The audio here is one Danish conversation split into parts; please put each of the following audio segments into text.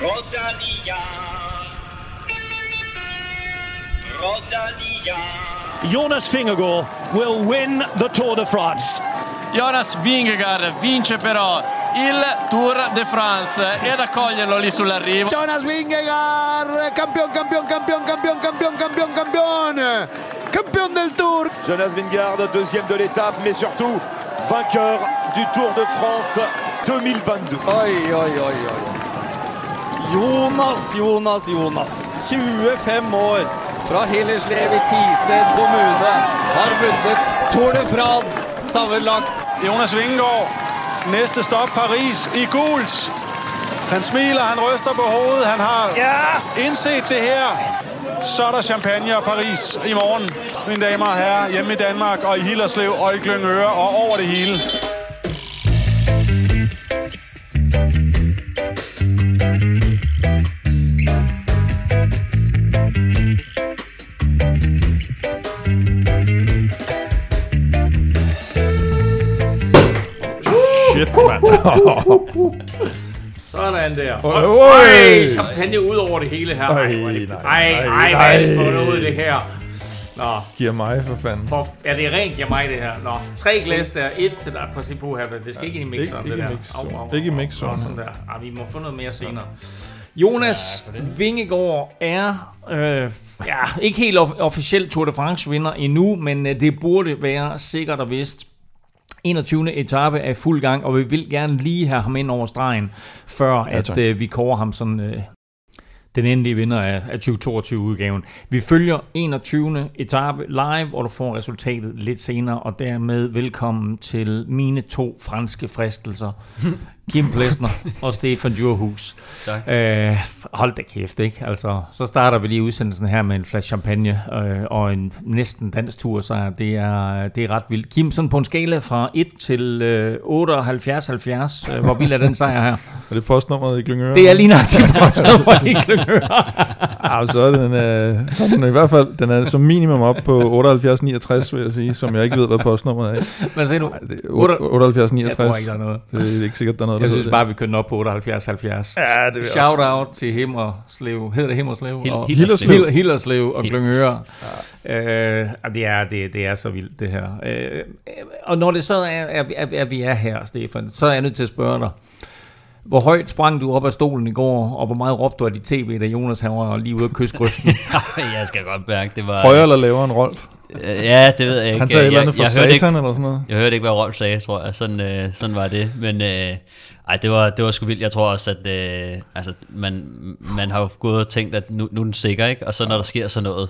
Rodalia. Rodalia. Jonas Fingergaard will win the Tour de France. Jonas Vingegaard vince però il Tour de France ed accoglierlo lì sull'arrivo. Jonas Vingegaard, campion, campion, campion, campion, campion, campion, campion, campion del Tour. Jonas Vingegaard, deuxième de l'étape, mais surtout vainqueur du Tour de France 2022. Oi, oi, oi, oi. Jonas, Jonas, Jonas. 25 år fra Hillerslev i Tisted kommune har vunnet Tour de France sammenlagt. Jonas Vingegaard, næste stop Paris i gult. Han smiler, han ryster på hovedet, han har ja. indset det her. Så er der champagne og Paris i morgen, mine damer og herrer, hjemme i Danmark og i Hillerslev og i Glyngøre og over det hele. Sådan der. Oj, oj. Ej, champagne ud over det hele her. Er det- nej, ej, nej, ej, hvad det for nej. noget, det her? Nå, Giver mig for fanden. for, ja, det er rent ja mig, det her. Nå, tre glas der, et til dig. Prøv at se på her, det skal ikke ind i mixeren, Ikke- det ikke der. mixeren. Au, au, au, Ikke i mixeren. Sådan der. Ej, vi må få noget mere senere. Jonas Vingegaard er øh, ja, ikke helt of- officielt Tour de France vinder endnu, men øh, det burde være sikkert og vist. 21. etape er i fuld gang, og vi vil gerne lige have ham ind over stregen, før Ja, at øh, vi kårer ham sådan øh, den endelige vinder af, af 2022-udgaven. Vi følger 21. etape live, hvor du får resultatet lidt senere, og dermed velkommen til mine to franske fristelser. Kim Plesner og Stefan Djurhus. Tak. Øh, hold da kæft, ikke? Altså, så starter vi lige udsendelsen her med en flaske champagne øh, og en næsten dansk tur, så det er, det er ret vildt. Kim, sådan på en skala fra 1 til øh, 78-70, øh, hvor vild er den sejr her? Er det postnummeret i Glyngøre? Det er lige nok til postnummer i Glyngøre. Ah, så er den, øh, så er den i hvert fald, den er som minimum op på 7869, vil jeg sige, som jeg ikke ved, hvad postnummeret er. Hvad siger du? Ej, det er 7869. Jeg tror ikke, der er noget. Det er ikke sikkert, der er noget, Jeg der synes bare, vi kører den op på 78-70. Ja, det vil jeg Shout out til Himmerslev. Hedder det Himmerslev? Hil- Og- Hillerslev. Hil- Hillerslev og Glyngøre. Øh, og det, er, det, det er så vildt, det her. Øh, og når det så er, er, vi er her, Stefan, så er jeg nødt til at spørge dig. Hvor højt sprang du op af stolen i går, og hvor meget råbte du af dit tv, da Jonas han var lige ude at kysse grøften? jeg skal godt mærke, det var... Højere eller lavere end Rolf? Øh, Ja, det ved jeg ikke. Han sagde et eller andet jeg, for jeg, hørte ikke, satan eller sådan noget. jeg hørte ikke, hvad Rolf sagde, tror jeg. Sådan, øh, sådan var det. Men øh, ej, det var, det var sgu vildt. Jeg tror også, at øh, altså, man, man har jo gået og tænkt, at nu, nu er den sikker, ikke? Og så når der sker sådan noget,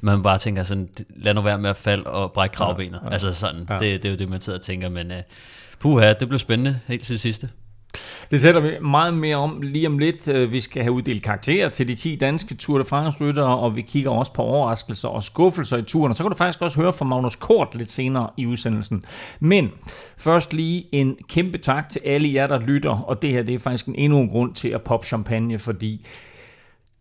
man bare tænker sådan, lad nu være med at falde og brække kravbenet. Ja, ja. Altså sådan, ja. det, det er jo det, man sidder og tænker. Men øh, puha, det blev spændende helt til sidste. Det sætter vi meget mere om lige om lidt. Øh, vi skal have uddelt karakterer til de 10 danske Tour de France-ryttere, og vi kigger også på overraskelser og skuffelser i turen. Og så kan du faktisk også høre fra Magnus Kort lidt senere i udsendelsen. Men først lige en kæmpe tak til alle jer, der lytter, og det her det er faktisk en endnu en grund til at poppe champagne, fordi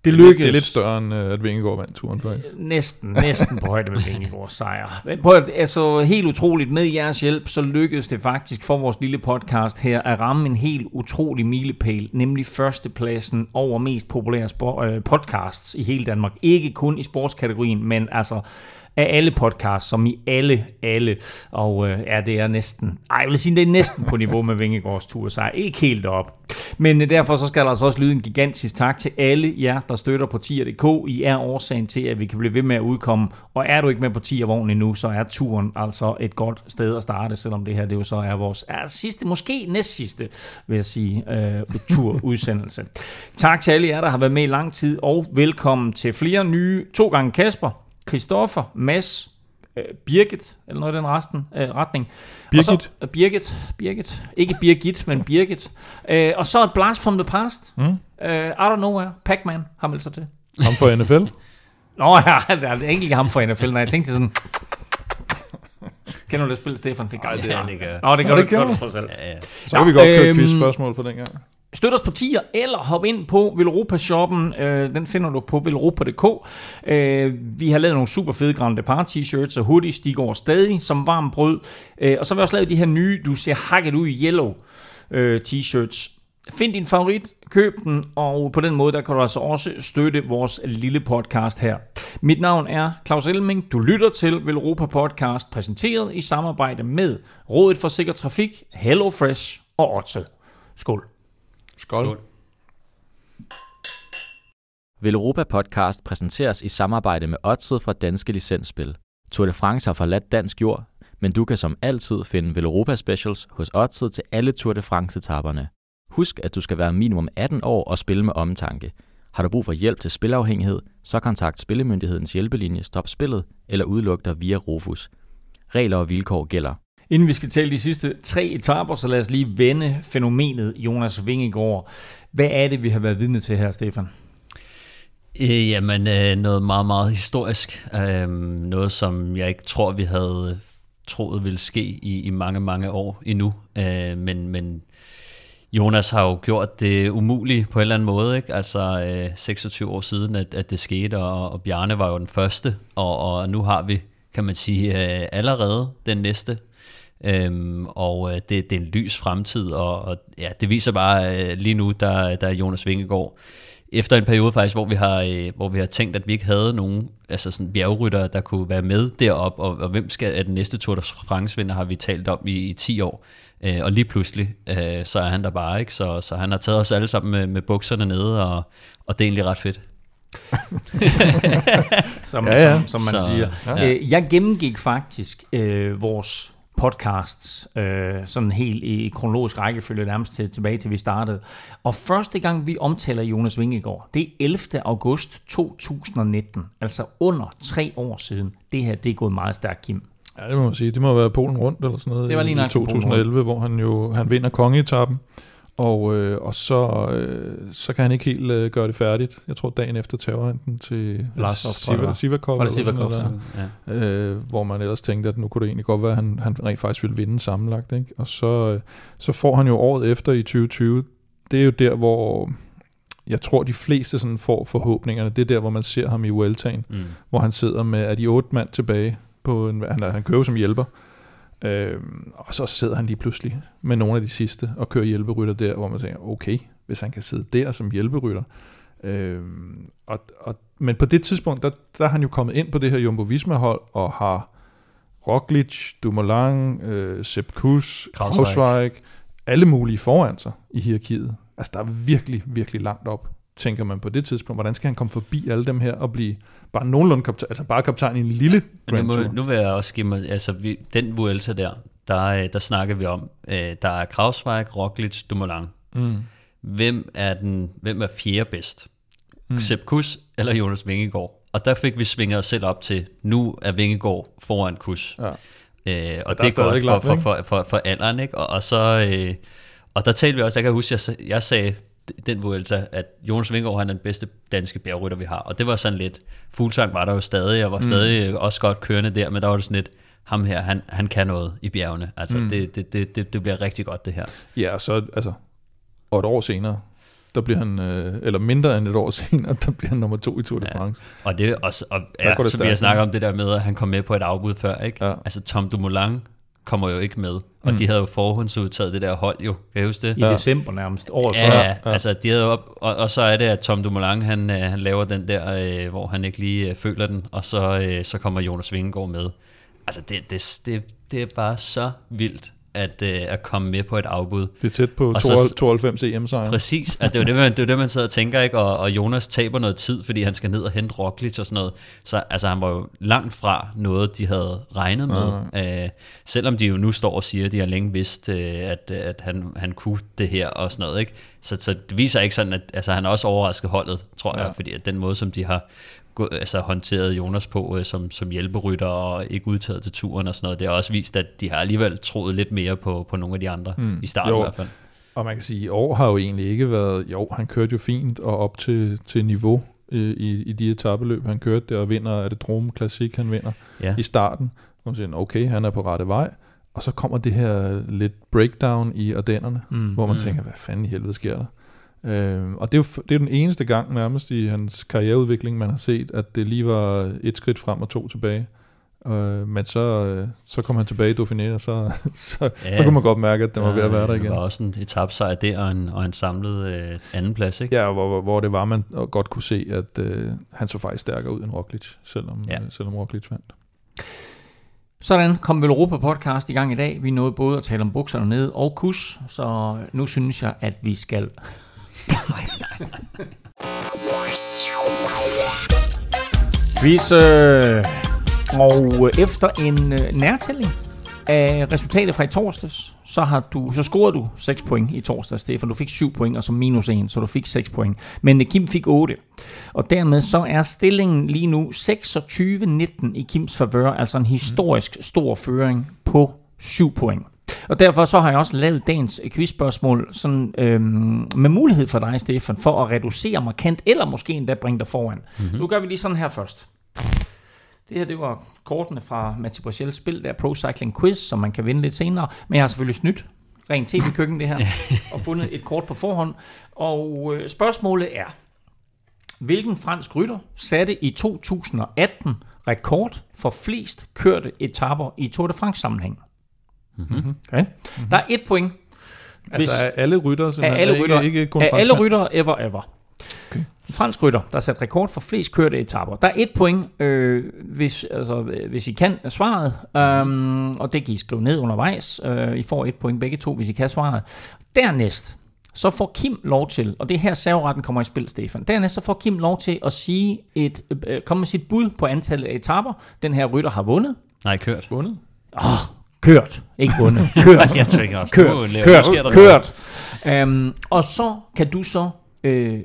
det lykkedes. det er lidt større end øh, at Vingegaard vandt turen, faktisk. Næsten, næsten på højde med Vingegaards sejr. Men at, altså helt utroligt, med jeres hjælp, så lykkedes det faktisk for vores lille podcast her at ramme en helt utrolig milepæl, nemlig førstepladsen over mest populære øh, podcasts i hele Danmark. Ikke kun i sportskategorien, men altså af alle podcasts, som i alle, alle. Og øh, ja, det er næsten, ej, jeg vil sige, det er næsten på niveau med Vingegaards tur, så er ikke helt op. Men øh, derfor så skal der altså også lyde en gigantisk tak til alle jer, der støtter på tier.dk. I er årsagen til, at vi kan blive ved med at udkomme. Og er du ikke med på tiervognen endnu, så er turen altså et godt sted at starte, selvom det her det jo så er vores er sidste, måske næst sidste, vil jeg sige, øh, turudsendelse. tak til alle jer, der har været med i lang tid, og velkommen til flere nye, to gange Kasper, Christoffer, Mads, øh, Birgit, eller noget i den resten, øh, retning. Og så, Birgit? øh, Birgit, Birgit. Ikke Birgit, men Birgit. Øh, og så et blast from the past. Mm. Øh, out of nowhere, Pac-Man har meldt sig til. Ham for NFL? Nå ja, det er ikke ham for NFL, når jeg tænkte sådan... Kender du det spil, Stefan? Det gør Ej, det ja. er det gør. Nå, det gør du det kender godt du. trods alt. Ja, ja. Så kan vi godt køre øhm, quiz-spørgsmål for den gang. Støt os på tier, eller hop ind på Velropa-shoppen. Øh, den finder du på velropa.dk. Øh, vi har lavet nogle super fede Grand Depart t-shirts og hoodies. De går stadig som varm brød. Øh, og så har vi også lavet de her nye, du ser hakket ud i yellow øh, t-shirts. Find din favorit, køb den, og på den måde der kan du altså også støtte vores lille podcast her. Mit navn er Claus Elming. Du lytter til Velropa Podcast, præsenteret i samarbejde med Rådet for Sikker Trafik, HelloFresh og Otse. Skål. Skål. Skål. Velropa Podcast præsenteres i samarbejde med Odset fra Danske Licensspil. Tour de France har forladt dansk jord, men du kan som altid finde Velropa Specials hos Odset til alle Tour de France-etapperne. Husk, at du skal være minimum 18 år og spille med omtanke. Har du brug for hjælp til spilafhængighed, så kontakt Spillemyndighedens hjælpelinje Stop Spillet eller udluk dig via Rufus. Regler og vilkår gælder. Inden vi skal tale de sidste tre etaper, så lad os lige vende fænomenet Jonas Vingegaard. Hvad er det, vi har været vidne til her, Stefan? Øh, jamen, øh, noget meget, meget historisk. Øh, noget, som jeg ikke tror, vi havde troet ville ske i, i mange, mange år endnu. Øh, men, men Jonas har jo gjort det umulige på en eller anden måde, ikke? altså øh, 26 år siden, at, at det skete, og, og Bjarne var jo den første, og, og nu har vi, kan man sige, øh, allerede den næste, øhm, og øh, det, det er en lys fremtid, og, og ja, det viser bare øh, lige nu, der, der er Jonas Vingegaard, efter en periode faktisk, hvor vi har, øh, hvor vi har tænkt, at vi ikke havde nogen altså sådan bjergrytter, der kunne være med derop, og, og hvem skal er den næste Tour de France vinder, har vi talt om i, i 10 år. Øh, og lige pludselig, øh, så er han der bare, ikke? Så, så han har taget os alle sammen med, med bukserne nede, og, og det er egentlig ret fedt. som, ja, ja. Som, som man så, siger. Ja. Øh, jeg gennemgik faktisk øh, vores podcasts, øh, sådan helt i kronologisk rækkefølge nærmest til, tilbage til vi startede. Og første gang vi omtaler Jonas Vingegaard, det er 11. august 2019, altså under tre år siden. Det her, det er gået meget stærkt, Kim. Ja, det må man sige. Det må være Polen rundt eller sådan noget det var lige i 2011, hvor han jo han vinder kongeetappen. Og, øh, og så, øh, så kan han ikke helt øh, gøre det færdigt. Jeg tror, dagen efter tager han den til Siva, Sivakov. Var det Sivakov, ja. øh, Hvor man ellers tænkte, at nu kunne det egentlig godt være, at han, han rent faktisk ville vinde sammenlagt. Ikke? Og så, øh, så får han jo året efter i 2020. Det er jo der, hvor jeg tror, de fleste sådan får forhåbningerne. Det er der, hvor man ser ham i Vueltaen, mm. hvor han sidder med, er de otte mand tilbage på en, han, han kører som hjælper. Øh, og så sidder han lige pludselig med nogle af de sidste og kører hjælperytter der, hvor man tænker, okay, hvis han kan sidde der som hjælperytter. Øh, og, og, men på det tidspunkt, der, der er han jo kommet ind på det her Jumbo Visma-hold og har Roglic, Dumoulin, øh, Sepp Kuss, Krausweig, alle mulige foran sig i hierarkiet. Altså, der er virkelig, virkelig langt op tænker man på det tidspunkt. Hvordan skal han komme forbi alle dem her og blive bare nogenlunde kaptajn, altså bare kaptajn i en lille Grand nu, Tour? Nu vil jeg også give mig, altså vi, den Vuelta der, der, øh, der snakker vi om, øh, der er Krausweig, Roglic, Dumoulin. Mm. Hvem er den, hvem er fjerde bedst? Mm. Sepp Kuss eller Jonas Vingegaard? Og der fik vi svinget os selv op til, nu er Vingegaard foran Kuss. Ja. Øh, og det er godt for, for, for, for, for alderen, ikke? Og, og så... Øh, og der talte vi også, jeg kan huske, jeg, jeg sagde, den Vuelta, at Jonas Vingegaard han er den bedste danske bjergrytter, vi har. Og det var sådan lidt, Fuglsang var der jo stadig, og var mm. stadig også godt kørende der, men der var det sådan lidt, ham her, han, han kan noget i bjergene. Altså, mm. det, det, det, det, det bliver rigtig godt, det her. Ja, og så, altså, og et år senere, der bliver han, øh, eller mindre end et år senere, der bliver han nummer to i Tour de France. Ja. Og det også, og, ja, så vi har snakket om det der med, at han kom med på et afbud før, ikke? Ja. Altså Tom Dumoulin kommer jo ikke med. Og mm. de havde jo forhåndsudtaget det der hold jo, kan jeg huske det? I ja. december nærmest, året ja, før. Ja, altså de havde op, og, og så er det, at Tom Dumoulin, han, øh, han laver den der, øh, hvor han ikke lige øh, føler den, og så, øh, så kommer Jonas Vingegaard med. Altså det, det, det, det er bare så vildt, at, øh, at komme med på et afbud. Det er tæt på 92, 92 EM-sejr. Præcis, altså det er jo det, man, det, er det, man sidder og tænker, ikke? Og, og Jonas taber noget tid, fordi han skal ned og hente Roglic og sådan noget. Så altså, han var jo langt fra noget, de havde regnet med. Ja. Øh, selvom de jo nu står og siger, at de har længe vidst, øh, at, at han, han kunne det her og sådan noget. Ikke? Så, så det viser ikke sådan, at altså, han er også overrasket holdet, tror ja. jeg, fordi at den måde, som de har altså, håndteret Jonas på øh, som, som hjælperytter og ikke udtaget til turen og sådan noget. Det har også vist, at de har alligevel troet lidt mere på, på nogle af de andre, mm. i starten jo. i hvert fald. Og man kan sige, at år har jo egentlig ikke været, jo, han kørte jo fint og op til, til niveau øh, i, i de etabeløb, han kørte der, og vinder, er det Drome Classic, han vinder ja. i starten. Og man siger, okay, han er på rette vej. Og så kommer det her lidt breakdown i Ardennerne, mm. hvor man mm. tænker, hvad fanden i helvede sker der? Øh, og det er, jo, det er den eneste gang nærmest i hans karriereudvikling, man har set, at det lige var et skridt frem og to tilbage. Øh, men så, øh, så kom han tilbage i Dauphiné, og så, så, Ja. så kunne man godt mærke, at den var ved at være der Det igen. var også en etapsejr der, og en, og en samlet øh, anden plads, ikke? Ja, hvor, hvor- det var, man godt kunne se, at øh, han så faktisk stærkere ud end Roglic, selvom, Ja. øh, selvom Roglic vandt. Sådan kom vel Europa podcast i gang i dag. Vi nåede både at tale om bukserne nede og kus, så nu synes jeg, at vi skal... Quiz, øh, og efter en øh, nærtælling af resultatet fra i torsdags, så, har du, så scorede du 6 point i torsdags, Stefan. Du fik 7 point, og så minus 1, så du fik 6 point. Men øh, Kim fik 8. Og dermed så er stillingen lige nu 26-19 i Kims favør, altså en historisk stor føring på 7 point. Og derfor så har jeg også lavet dagens quizspørgsmål sådan, øhm, med mulighed for dig, Stefan, for at reducere markant, eller måske endda bringe dig foran. Mm-hmm. Nu gør vi lige sådan her først. Det her, det var kortene fra Matti Brachels spil, der Pro Cycling Quiz, som man kan vinde lidt senere. Men jeg har selvfølgelig snydt rent tv-køkken det her, og fundet et kort på forhånd. Og øh, spørgsmålet er, hvilken fransk rytter satte i 2018 rekord for flest kørte etapper i Tour de France sammenhæng? Mhm. Okay. Der er et point. Altså er alle ryttere af simpelthen? alle Er ikke- rytter, ikke kun af alle rytter ever ever. Okay. Fransk rytter, der sat rekord for flest kørte etapper. Der er et point, øh, hvis, altså, øh, hvis I kan svaret, øhm, og det kan I skrive ned undervejs. Øh, I får et point begge to, hvis I kan svaret. Dernæst, så får Kim lov til, og det er her serveretten kommer i spil, Stefan. Dernæst så får Kim lov til at sige et, øh, komme med sit bud på antallet af etapper, den her rytter har vundet. Nej, kørt. Vundet? Åh, kørt. Ikke vundet. Kørt. Jeg tænker også, kørt. nu kørt. der kørt. Um, og så kan du så øh,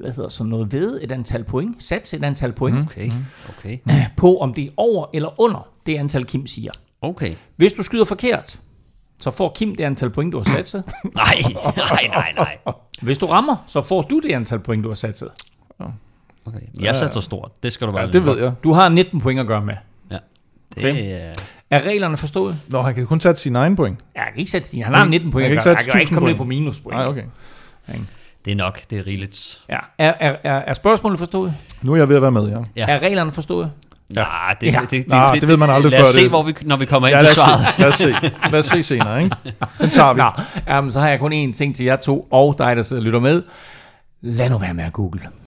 hvad hedder sådan noget ved et antal point, sats et antal point Okay, okay. på, om det er over eller under det antal, Kim siger. Okay. Hvis du skyder forkert, så får Kim det antal point, du har satset. Nej, nej, nej, nej. Hvis du rammer, så får du det antal point, du har satset. Okay. Jeg satser stort. Det skal du bare Ja, det ved jeg. Du har 19 point at gøre med. Ja. Det Okay. Er... Er reglerne forstået? Nå, han kan kun tage sine egne point. Ja, jeg kan ikke sætte Stine. Han har 19 point Han kan ikke Jeg kan ikke komme ned 1000 på minuspoint. Nej, okay. Det er nok, det er rigeligt. Ja. Er, er, er, er spørgsmålet forstået? Nu er jeg ved at være med, ja. Ja. Er reglerne forstået? Ja. Nej, det, Ja. det, det, Nå, det ved man aldrig lad før os se, det- hvor vi, når vi kommer ind Ja, til lad os, svaret. se. lad os se. Lad os se senere, ikke? Den tager vi. Nå, um, så har jeg kun én ting til jer to, og dig, der sidder og lytter med. Lad nu være med at google. –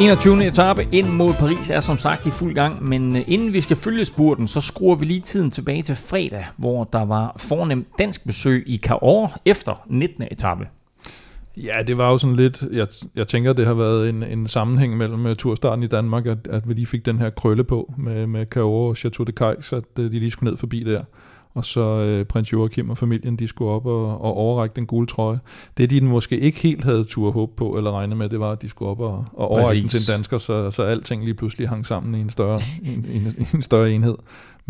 21. etape ind mod Paris er som sagt i fuld gang, men øh, inden vi skal følge spurten, så skruer vi lige tiden tilbage til fredag, hvor der var fornemt dansk besøg i Cahors efter 19. etape. Ja, det var jo sådan lidt, jeg, jeg tænker, det har været en, en sammenhæng mellem øh, turstarten i Danmark, at, at vi lige fik den her krølle på med, med Cahors og Chateau de Kajs, at øh, de lige skulle ned forbi der. Og så uh, prins Joachim og familien, de skulle op og, og overrække den gule trøje. Det, de måske ikke helt havde tur håb på eller regne med, det var, at de skulle op og, og overrække den til en dansker, så, så alting lige pludselig hang sammen i en større, en, en, en større enhed.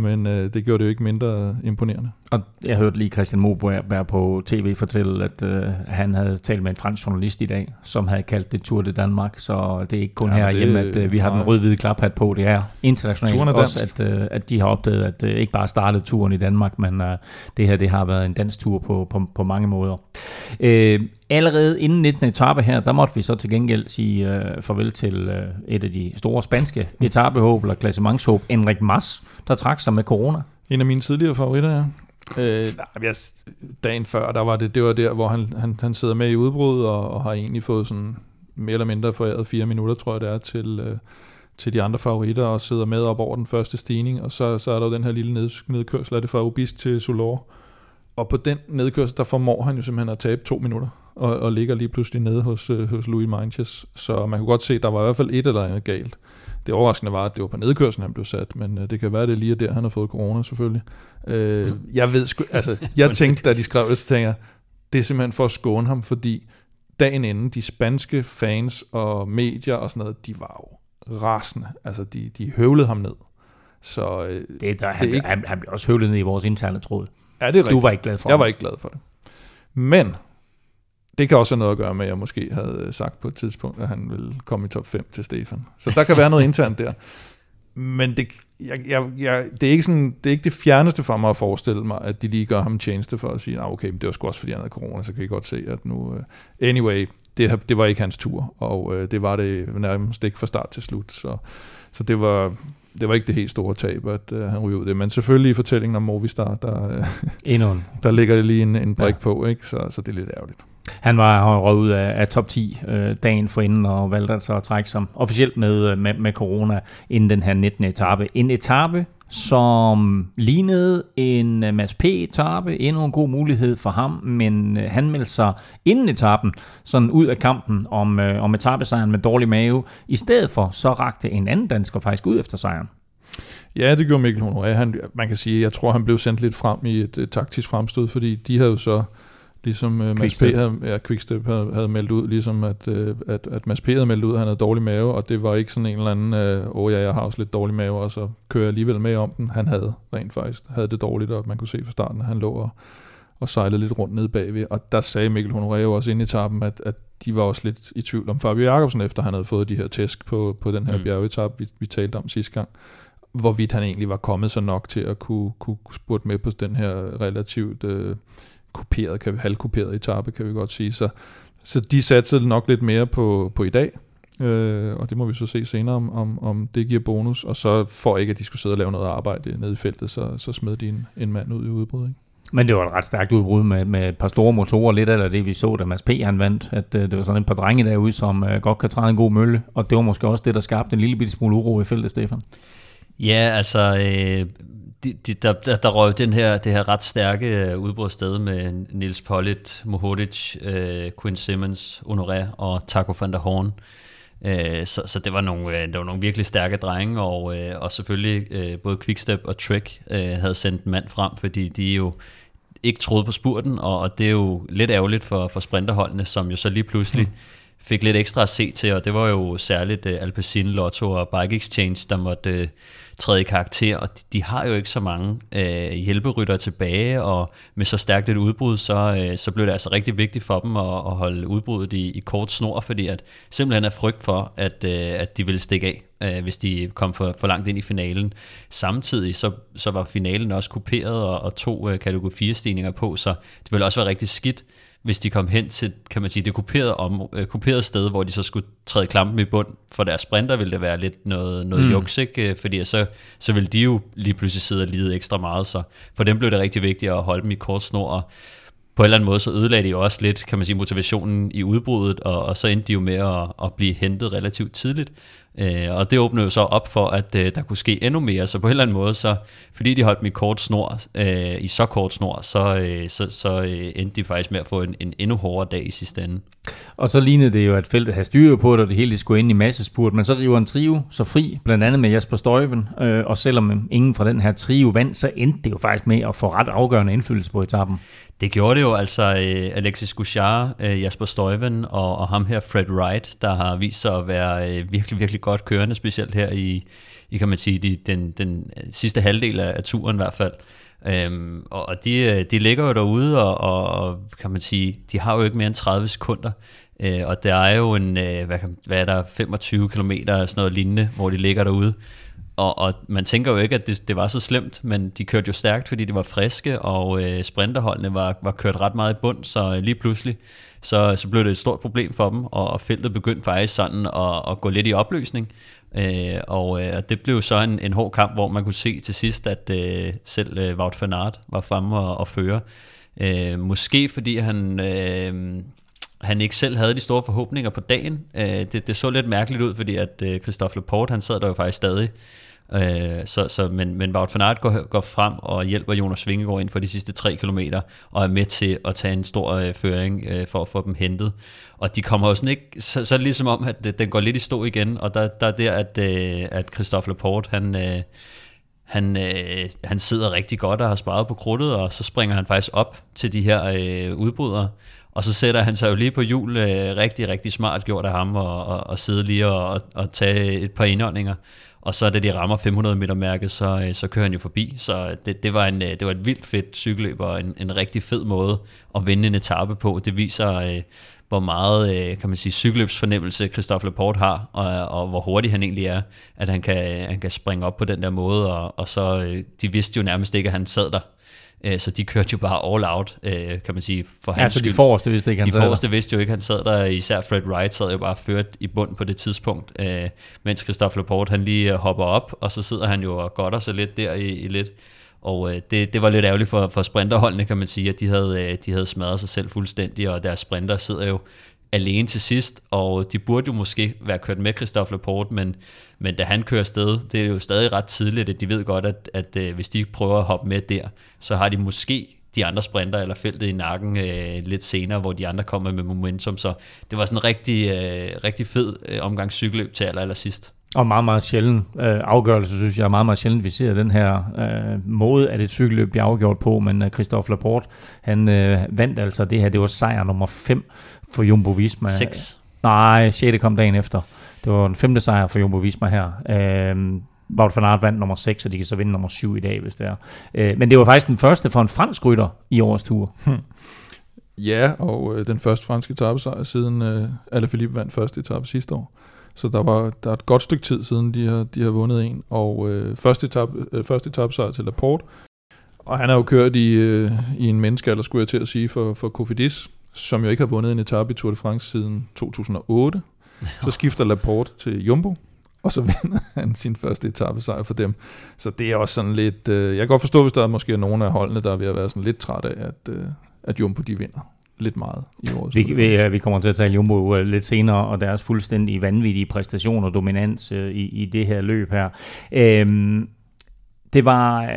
Men uh, det gjorde det jo ikke mindre imponerende. Og jeg hørte lige Christian Moberg på tv fortælle, at øh, han havde talt med en fransk journalist i dag, som havde kaldt det Tour de Danmark, så det er ikke kun Ja, herhjemme, at øh, vi har den nej. rød-hvide klaphat på, det er internationalt Turen er også, at, øh, at de har opdaget, at øh, ikke bare startede turen i Danmark, men øh, det her det har været en dansk tur på, på, på mange måder. Øh, allerede inden 19. etape her, der måtte vi så til gengæld sige øh, farvel til øh, et af de store spanske etapehåb, eller klassementshåb, Enric Mas, der trak sig med corona. En af mine tidligere favoritter, ja. Øh, nej, jeg, dagen før, der var det, det var der, hvor han, han, han sidder med i udbrud, og, og har egentlig fået sådan mere eller mindre foræret fire minutter, tror jeg det er, til, øh, til de andre favoritter, og sidder med op over den første stigning, og så, så er der jo den her lille ned, nedkørsel af det fra Ubis til Solor. Og på den nedkørsel, der formår han jo simpelthen at tabe to minutter, og, og ligger lige pludselig nede hos, øh, hos Louis Manches. Så man kunne godt se, at der var i hvert fald et eller andet galt. Det overraskende var, at det var på nedkørslen, han blev sat, men øh, det kan være, det er lige der, han har fået corona selvfølgelig. Øh, jeg ved sgu, altså, jeg tænkte, da de skrev det, så tænkte jeg, det er simpelthen for at skåne ham, fordi dagen inden, de spanske fans og medier og sådan noget, de var jo rasende. Altså, de, de høvlede ham ned. Så øh, Det, er der, det han, er ikke, han, han blev også høvlet ned i vores interne tråd. ja, det er rigtigt. Du var ikke glad for Jeg det. var ikke glad for det. Men det kan også have noget at gøre med, at jeg måske havde sagt på et tidspunkt, at han ville komme i top 5 til Stefan. Så der kan være noget internt der. Men det, jeg, jeg, jeg, det, er ikke sådan, det er ikke det fjerneste for mig at forestille mig, at de lige gør ham en tjeneste for at sige, nah, okay, men det var sgu også fordi han havde corona, så kan I godt se, at nu... Uh, anyway, det, det var ikke hans tur, og uh, det var det nærmest ikke fra start til slut, så, så det var det var ikke det helt store tab, at uh, han ryger ud det. Men selvfølgelig i fortællingen om Movistar, der, uh, der ligger lige en, en brik ja. på, ikke? Så, så det er lidt ærgerligt. Han var røget ud af, af top 10 øh, dagen for inden og valgte altså at trække som officielt med, øh, med, med corona inden den her 19. etape. En etape, som lignede en øh, Mads P-etape, endnu en god mulighed for ham, men øh, han meldte sig inden etappen sådan ud af kampen om, øh, om etapesejren med dårlig mave. I stedet for så rakte en anden dansker faktisk ud efter sejren. Ja, det gjorde Mikkel Honoré. Han, man kan sige, jeg tror, han blev sendt lidt frem i et, et taktisk fremstød, fordi de havde jo så Ligesom uh, Mads P. havde, ja, Quickstep havde, havde meldt ud, ligesom at, uh, at, at Mads P. havde meldt ud, at han havde dårlig mave, og det var ikke sådan en eller anden, åh uh, oh, ja, jeg har også lidt dårlig mave, og så kører jeg alligevel med om den. Han havde rent faktisk, havde det dårligt, og man kunne se fra starten, at han lå og, og sejlede lidt rundt nede bagved. Og der sagde Mikkel Honoré jo også inde i etappen, at, at de var også lidt i tvivl om Fabio Jacobsen, efter han havde fået de her tæsk på, på den her mm. bjergetap, vi, vi talte om sidste gang hvorvidt han egentlig var kommet så nok til at kunne, kunne, kunne spurte med på den her relativt øh, kuperet, kan vi, halvkuperet etape, kan vi godt sige. Så, så de satte nok lidt mere på, på i dag, øh, og det må vi så se senere, om, om, om det giver bonus. Og så for ikke, at de skulle sidde og lave noget arbejde nede i feltet, så, så smed de en, en mand ud i udbrud. Ikke? Men det var et ret stærkt udbrud med, med et par store motorer, lidt af det vi så, da Mads P. han vandt, at uh, det var sådan et par drenge derude, som uh, godt kan træde en god mølle, og det var måske også det, der skabte en lille bitte smule uro i feltet, Stefan. Ja, altså, øh, de, de, der, der, der røg den her, det her ret stærke øh, udbrud sted med Nils Pollitt, Mohodic, øh, Quinn Simmons, Honoré og Taco van der Horn. Øh, så, så det var nogle, øh, det var nogle virkelig stærke drenge, og, øh, og selvfølgelig øh, både Quickstep og Trek øh, havde sendt en mand frem, fordi de jo ikke troede på spurten, og, og det er jo lidt ærgerligt for, for sprinterholdene, som jo så lige pludselig mm. fik lidt ekstra at se til, og det var jo særligt Alpecin, Lotto og Bike Exchange, der måtte træde i karakter, og de, de har jo ikke så mange øh, hjælperytter tilbage, og med så stærkt et udbrud, så, øh, så blev det altså rigtig vigtigt for dem at, at holde udbruddet i, i kort snor, fordi at simpelthen er frygt for, at, øh, at de ville stikke af, øh, hvis de kom for, for langt ind i finalen. Samtidig så, så var finalen også kuperet, og, og to øh, kategori 4 stigninger på, så det ville også være rigtig skidt, hvis de kom hen til, kan man sige, det kuperede, om, øh, kuperede sted, hvor de så skulle træde klampen i bund for deres sprinter, ville det være lidt noget, noget mm. juks, ikke? fordi så, så ville de jo lige pludselig sidde og lide ekstra meget, så for dem blev det rigtig vigtigt at holde dem i kort snor, og på en eller anden måde, så ødelagde de jo også lidt, kan man sige, motivationen i udbruddet, og, og så endte de jo med at, at blive hentet relativt tidligt. Øh, og det åbnede jo så op for, at øh, der kunne ske endnu mere, så på en eller anden måde, så fordi de holdt mit kort snor, øh, i så kort snor, så, øh, så, så øh, endte de faktisk med at få en, en endnu hårdere dag i sidste ende. Og så lignede det jo, at feltet havde styr på det, og det hele skulle ind i massespurt, men så river en trio så fri, blandt andet med Jasper Støjven, øh, og selvom ingen fra den her trio vandt, så endte det jo faktisk med at få ret afgørende indflydelse på etappen. Det gjorde det jo altså øh, Alexis Gouchard, øh, Jasper Støjven og, og ham her Fred Wright, der har vist sig at være øh, virkelig, virkelig godt kørende, specielt her i, i kan man sige, de, den, den sidste halvdel af, af turen i hvert fald. Øhm, og og de, øh, de ligger jo derude, og, og kan man sige, de har jo ikke mere end 30 sekunder. Øh, og der er jo en, øh, hvad, kan, hvad er der, 25 km sådan noget lignende, hvor de ligger derude. Og, og man tænker jo ikke, at det, det var så slemt, men de kørte jo stærkt, fordi de var friske, og øh, sprinterholdene var, var kørt ret meget i bund, så øh, lige pludselig, så, så blev det et stort problem for dem, og, og feltet begyndte faktisk sådan at, at gå lidt i opløsning. Øh, og øh, det blev så en, en hård kamp, hvor man kunne se til sidst, at øh, selv øh, Wout van Aert var fremme og, og føre. Øh, måske fordi han... Øh, han ikke selv havde de store forhåbninger på dagen. Øh, det, det så lidt mærkeligt ud, fordi at øh, Christophe Laporte, han sad der jo faktisk stadig. Øh, så, så, men, men Wout van Aert går, går frem og hjælper Jonas Vingegaard ind for de sidste 3 km, og er med til at tage en stor øh, føring øh, for at få dem hentet. Og de kommer jo sådan ikke, så, så er det ligesom om, at den går lidt i stå igen, og der, der er der, at, øh, at Christophe Laporte, han... Øh, han, øh, han sidder rigtig godt og har sparet på krudtet, og så springer han faktisk op til de her øh, udbrydere, og så sætter han sig jo lige på hjul, øh, rigtig, rigtig smart gjort af ham, og, og, og sidde lige og, og, og tage et par indåndinger. Og så da de rammer 500 meter mærket, så, øh, så kører han jo forbi. Så det, det, var, en, øh, det var et vildt fedt cykelløb, og en, en rigtig fed måde at vinde en etape på. Det viser øh, hvor meget, øh, kan man sige, cykelløbsfornemmelse Christophe Laporte har, og, og hvor hurtig han egentlig er, at han kan, han kan springe op på den der måde, og, og så, øh, de vidste jo nærmest ikke, at han sad der. Øh, Så de kørte jo bare all out, øh, kan man sige, for hans Altså, de skyld. forreste vidste ikke, han De sad der. forreste vidste jo ikke, han sad der. Især Fred Wright sad jo bare ført i bund på det tidspunkt, øh, mens Christophe Laporte han lige øh, hopper op, og så sidder han jo og godter sig lidt der i, i lidt. Og øh, det, det var lidt ærgerligt for, for sprinterholdene, kan man sige, at de havde, øh, de havde smadret sig selv fuldstændig, og deres sprinter sidder jo alene til sidst, og de burde jo måske være kørt med Christophe Laporte, men, men da han kører sted, det er jo stadig ret tidligt, at de ved godt, at, at at hvis de prøver at hoppe med der, så har de måske de andre sprinter eller feltet i nakken øh, lidt senere, hvor de andre kommer med momentum, så det var sådan en rigtig, øh, rigtig fed øh, omgang cykelløb til aller, aller sidst. Og meget, meget sjældent øh, afgørelse, synes jeg, er meget, meget sjældent, vi ser den her øh, måde, at et cykelløb bliver afgjort på, men øh, Christophe Laporte, han øh, vandt altså det her, det var sejr nummer 5 for Jumbo Visma. Seks. Nej, 6. kom dagen efter. Det var den femte sejr for Jumbo Visma her. Øh, Wout van Aert vandt nummer 6, og de kan så vinde nummer 7 i dag, hvis det er. Øh, men det var faktisk den første for en fransk rytter i årets tur. Ja, og øh, den første franske etappesejr siden øh, Alaphilippe vandt første etape sidste år. Så der var der er et godt stykke tid siden, de har, de har vundet en. Og øh, første, etape, øh, første etappesejr til Laporte. Og han har jo kørt i, øh, i en menneskealder, skulle jeg til at sige, for, for Cofidis, som jo ikke har vundet en etape i Tour de France siden 2008. Så skifter Laporte til Jumbo, og så vinder han sin første etappesejr for dem. Så det er også sådan lidt... Øh, jeg kan godt forstå, hvis der er måske nogle af holdene, der er ved at være sådan lidt træt af, at, øh, at Jumbo de vinder lidt meget i årets Vi, vi, France. øh, vi kommer til at tale Jumbo øh, lidt senere, og deres fuldstændig vanvittige præstation og dominans øh, i, i det her løb her. Øhm, det var, øh,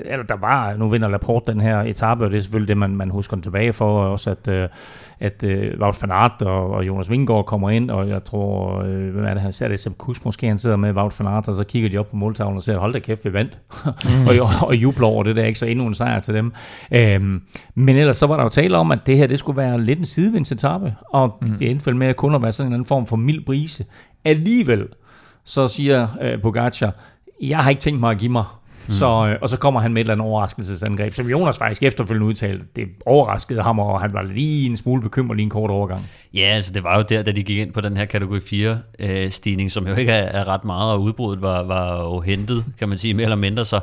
eller der var, nu vinder Laporte den her etape, og det er selvfølgelig det, man, man husker den tilbage for, og også at, øh, at øh, Wout van Aert og, og Jonas Vingegaard kommer ind, og jeg tror, hvem er det, han ser det, Sepp Kuss måske, han sidder med Wout van Aert, og så kigger de op på måltavlen og siger, hold da kæft, vi vandt, mm. og, og jubler over det der, ikke så endnu en sejr til dem. Øhm, men ellers så var der jo tale om, at det her, det skulle være lidt en sidevindsetappe, og mm. det endte med at kun at være sådan en anden form for mild brise. Alligevel, så siger øh, Pogacar, jeg har ikke tænkt mig at give mig. Mm. Så, øh, og så kommer han med et eller andet overraskelsesangreb, som Jonas faktisk efterfølgende udtalte. Det overraskede ham, og han var lige en smule bekymret lige en kort overgang. Ja, altså det var jo der, da de gik ind på den her kategori 4 øh, stigning, som jo ikke er, er ret meget, og udbruddet var, var jo hentet, kan man sige, mere eller mindre, så,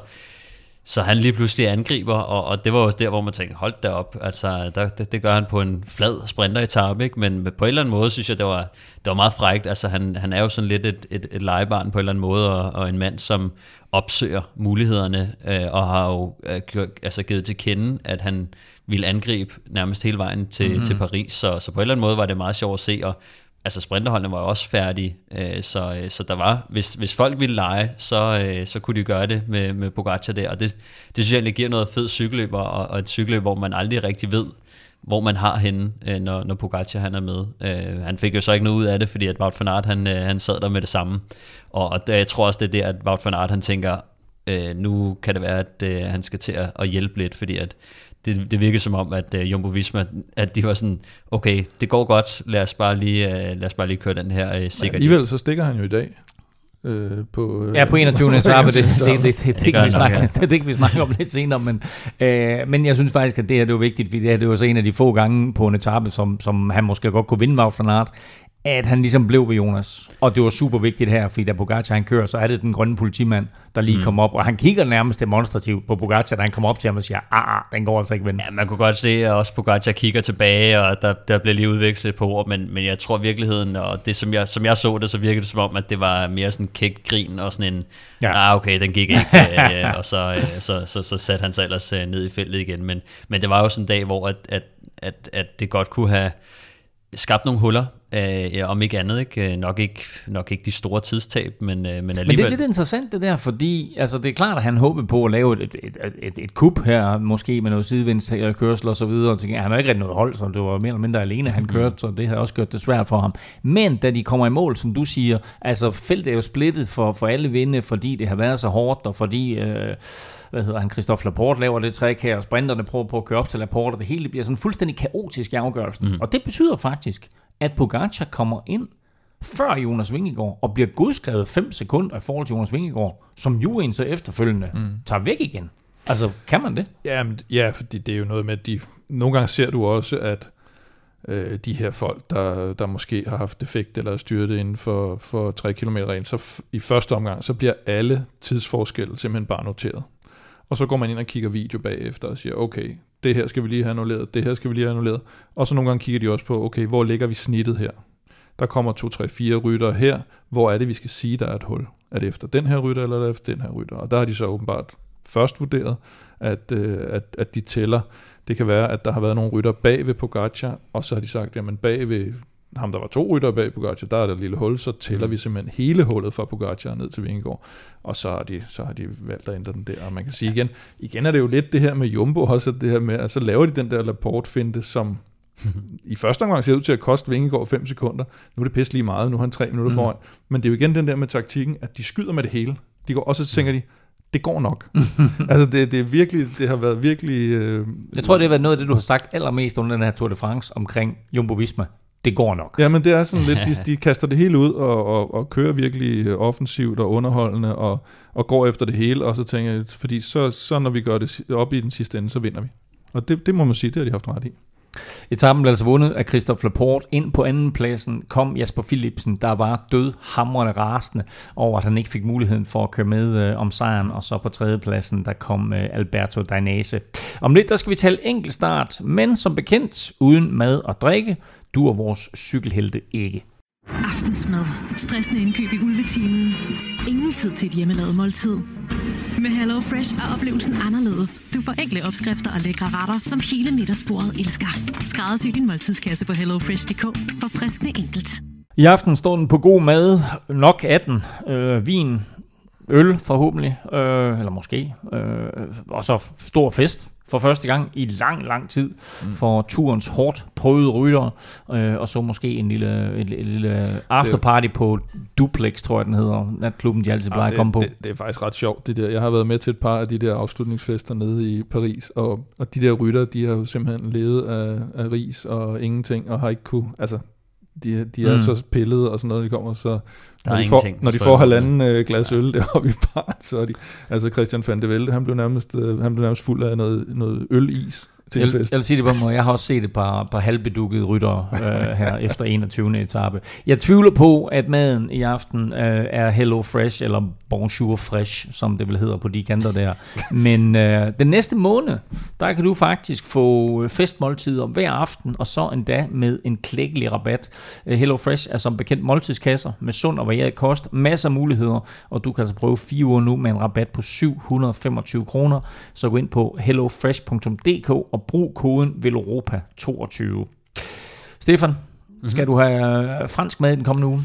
så han lige pludselig angriber, og, og det var også der, hvor man tænkte, hold da op, altså der, det, det gør han på en flad sprinteretappe, ikke? men på en eller anden måde synes jeg, det var, det var meget frægt, altså han, han er jo sådan lidt et, et, et legebarn på en eller anden måde, og, og en mand, som opsøger mulighederne, øh, og har jo øh, gjort, altså givet til kende, at han ville angribe nærmest hele vejen til, Mhm. mm-hmm. til Paris, så, så på en eller anden måde var det meget sjovt at se, og altså sprinterholdene var jo også færdige, øh, så, øh, så der var, hvis, hvis folk ville lege, så, øh, så kunne de gøre det med, med Pogacar der, og det, det synes jeg egentlig giver noget fed cykelløb, og, og et cykelløb, hvor man aldrig rigtig ved, hvor man har henne, øh, når, når Pogacar han er med. Øh, han fik jo så ikke noget ud af det, fordi at Wout van Aert, han, øh, han sad der med det samme. Og, og der, jeg tror også, det er der, at Wout van Aert, han tænker, øh, nu kan det være, at øh, han skal til at, at hjælpe lidt, fordi at det, det virkede som om, at øh, Jumbo Visma, at de var sådan, okay, det går godt, lad os bare lige, øh, lad os bare lige køre den her øh, sikkert. Alligevel så stikker han jo i dag. Øh, på, øh, Ja, på 21. etape, det, det, det, det, det, det, kan vi snakke, det, det kan vi snakke om lidt senere, men, øh, men jeg synes faktisk, at det her det var vigtigt, fordi det, her, det var så en af de få gange på en etape, som, som han måske godt kunne vinde Wout van Aert, at han ligesom blev ved Jonas. Og det var super vigtigt her, fordi da Pogacar han kører, så er det den grønne politimand, der lige mm. kommer op, og han kigger nærmest demonstrativt på Pogacar, da han kommer op til ham og siger, ah, ah den går altså ikke ven. Ja, man kunne godt se, at også Pogacar kigger tilbage, og der, der blev lige udvekslet på ord, men, men jeg tror virkeligheden, og det som jeg, som jeg så det, så virkede det som om, at det var mere sådan kægt grin, og sådan en, Ja. ja. ah okay, den gik ikke, øh, og så, øh, så, så, så satte han sig ellers øh, ned i feltet igen, men, men det var jo sådan en dag, hvor at, at, at, at det godt kunne have skabt nogle huller, øh, om ikke andet, ikke? Øh, Nok, ikke, nok ikke de store tidstab, men, øh, men alligevel... Men det er lidt interessant det der, fordi altså, det er klart, at han håbede på at lave et, et, et, et, kup her, måske med noget sidevindskørsel og så videre. Og tænkte, han har ikke rigtig noget hold, så det var mere eller mindre alene, han kørte, så det havde også gjort det svært for ham. Men da de kommer i mål, som du siger, altså feltet er jo splittet for, for alle vinde, fordi det har været så hårdt, og fordi... Øh, hvad hedder han, Christophe Laporte laver det træk her, og sprinterne prøver på at køre op til Laporte, og det hele bliver sådan fuldstændig kaotisk i afgørelsen. Mm. Og det betyder faktisk, at Pogacar kommer ind før Jonas Vingegaard, og bliver godskrevet 5 sekunder i forhold til Jonas Vingegaard, som juryen så efterfølgende mm. tager væk igen. Altså, kan man det? Ja, men, ja, fordi det er jo noget med, at de... Nogle gange ser du også, at øh, de her folk, der, der måske har haft defekt eller styrtet inden for, for 3 km ind, så f- i første omgang, så bliver alle tidsforskelle simpelthen bare noteret. Og så går man ind og kigger video bagefter og siger, okay, det her skal vi lige have annulleret, det her skal vi lige have annulleret. Og så nogle gange kigger de også på, okay, hvor ligger vi snittet her? Der kommer 2, 3, 4 rytter her. Hvor er det, vi skal sige, der er et hul? Er det efter den her rytter, eller er det efter den her rytter? Og der har de så åbenbart først vurderet, at, øh, at, at de tæller. Det kan være, at der har været nogle rytter bag ved Pogacar, og så har de sagt, jamen bag ved ham, der var to rytter bag Pogacar, der er der et lille hul, så tæller mm. vi simpelthen hele hullet fra Pogacar ned til Vingegaard, og så har, de, så har de valgt at ændre den der. Og man kan sige igen, igen er det jo lidt det her med Jumbo også, det her med, at så laver de den der Laporte-finte, som i første omgang ser ud til at koste Vingegaard 5 sekunder. Nu er det pisse lige meget, nu har han 3 minutter Mm. foran. Men det er jo igen den der med taktikken, at de skyder med det hele. De går også så tænker de, det går nok. altså det, det, er virkelig, det har været virkelig... Øh, Jeg tror, det har været noget af det, du har sagt allermest under den her Tour de France omkring Jumbo Visma. Det går nok. Jamen det er sådan lidt, de, de kaster det hele ud og, og, og kører virkelig offensivt og underholdende og, og går efter det hele, og så tænker jeg, fordi så, så når vi gør det op i den sidste ende, så vinder vi. Og det, det må man sige, det har de haft ret i. Etappen blev altså vundet af Christophe Laporte. Ind på anden pladsen kom Jasper Philipsen, der var død hamrende rasende over, at han ikke fik muligheden for at køre med øh, om sejren. Og så på tredje pladsen, der kom øh, Alberto Dainese. Om lidt, der skal vi tale enkeltstart, men som bekendt, uden mad og drikke, dur vores cykelhelte ikke. Aftensmad. Stressende indkøb i ulvetimen. Ingen tid til et hjemmelavet måltid. Med Hello Fresh er oplevelsen anderledes. Du får enkle opskrifter og lækre retter, som hele middagsbordet elsker. Skræddersy din måltidskasse på hellofresh.dk. For friskende enkelt. I aften står den på god mad, nok 18, øh, vin, øl forhåbentlig, øh, eller måske, øh, og så stor fest for første gang i lang, lang tid mm. for turens hårdt prøvede rytter, øh, og så måske en lille, en, en lille afterparty på Duplex, tror jeg den hedder, natklubben de altid plejer Ja, at komme på. Det, det er faktisk ret sjovt, det der. Jeg har været med til et par af de der afslutningsfester nede i Paris, og, og de der rytter, de har jo simpelthen levet af, af ris og ingenting, og har ikke kunne, altså, de, de er Mm. så pillede og sådan noget, de kommer, så Der når de, får, når de får halvanden øh, glas øl deroppe i baren, så er de, altså Christian van de Velde, han blev nærmest, øh, han blev nærmest fuld af noget, noget ølis til en Jeg, fest. jeg vil sige det på en måde. Jeg har også set et par, par halvbedukkede rytter øh, her efter 21. etape. Jeg tvivler på, at maden i aften øh, er Hello Fresh, eller Bonjour Fresh, som det vil hedder på de kanter der. Men øh, den næste måned, der kan du faktisk få øh, festmåltider hver aften, og så endda med en klækkelig rabat. Øh, Hello Fresh er som bekendt måltidskasser med sund og varieret kost, masser af muligheder, og du kan altså prøve fire uger nu med en rabat på 725 kroner. Så gå ind på hellofresh.dk og brug koden VELOROPA22. Stefan, mm-hmm. skal du have øh, fransk mad i den kommende uge?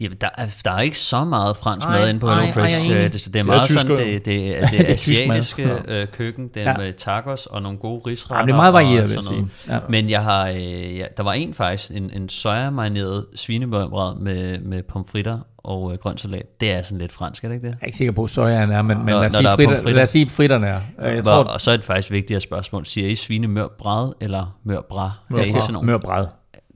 Jamen, der er, der er ikke så meget fransk Ej, mad inde på ej, Hello Fresh. ej, jeg er enig. Øh, det, det er Det er meget sådan, tyskere. det, det, Det det tysk asiatiske Ja. øh, køkken. Det er Ja. med tacos og nogle gode risretter. Ja, det er meget varieret, og vil jeg sådan noget. sige. Ja. Men jeg har, øh, ja, der var en faktisk, en, en soja-marineret svinemørbrad med, med pomfritter og øh, grøn salat. Det er sådan lidt fransk, er det ikke det? Jeg er ikke sikker på, at sojaen er, men, men Når- lad, os sige der er fritter, pomfritter. lad os sige, fritterne er. Jeg Hvor- tror, og så er det faktisk vigtigt spørgsmål. Siger I svinemørbrad eller mørbra? Mør- Er I sådan nogle- mørbræd.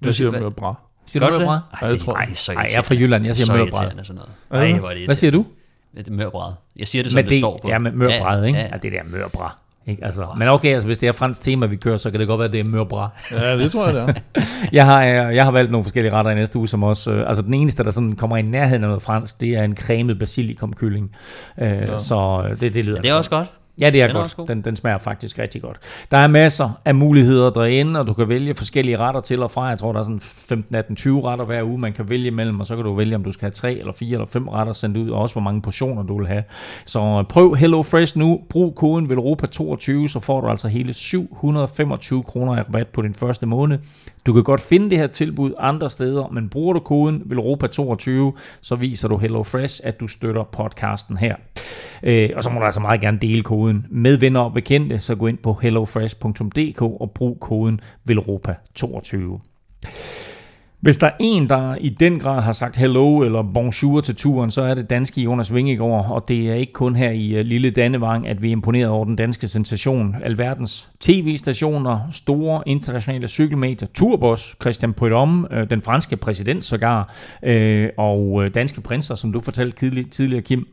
Jeg siger mørbra. Siger du Gør mørbræd? det? Ej, det, ej, det er så Ej, jeg er fra Jylland, jeg siger mørbræd. irriterende sådan noget. Det Ej, det? hvor er det Hvad siger du? Det er mørbræd. Jeg siger det, som Men det, står på. Ja, med mørbræd, ikke? Ja, Ja, det der mørbræd. Ikke? Altså, men okay, altså, hvis det er fransk tema, vi kører, så kan det godt være, at det er mørbræd. Ja, det tror jeg, det er. jeg, har, øh, jeg har valgt nogle forskellige retter i næste uge, som også... Øh, altså, den eneste, der sådan kommer i nærheden af noget fransk, det er en cremet basilikumkylling. Øh, Ja. Så øh, det, det lyder... Men det er også godt. Ja, det er Den er godt. god. Den, den smager faktisk rigtig godt. Der er masser af muligheder derinde, og du kan vælge forskellige retter til og fra. Jeg tror, der er sådan 15, 18, 20 retter hver uge, man kan vælge mellem, og så kan du vælge, om du skal have tre eller fire eller fem retter sendt ud, og også hvor mange portioner du vil have. Så øh, prøv Hello Fresh nu. Brug koden VELOROPA22, så får du altså hele 725 kroner i rabat på din første måned. Du kan godt finde det her tilbud andre steder, men bruger du koden VELOROPA22, så viser du Hello Fresh, at du støtter podcasten her. Øh, og så må du altså meget gerne dele koden med venner og bekendte, så gå ind på hellofresh.dk og brug koden VELOROPA22. Hvis der er en, der i den grad har sagt hello eller bonjour til turen, så er det danske Jonas Vingegaard, og det er ikke kun her i øh, lille Dannevang, at vi er imponeret over den danske sensation. Alverdens tv-stationer, store internationale cykelmedier, Turbos, Christian Prudhomme, øh, den franske præsident sågar, øh, og danske prinser, som du fortalte tidligere, Kim,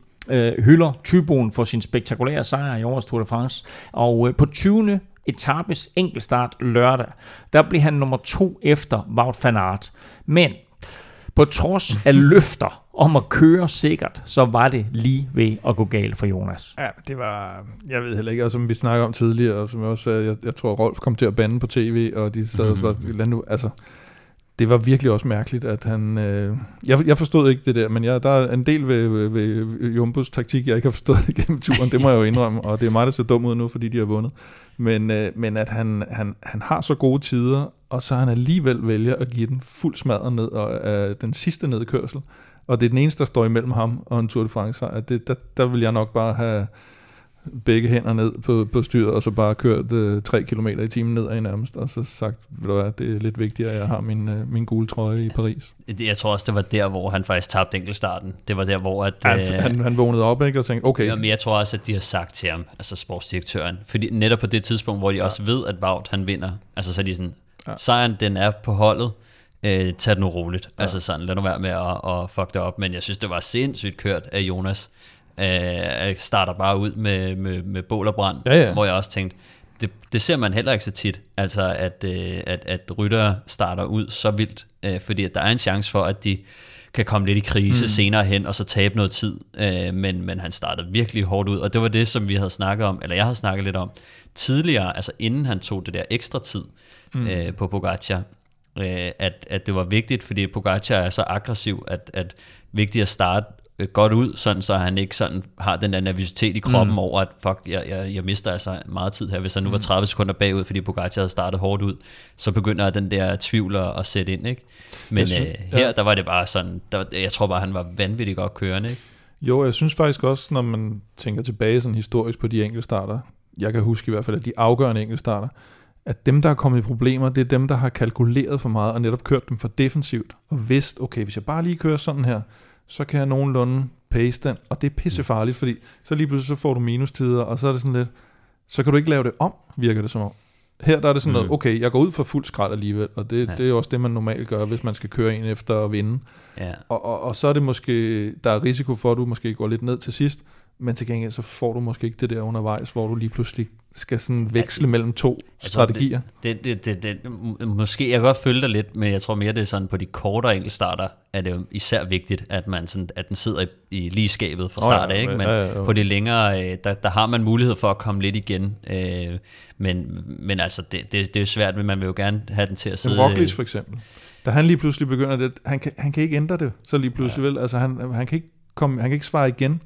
hylder Tyboen for sin spektakulære sejr i årets Tour de France. Og på 20 etapes enkeltstart lørdag, der blev han nummer to efter Wout van Aert. Men på trods af løfter om at køre sikkert, så var det lige ved at gå galt for Jonas. Ja, det var, jeg ved heller ikke, og som vi snakker om tidligere, og som jeg også sagde, jeg, jeg tror, Rolf kom til at bande på tv, og de sad og mm-hmm. nu, altså, det var virkelig også mærkeligt, at han... Øh, jeg, jeg forstod ikke det der, men jeg, der er en del ved, ved, ved Jumbos taktik, jeg ikke har forstået igennem turen, det må jeg jo indrømme, og det er mig, der ser dum ud nu, fordi de har vundet. Men, øh, men at han, han, han har så gode tider, og så han alligevel vælger at give den fuld smadret ned, og øh, den sidste nedkørsel, og det er den eneste, der står imellem ham og en Tour de France, at det, der, der vil jeg nok bare have begge hænder ned på, på styret, og så bare kørt øh, 3 km i timen ned af nærmest, og så sagt, ved du hvad, det er lidt vigtigere, at jeg har min, øh, min gule trøje i Paris. Jeg tror også, det var der, hvor han faktisk tabte enkeltstarten. Det var der, hvor... At, han, øh, han, han vågnede op ikke, og tænkte, okay. Jamen, jeg tror også, at de har sagt til ham, altså sportsdirektøren, fordi netop på det tidspunkt, hvor de ja. også ved, at Wout han vinder, altså så er de sådan, ja. sejren den er på holdet, øh, tag det nu roligt. Ja. Altså sådan, lad nu være med at, at fuck det op. Men jeg synes, det var sindssygt kørt af Jonas. Øh, starter bare ud med, med, med bål og brand, ja, ja. hvor jeg også tænkte, det, det ser man heller ikke så tit, altså at, øh, at, at rytter starter ud så vildt, øh, fordi at der er en chance for, at de kan komme lidt i krise mm. senere hen, og så tabe noget tid, øh, men, men han startede virkelig hårdt ud, og det var det, som vi havde snakket om, eller jeg havde snakket lidt om tidligere, altså inden han tog det der ekstra tid mm. øh, på Pogacar, øh, at, at det var vigtigt, fordi Pogacar er så aggressiv, at, at vigtigt at starte øh, godt ud, sådan så han ikke sådan har den der nervøsitet i kroppen mm. over, at fuck, jeg, jeg, jeg mister altså meget tid her. Hvis han nu var 30 mm. sekunder bagud, fordi Pogacar havde startet hårdt ud, så begynder den der tvivl at sætte ind. Ikke? Men synes, øh, her, ja. der var det bare sådan, der, jeg tror bare, han var vanvittigt godt kørende. Ikke? Jo, jeg synes faktisk også, når man tænker tilbage sådan historisk på de enkelte starter, jeg kan huske i hvert fald, at de afgørende enkelte starter, at dem, der er kommet i problemer, det er dem, der har kalkuleret for meget og netop kørt dem for defensivt og vidst, okay, hvis jeg bare lige kører sådan her, så kan jeg nogenlunde pace den, og det er pissefarligt, fordi så lige pludselig så får du minustider, og så er det sådan lidt, så kan du ikke lave det om, virker det som om. Her der er det sådan mm. noget, okay, jeg går ud for fuld skrald alligevel, og det, ja. det er også det, man normalt gør, hvis man skal køre en efter at vinde. Ja. Og, og, og så er det måske, der er risiko for, at du måske går lidt ned til sidst, men til gengæld så får du måske ikke det der undervejs, hvor du lige pludselig skal sådan veksle ja, mellem to strategier. Det, det, det, det, det, måske, jeg kan godt følge dig lidt, men jeg tror mere, det er sådan på de kortere enkeltstarter, er det jo især vigtigt, at, man sådan, at den sidder i, i lige skabet fra start af, oh, ikke? men ja, ja, ja. på de længere, øh, der, der har man mulighed for at komme lidt igen, øh, men, men altså, det, det, det er jo svært, men man vil jo gerne have den til at sidde... Roglic for eksempel, da han lige pludselig begynder det, han kan, han kan ikke ændre det, så lige pludselig ja. vel, altså han, han kan ikke komme, han kan ikke svare igen,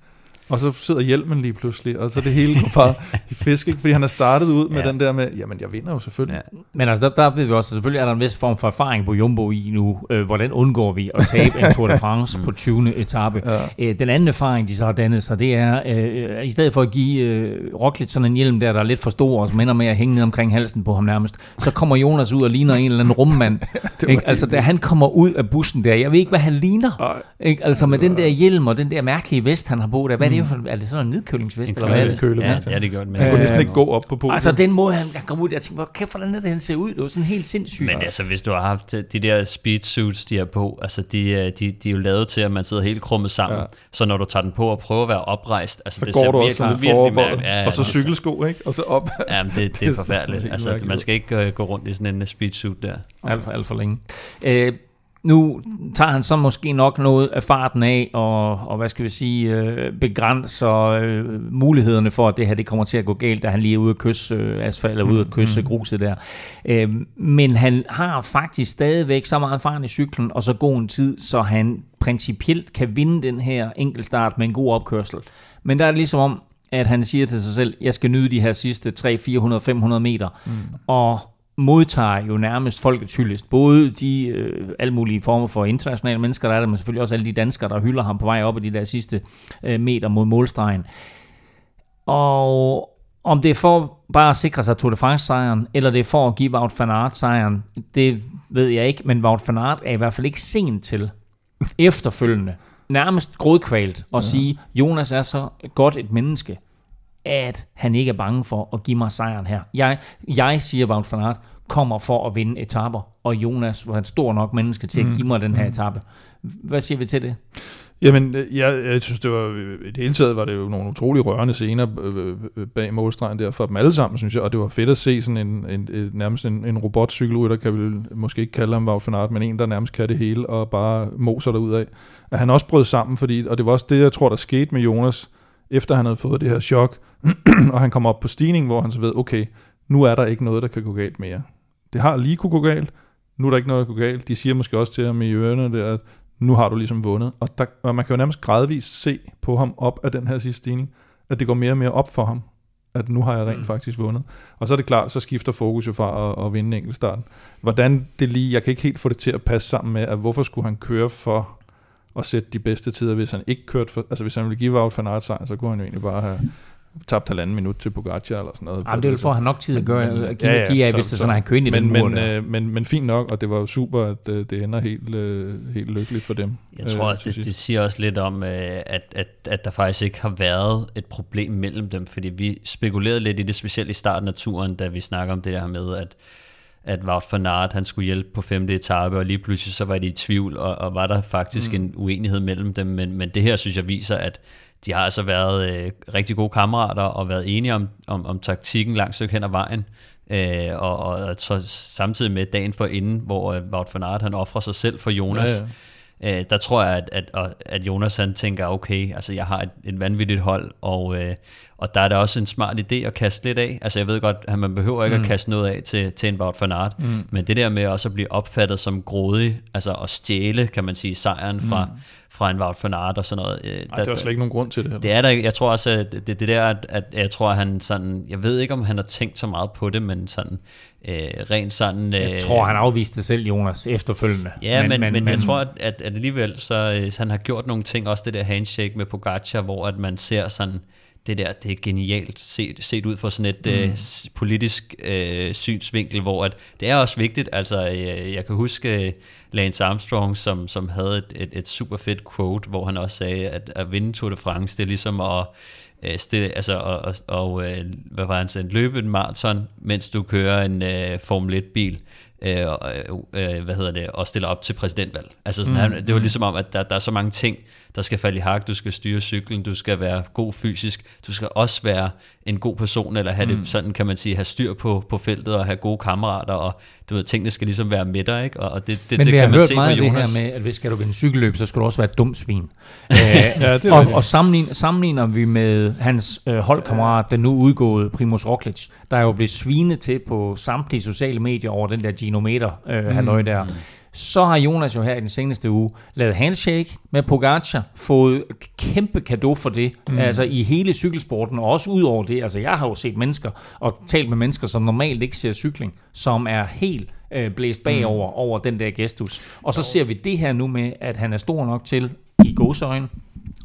og så sidder hjelmen lige pludselig, og så det hele går bare i fisk, ikke? fordi han har startet ud med ja. den der med, jamen jeg vinder jo selvfølgelig. Ja. Men altså der, der ved vi også, selvfølgelig er der en vis form for erfaring på Jumbo i nu, øh, hvordan undgår vi at tabe en Tour de France på 20. etape. Ja. Øh, den anden erfaring, de så har dannet sig, det er, øh, i stedet for at give øh, Roglic sådan en hjelm der, der er lidt for stor, og som ender med at hænge ned omkring halsen på ham nærmest, så kommer Jonas ud og ligner en eller anden rummand. ikke? Altså da han kommer ud af bussen der, jeg ved ikke, hvad han ligner. Ikke? Altså med den der hjelm og den der mærkelige vest, han har på der, hvad er det for, er det sådan en nedkølingsvest? En eller hvad er det? Ja, ja, det gør det. Han kunne næsten ikke gå op på podiet. Altså den måde, han, han kom ud, jeg tænkte, hvor kæft, hvordan er det, han ser ud? Det var sådan helt sindssygt. Men altså, hvis du har haft de der speed suits, de er på, altså de, øh, de, de er jo lavet til, at man sidder helt krummet sammen. Ja. Så når du tager den på og prøver at være oprejst, altså så det går ser du virkelig, også virkelig mærkeligt. Ja, og så cykelsko, ikke? Og så op. Jamen, det, det er forfærdeligt. altså, man skal ikke gå rundt i sådan en speed suit der. Alt for, alt for længe. Uh, nu tager han så måske nok noget af farten af, og, og hvad skal vi sige, øh, begrænser øh, mulighederne for, at det her det kommer til at gå galt, da han lige er ude at kysse øh, asfalt, eller ude at kysse mm. gruset der. Øh, men han har faktisk stadigvæk så meget erfaring i cyklen, og så god en tid, så han principielt kan vinde den her enkeltstart med en god opkørsel. Men der er det ligesom om, at han siger til sig selv, jeg skal nyde de her sidste 3, 400, 500 meter, mm. og modtager jo nærmest folkets hyldest. Både de øh, alle mulige former for internationale mennesker, der er der, men selvfølgelig også alle de danskere, der hylder ham på vej op i de der sidste øh, meter mod målstregen. Og om det er for bare at sikre sig Tour de France-sejren, eller det er for at give Wout van Aert-sejren, det ved jeg ikke, men Wout van Aert er i hvert fald ikke sent til efterfølgende, nærmest grådkvalt, at ja. sige, Jonas er så godt et menneske, at han ikke er bange for at give mig sejren her. Jeg, jeg siger, Wout van Aert kommer for at vinde etapper, og Jonas var en stor nok menneske til at mm. give mig den her mm. etape. Hvad siger vi til det? Jamen, øh, jeg, jeg synes, det var i det hele taget var det jo nogle utrolig rørende scener øh, øh, bag målstregen der for dem alle sammen, synes jeg, og det var fedt at se sådan en, en, en nærmest en, en robotcykelrytter, kan vi måske ikke kalde ham Wout van Aert, men en, der nærmest kan det hele og bare moser derud af. At han også brød sammen, fordi, og det var også det, jeg tror, der skete med Jonas, efter han havde fået det her chok, og han kom op på stigning, hvor han så ved, okay, nu er der ikke noget, der kan gå galt mere. Det har lige kunne gå galt, nu er der ikke noget, der kan gå galt. De siger måske også til ham i ørerne, der, at nu har du ligesom vundet. Og, der, og man kan jo nærmest gradvist se på ham op af den her sidste stigning, at det går mere og mere op for ham, at nu har jeg rent mm. faktisk vundet. Og så er det klart, så skifter fokus jo fra at, at vinde enkeltstarten. Hvordan det lige, jeg kan ikke helt få det til at passe sammen med, at hvorfor skulle han køre for at sætte de bedste tider, hvis han ikke kørte for, altså hvis han ville give Wout van Aert sejr, så kunne han jo egentlig bare have tabt halvanden minut til Pogacar eller sådan noget. Jamen, det vil for at have nok tid at gøre, men, give, ja, ja, give af, hvis det er sådan, at han kører ind i men, den men, øh, men, men fint nok, og det var jo super, at øh, det ender helt, øh, helt lykkeligt for dem. Jeg tror også, det, det siger også lidt om, øh, at, at, at der faktisk ikke har været et problem mellem dem, fordi vi spekulerede lidt i det, specielt i starten af turen, da vi snakker om det her med, at at Wout van Aert, han skulle hjælpe på femte etape, og lige pludselig så var de i tvivl, og, og var der faktisk mm. en uenighed mellem dem, men, men det her synes jeg viser, at de har altså været øh, rigtig gode kammerater og været enige om, om, om taktikken langt stykke hen ad vejen. Øh, og, og så samtidig med dagen for inden, hvor øh, Wout van Aert han offrer sig selv for Jonas, ja, ja. Øh, der tror jeg, at, at, at Jonas han tænker, okay, altså jeg har et, et vanvittigt hold, og, øh, og der er der også en smart idé at kaste lidt af. Altså jeg ved godt, at man behøver ikke mm. at kaste noget af til, til en Wout van Aert, mm. men det der med også at blive opfattet som grådig, altså at stjæle, kan man sige, sejren fra, mm fra en Wout van Aert og sådan noget. Øh, Ej, der, er slet ikke nogen grund til det. Heller. Det er der Jeg tror også, at det, det der, at, at jeg tror, at han sådan, jeg ved ikke, om han har tænkt så meget på det, men sådan, øh, rent sådan... Øh, jeg tror, han afviste det selv, Jonas, efterfølgende. Ja, men, men, men, men, jeg tror, at, at, at alligevel, så, øh, så han har gjort nogle ting, også det der handshake med Pogacar, hvor at man ser sådan, det der, det er genialt set, set ud fra sådan et mm. øh, politisk øh, synsvinkel, hvor at det er også vigtigt, altså øh, jeg kan huske øh, Lance Armstrong, som, som havde et, et, et super fedt quote, hvor han også sagde, at at vinde Tour de France, det er ligesom at øh, stille, altså, og, og, og øh, hvad var han sagde, løbe en maraton, mens du kører en øh, Formel 1 bil øh, øh, hvad hedder det, og stiller op til præsidentvalg. Altså sådan, mm. det var ligesom om, at der, der er så mange ting, der skal falde i hak. Du skal styre cyklen, du skal være god fysisk, du skal også være en god person, eller have mm. det sådan, kan man sige, have styr på, på feltet, og have gode kammerater, og du ved, tingene skal ligesom være med dig, ikke? Og det, det, Men det vi kan man se meget på det Jonas. her med, at hvis skal du vinde cykelløb, så skal du også være et dumt svin. ja, det og, og sammenligner, sammenligner vi med hans øh, holdkammerat, den nu udgåede Primoz Roglic, der er jo blevet svinet til på samtlige sociale medier over den der genometer, øh, mm. halløj der. Så har Jonas jo her i den seneste uge lavet handshake med Pogacar, fået kæmpe kado for det, mm. altså i hele cykelsporten, og også ud over det. Altså jeg har jo set mennesker, og talt med mennesker, som normalt ikke ser cykling, som er helt øh, blæst bagover mm. over den der gestus. Og så jo. ser vi det her nu med, at han er stor nok til, i gåsøjne,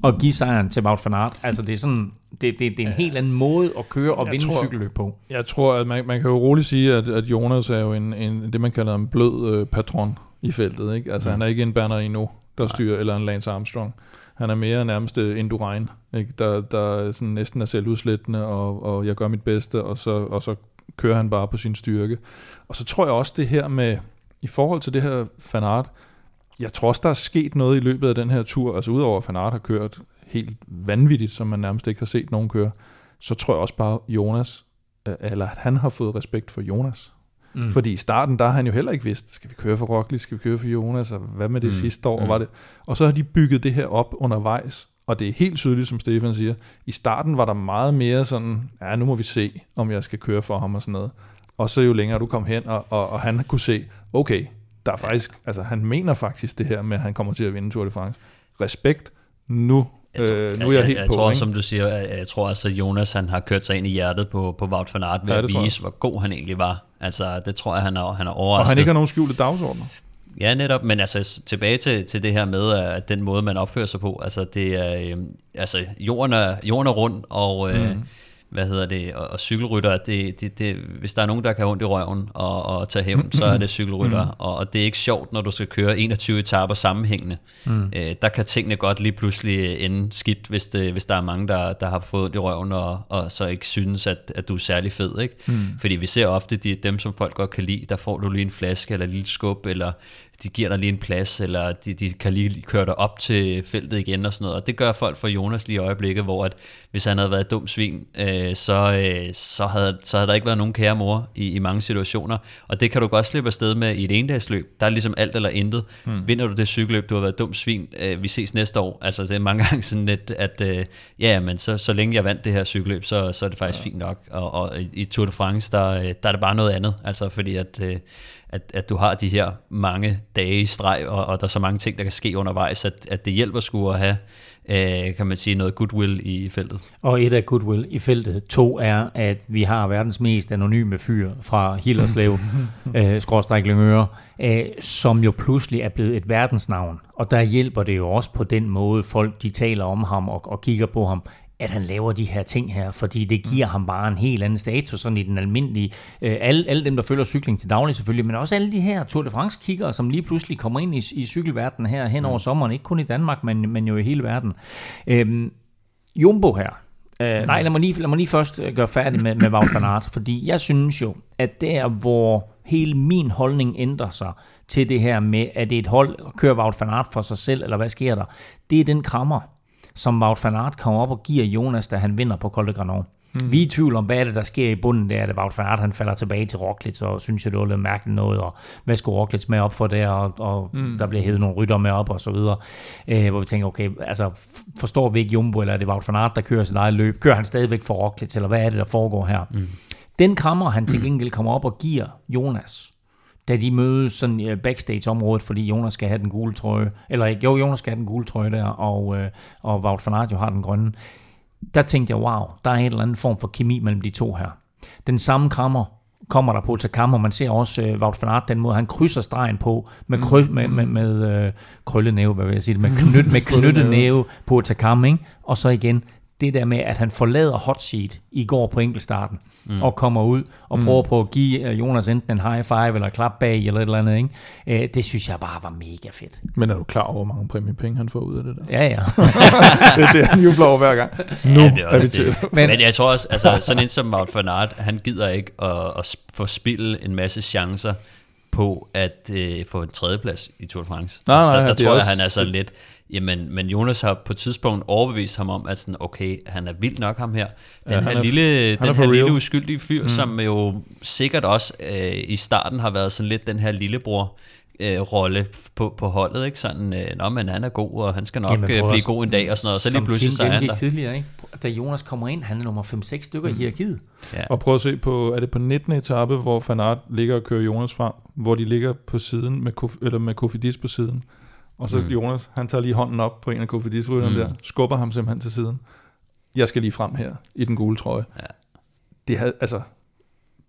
at give sejren til Wout van Aert. Altså det er sådan, det, det, det er en ja. helt anden måde at køre og Jeg vinde tror- cykelløb på. Jeg tror, at man, man kan jo roligt sige, at, at Jonas er jo en, en, det, man kalder en blød øh, patron i feltet. Ikke? Altså, Mm. han er ikke en Bernardino, der styrer, eller en Lance Armstrong. Han er mere nærmest øh, Indurain, ikke? Der, der sådan næsten er selvudslættende, og, og jeg gør mit bedste, og så, og så kører han bare på sin styrke. Og så tror jeg også det her med, i forhold til det her fanart, jeg tror også, der er sket noget i løbet af den her tur, altså udover at fanart har kørt helt vanvittigt, som man nærmest ikke har set nogen køre, så tror jeg også bare, Jonas, øh, eller at han har fået respekt for Jonas. Mm. Fordi i starten, der har han jo heller ikke vidst, skal vi køre for Roglic, skal vi køre for Jonas, og hvad med det Mm. sidste år, mm. var det? Og så har de bygget det her op undervejs, og det er helt tydeligt, som Stefan siger, i starten var der meget mere sådan, ja, nu må vi se, om jeg skal køre for ham og sådan noget. Og så jo længere du kom hen, og, og, og han kunne se, okay, der er faktisk, altså han mener faktisk det her med, at han kommer til at vinde Tour de France. Respekt, nu, øh, nu er jeg, helt jeg på. tror, ikke? som du siger, jeg, jeg tror også, at Jonas han har kørt sig ind i hjertet på, på Wout van Aert ved Ja, at tror jeg vise, hvor god han egentlig var. Altså, det tror jeg, han er, han er og overrasket. han ikke har nogen skjulte dagsordner. Ja, netop, men altså tilbage til, til det her med, at den måde, man opfører sig på, altså det er, øh, altså jorden er, jorden er rund, og øh, Mhm. Hvad hedder det, og, og cykelrytter, det, det, det, hvis der er nogen, der kan have ondt i røven og, og tage hævn, så er det cykelrytter, Mhm. og, og det er ikke sjovt, når du skal køre 21 etaper sammenhængende. Mm. Øh, der kan tingene godt lige pludselig ende skidt, hvis, det, hvis der er mange, der, der har fået ondt i røven, og, og så ikke synes, at, at du er særlig fed. Ikke? Mm. Fordi vi ser ofte de, dem, som folk godt kan lide, der får du lige en flaske, eller et lille skub, eller de giver dig lige en plads, eller de, de kan lige køre dig op til feltet igen og sådan noget. Og det gør folk for Jonas lige i øjeblikket, hvor at, hvis han havde været et dumt svin, øh, så, øh, så, havde, så havde der ikke været nogen kære mor i, i mange situationer. Og det kan du godt slippe afsted med i et endagsløb. Der er ligesom alt eller intet. Hmm. Vinder du det cykelløb, du har været et dumt svin, øh, vi ses næste år. Altså det er mange gange sådan lidt, at øh, ja, men så, så længe jeg vandt det her cykelløb, så, så er det faktisk ja. fint nok. Og, og i Tour de France, der, øh, der er det bare noget andet. Altså fordi at... Øh, at, at du har de her mange dage i streg, og, og der er så mange ting, der kan ske undervejs, at, at det hjælper sgu at have, øh, kan man sige, noget goodwill i feltet. Og et af goodwill i feltet. To er, at vi har verdens mest anonyme fyr fra Hillerslev, øh, skråstræk Lyngøre, øh, som jo pludselig er blevet et verdensnavn. Og der hjælper det jo også på den måde, folk de taler om ham og, og kigger på ham, at han laver de her ting her, fordi det giver mm. ham bare en helt anden status, sådan i den almindelige, øh, alle, alle dem, der følger cykling til daglig selvfølgelig, men også alle de her Tour de France kiggere, som lige pludselig kommer ind i, i cykelverdenen her hen over mm. sommeren, ikke kun i Danmark, men, men jo i hele verden. Øhm, Jumbo her, øh, mm. nej, lad mig, lige, lad mig lige først øh, gøre færdig med, med Wout van Aert, fordi jeg synes jo, at der, hvor hele min holdning ændrer sig til det her med, at det er et hold, kører Wout van Aert for sig selv, eller hvad sker der, det er den krammer, som Wout van Aert kommer op og giver Jonas, da han vinder på Col de Granon. Hmm. Vi er i tvivl om, hvad er det, der sker i bunden der, at Wout van Aert, han falder tilbage til Roglic, og synes jeg, det var lidt mærkeligt noget, og hvad skulle Roglic med op for der, og, og hmm. der bliver hævet nogle rytter med op, og så videre. Øh, hvor vi tænker, okay, altså, forstår vi ikke Jumbo, eller er det Wout van Aert, der kører sit eget løb? Kører han stadigvæk for Roglic, eller hvad er det, der foregår her? Hmm. Den krammer, han til gengæld kommer op og giver Jonas, da de mødes sådan backstage-området, fordi Jonas skal have den gule trøje, eller ikke, jo, Jonas skal have den gule trøje der, og, øh, og Wout van Aert jo har den grønne. Der tænkte jeg, wow, der er en eller anden form for kemi mellem de to her. Den samme krammer kommer der på til kammer. Man ser også uh, Wout van Aert, den måde, han krydser stregen på med, kry, mm. med, med, med uh, krøllenæve, hvad vil jeg sige, med, knyt, med knyttet næve på til ikke? og så igen det der med, at han forlader hot seat i går på enkeltstarten, mm. og kommer ud og mm. prøver på at give øh, Jonas enten en high five eller klap bag eller et eller andet. Ikke? Øh, det synes jeg bare var mega fedt. Men er du klar over, hvor mange præmiepenge han får ud af det der? Ja, ja. det er det, han jubler over hver gang. Nu ja, det er, er vi til. Men, Men jeg tror også, altså, sådan en som Wout van Aert, han gider ikke at, at få spillet en masse chancer på at øh, få en tredjeplads i Tour de France. Nej, nej, der, der tror jeg, også, han er sådan lidt Jamen, men Jonas har på et tidspunkt overbevist ham om, at sådan, okay, han er vild nok ham her. Den ja, her, er, lille, den her lille uskyldige fyr, mm. som jo sikkert også øh, i starten har været sådan lidt den her lillebror, øh, rolle på, på holdet, ikke? Sådan, øh, nå, men han er god, og han skal nok Jamen, øh, blive god en dag, og sådan noget, så lige pludselig så er han der. tidligere, ikke? Da Jonas kommer ind, han er nummer 5-6 stykker mm. i hierarkiet. Ja. Og prøv at se på, er det på 19. etape, hvor Fanart ligger og kører Jonas frem, hvor de ligger på siden, med, eller med Kofidis på siden, og så mm. Jonas, han tager lige hånden op på en af kofidis mm. der, skubber ham simpelthen til siden. Jeg skal lige frem her i den gule trøje. Ja. Det havde, altså,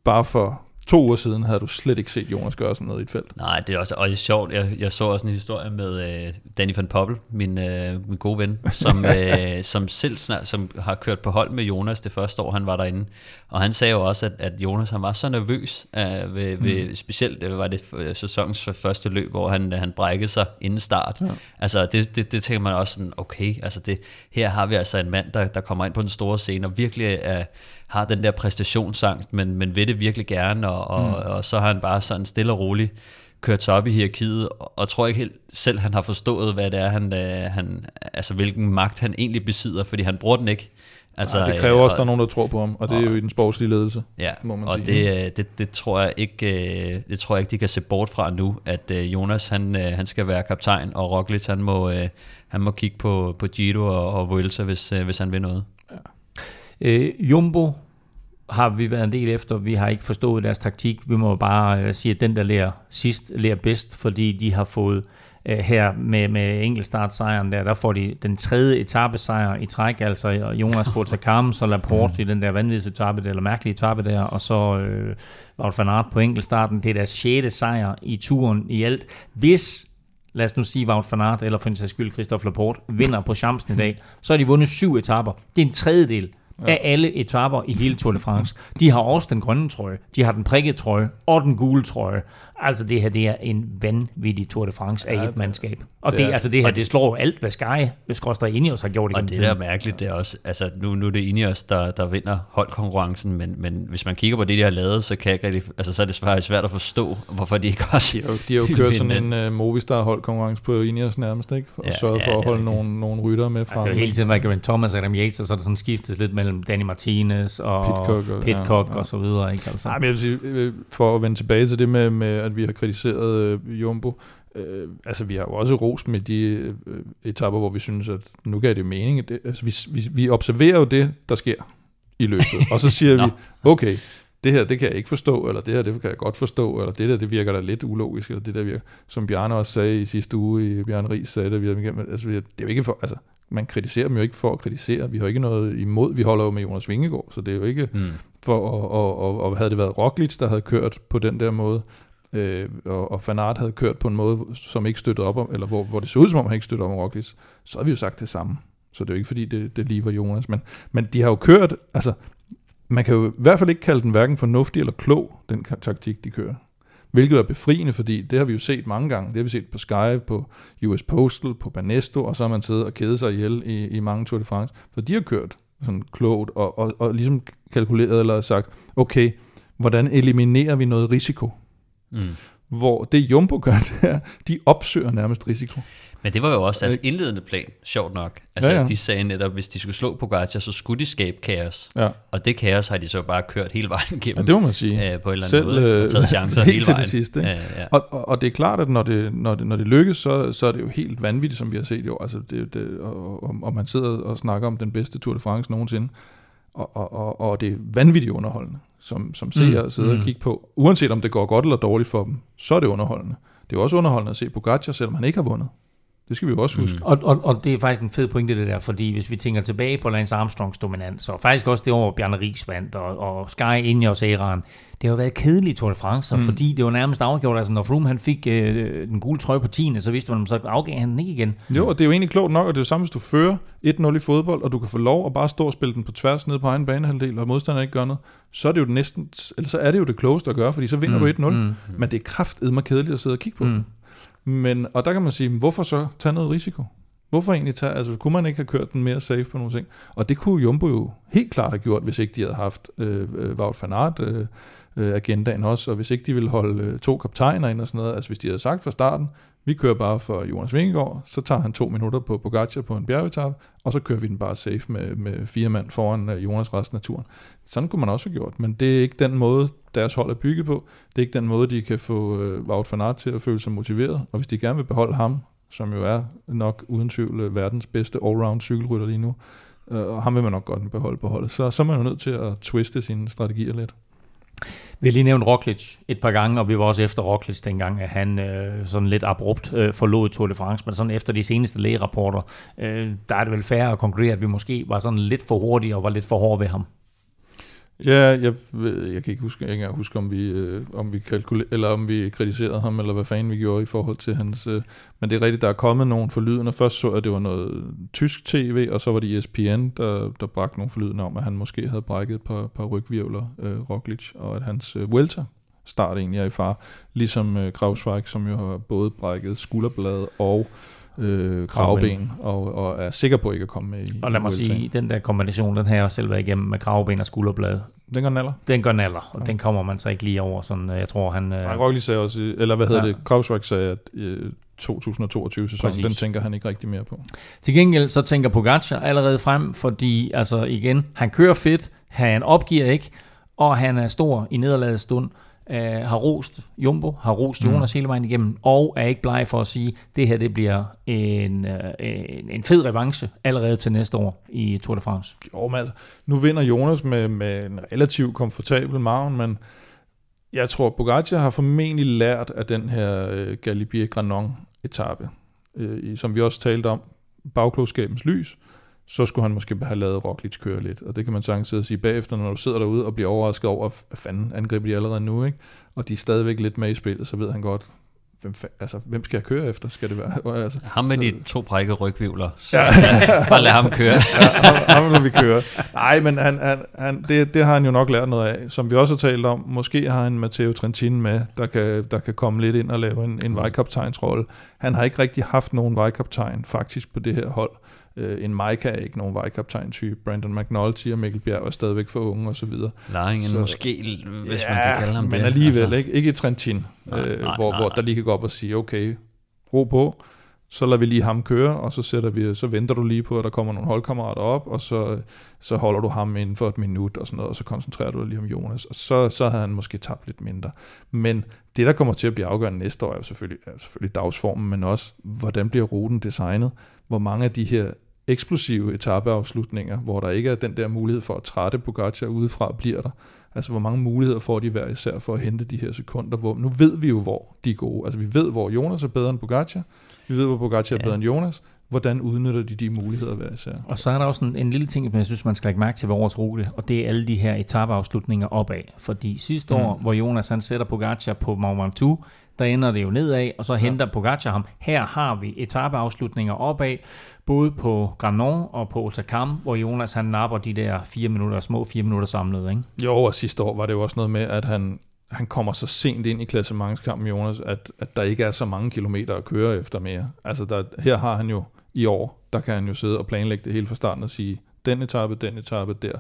bare for to uger siden havde du slet ikke set Jonas gøre sådan noget i et felt. Nej, det er også, og det er sjovt, jeg, jeg så også en historie med øh, Danny van Poppel, min, øh, min gode ven, som, øh, som selv snart, som har kørt på hold med Jonas det første år, han var derinde. Og han sagde jo også, at, at Jonas han var så nervøs, øh, ved, mm. ved, specielt øh, var det øh, sæsonens første løb, hvor han, han brækkede sig inden start. Ja. Altså det, det, det tænker man også sådan, okay, altså det, her har vi altså en mand, der, der kommer ind på den store scene og virkelig er har den der præstationsangst, men, men vil det virkelig gerne, og, og, mm. og, og så har han bare sådan stille og roligt kørt sig op i hierarkiet, og, og tror ikke helt selv, han har forstået, hvad det er, han, øh, han, altså hvilken magt han egentlig besidder, fordi han bruger den ikke. Altså, ja, det kræver øh, også, at der er nogen, der tror på ham, og det er jo i den sportslige ledelse, ja, må man og sige. Det, øh, det, det, tror jeg ikke, øh, det tror jeg ikke, de kan se bort fra nu, at Jonas han, han skal være kaptajn, og Roglic han må, han må kigge på, på Giro og, og Vuelta, hvis, hvis han vil noget. Øh, Jumbo har vi været en del efter. Vi har ikke forstået deres taktik. Vi må bare øh, sige, at den, der lærer sidst, lærer bedst, fordi de har fået øh, her med, med enkeltstartsejren der, der får de den tredje etappesejr i træk, altså Jonas Bortakam, så Laporte i den der vanvidsetappe, eller mærkelige etape der, og så øh, Wout van Aert på enkeltstarten. Det er deres sjette sejr i turen i alt. Hvis lad os nu sige Wout van Aert, eller for en sags skyld Christophe Laporte, vinder på chancen i dag, så har de vundet syv etapper. Det er en tredjedel ja. af alle etaper i hele Tour de France. De har også den grønne trøje, de har den prikkede trøje og den gule trøje. Altså det her, det er en vanvittig Tour de France af Ja, et mandskab. Og det det, er- altså det her, og det slår alt, hvad Sky, hvis Gråster Ineos har gjort Og det der er mærkeligt, det er også, altså nu, nu er det Ineos, der, der vinder holdkonkurrencen, men, men hvis man kigger på det, de har lavet, så, kan jeg rigtig, altså, så er det faktisk svært at forstå, hvorfor de ikke også De har jo, de har jo kørt sådan en uh, Movistar holdkonkurrence på Ineos nærmest, ikke? Og Ja, ja, sørget ja, for at det er holde nogle, nogle rytter med Altså frem. det er jo hele tiden været Geraint Thomas og Adam Yates, og så er der sådan skiftet lidt mellem Danny Martinez og Pitcock og- Pitcock ja, ja. og så videre. Ikke? Altså. Nej, men jeg vil sige, øh, for at vende tilbage til det med, med at vi har kritiseret øh, Jumbo, øh, altså vi har jo også rost med de øh, etapper, hvor vi synes, at nu gav det mening. Det, altså, vi, vi, vi observerer jo det, der sker i løbet, og så siger vi, okay, det her, det kan jeg ikke forstå, eller det her, det kan jeg godt forstå, eller det der, det virker da lidt ulogisk, eller det der virker, som Bjarne også sagde i sidste uge, i Bjarne Ries sagde det, vi igennem, altså, det er jo ikke for, altså, man kritiserer dem jo ikke for at kritisere, vi har ikke noget imod, vi holder jo med Jonas Vingegaard, så det er jo ikke Mm. for, og, og, og, og havde det været Roglic, der havde kørt på den der måde, øh, og, og Fanart havde kørt på en måde, som ikke støttede op om, eller hvor, hvor det så ud som om, han ikke støttede op om Roglic, så har vi jo sagt det samme. Så det er jo ikke fordi, det, det lige var Jonas. Men, men de har jo kørt, altså, man kan jo i hvert fald ikke kalde den hverken fornuftig eller klog, den taktik, de kører. Hvilket er befriende, fordi det har vi jo set mange gange. Det har vi set på Sky, på US Postal, på Banesto, og så har man siddet og kædet sig ihjel i, i mange Tour de France. For de har kørt sådan klogt og, og, og ligesom kalkuleret eller sagt, okay, hvordan eliminerer vi noget risiko? Mm. Hvor det Jumbo gør, det er, de opsøger nærmest risiko. Men det var jo også deres Ikke? indledende plan, sjovt nok. Altså, Ja, ja, de sagde netop, at hvis de skulle slå Pogacar, så skulle de skabe kaos. Ja. Og det kaos har de så bare kørt hele vejen igennem. Ja, det må man sige. Øh, på en eller anden Selv, måde. Og øh, taget chancer helt hele til vejen. det sidste. Ikke? Ja, ja. Og, og, og det er klart, at når det, når det, når det lykkes, så, så er det jo helt vanvittigt, som vi har set jo. Altså det, det, og, og, og man sidder og snakker om den bedste Tour de France nogensinde. Og, og, og, og det er vanvittigt underholdende, som, som seere mm, sidder mm. og kigger på. Uanset om det går godt eller dårligt for dem, så er det underholdende. Det er også underholdende at se Pogacar, selvom han ikke har vundet. Det skal vi jo også huske. Mm. Og, og, og det er faktisk en fed pointe, det der, fordi hvis vi tænker tilbage på Lance Armstrongs dominans, og faktisk også det år, Bjarne Ries vandt, og, og Sky Ineos æraen, det har jo været kedeligt Tour de France, Mm. mm. fordi det var nærmest afgjort, altså når Froome han fik øh, den gule trøje på 10. så vidste man, så afgav han den ikke igen. Jo, og det er jo egentlig klogt nok, og det er det samme, hvis du fører 1-0 i fodbold, og du kan få lov at bare stå og spille den på tværs ned på egen banehalvdel, og modstanderen ikke gør noget, så er det jo det næsten, eller så er det jo det klogeste at gøre, fordi så vinder Mm, mm, du 1-0. mm. Mm, men det er kraftedme kedeligt at sidde og kigge på. Mm. Men, og der kan man sige, hvorfor så tage noget risiko? Hvorfor egentlig tage, altså kunne man ikke have kørt den mere safe på nogle ting? Og det kunne Jumbo jo helt klart have gjort, hvis ikke de havde haft øh, øh Wout van Aert, øh, øh, agendaen også, og hvis ikke de ville holde øh, to kaptajner ind og sådan noget, altså hvis de havde sagt fra starten, vi kører bare for Jonas Vingegaard, så tager han to minutter på Pogacar på en bjergetappe, og så kører vi den bare safe med, med fire mand foran øh, Jonas resten af turen. Sådan kunne man også have gjort, men det er ikke den måde, deres hold er bygget på. Det er ikke den måde, de kan få øh, Wout van Aert til at føle sig motiveret, og hvis de gerne vil beholde ham, som jo er nok uden tvivl øh, verdens bedste allround cykelrytter lige nu, øh, og ham vil man nok godt beholde på holdet, så, så er man jo nødt til at twiste sine strategier lidt. Vi har lige nævnt Roglic et par gange, og vi var også efter Roglic dengang, at han øh, sådan lidt abrupt øh, forlod Tour de France, men sådan efter de seneste lægerapporter, øh, der er det vel færre at konkludere, at vi måske var sådan lidt for hurtige og var lidt for hårde ved ham. Ja, jeg, ved, jeg kan ikke huske, jeg kan ikke engang huske om vi, øh, om vi kalkuler, eller om vi kritiserede ham, eller hvad fanden vi gjorde i forhold til hans... Øh, men det er rigtigt, der er kommet nogle forlydende. Først så jeg, at det var noget tysk tv, og så var det ESPN, der, der bragte nogle forlydende om, at han måske havde brækket et par, par rygvirvler, øh, Roglic, og at hans øh, welter start egentlig er i far. Ligesom øh, Krausweig, som jo har både brækket skulderbladet og øh, kravben, og, og er sikker på ikke at komme med i Og lad mig sige, den der kombination, den har jeg også selv været igennem med kravben og skulderblad. Den går naller. Den går naller, og den kommer man så ikke lige over. Sådan, øh, jeg tror, han... Øh, Roglic sagde også, eller hvad hedder Ja. ja. det, Krausweig sagde, at øh, 2022-sæsonen, Præcis. den tænker han ikke rigtig mere på. Til gengæld så tænker Pogacar allerede frem, fordi altså igen, han kører fedt, han opgiver ikke, og han er stor i nederlagets stund, øh, har rost Jumbo, har rost Mm. Jonas mm. hele vejen igennem, og er ikke bleg for at sige, det her det bliver en, øh, en, fed revanche allerede til næste år i Tour de France. Jo, men altså, nu vinder Jonas med, med en relativt komfortabel maven, men jeg tror, Pogacar har formentlig lært af den her øh, Galibier Granon etape, øh, som vi også talte om, bagklogskabens lys, så skulle han måske have lavet Roglic køre lidt. Og det kan man sagtens sidde og sige bagefter, når du sidder derude og bliver overrasket over, at fanden angriber de allerede nu, ikke? og de er stadigvæk lidt med i spillet, så ved han godt, hvem, altså, hvem skal jeg køre efter? Skal det være? Altså, Ham med så- de to brækkede rygvivler. Ja. Bare lad ham køre. ja, ham, ham vil vi køre. Nej, men han, han, han, det, det har han jo nok lært noget af. Som vi også har talt om, måske har han Matteo Trentin med, der kan, der kan komme lidt ind og lave en, en vejkaptajnsrolle. Han har ikke rigtig haft nogen vejkaptajn faktisk på det her hold. Øh, en Mike er ikke nogen vejkaptajn-type. Brandon McNulty og Mikkel Bjerg er stadigvæk for unge osv. Laringen måske, hvis man kan kalde ham men det. alligevel, Altså. ikke, ikke et Trentin, Nej, øh, nej, hvor, nej, hvor nej. der lige kan gå op og sige, okay, ro på, så lader vi lige ham køre, og så, sætter vi, så venter du lige på, at der kommer nogle holdkammerater op, og så, så holder du ham inden for et minut og sådan noget, og så koncentrerer du dig lige om Jonas, og så, så havde han måske tabt lidt mindre. Men det, der kommer til at blive afgørende næste år, er jo selvfølgelig, er selvfølgelig dagsformen, men også, hvordan bliver ruten designet? Hvor mange af de her eksplosive etapeafslutninger, hvor der ikke er den der mulighed for at trætte Pogacar udefra, bliver der. Altså, hvor mange muligheder får de hver især for at hente de her sekunder, hvor nu ved vi jo, hvor de er gode. Altså, vi ved, hvor Jonas er bedre end Pogacar. Vi ved, hvor Pogacar er bedre end Jonas. Hvordan udnytter de de muligheder hver især? Og så er der også en, en lille ting, jeg synes, man skal lægge mærke til ved årets rute, og det er alle de her etapeafslutninger opad. Fordi sidste Mm. år, hvor Jonas han sætter Pogacar på Mont Ventoux, der ender det jo nedad, og så henter Pogacar ham. Her har vi etapeafslutninger opad, både på Granon og på Otakam, hvor Jonas han napper de der fire minutter, små fire minutter samlet. Ikke? Jo, og sidste år var det jo også noget med, at han, han kommer så sent ind i klassementskampen, Jonas, at, at der ikke er så mange kilometer at køre efter mere. Altså, der, her har han jo i år, der kan han jo sidde og planlægge det hele fra starten og sige, den etape, den etape der,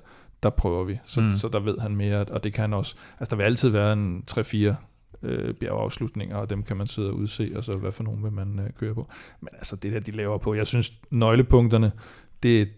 der prøver vi. Så, mm. så der ved han mere, og det kan også, altså der vil altid være en 3-4 øh, bjergeafslutninger, og dem kan man sidde og udse, og så hvad for nogen vil man øh, køre på. Men altså det der, de laver på, jeg synes nøglepunkterne, det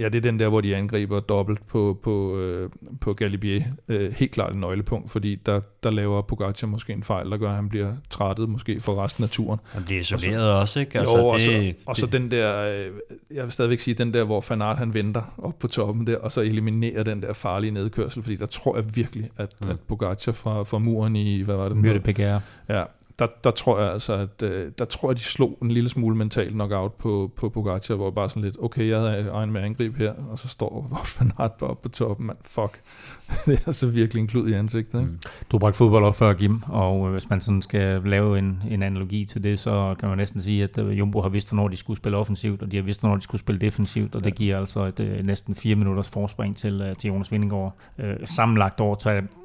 Ja, det er den der, hvor de angriber dobbelt på, på, øh, på Galibier. Øh, helt klart et nøglepunkt, fordi der, der laver Pogacar måske en fejl, der gør, at han bliver trættet måske for resten af turen. Han bliver isoleret også, ikke? Altså, jo, og, så, det- og så det- den der, øh, jeg vil stadigvæk sige, den der, hvor Fanart han venter op på toppen der, og så eliminerer den der farlige nedkørsel, fordi der tror jeg virkelig, at, mm. at Pogacar fra, fra muren i, hvad var det? PGR. Ja, der, der tror jeg altså, at øh, der tror jeg, de slog en lille smule mentalt knockout på, på Pogacar, hvor bare sådan lidt, okay, jeg havde egen med angreb her, og så står Wout van Aert bare på toppen, mand, fuck. det er altså virkelig en klud i ansigtet, ikke? Du har bragt fodbold op før, Kim, og øh, hvis man sådan skal lave en, en analogi til det, så kan man næsten sige, at øh, Jumbo har vidst, hvornår de skulle spille offensivt, og de har vidst, hvornår de skulle spille defensivt, og det giver altså et næsten fire minutters forspring til, til Jonas Vindingård. Øh, sammenlagt over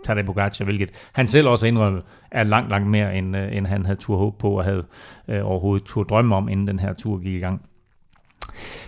Tadej Pogacar, hvilket han selv også har indrømmet, er langt, langt mere, end, øh, end han havde tur håb på, og havde øh, overhovedet tur drømme om, inden den her tur gik i gang.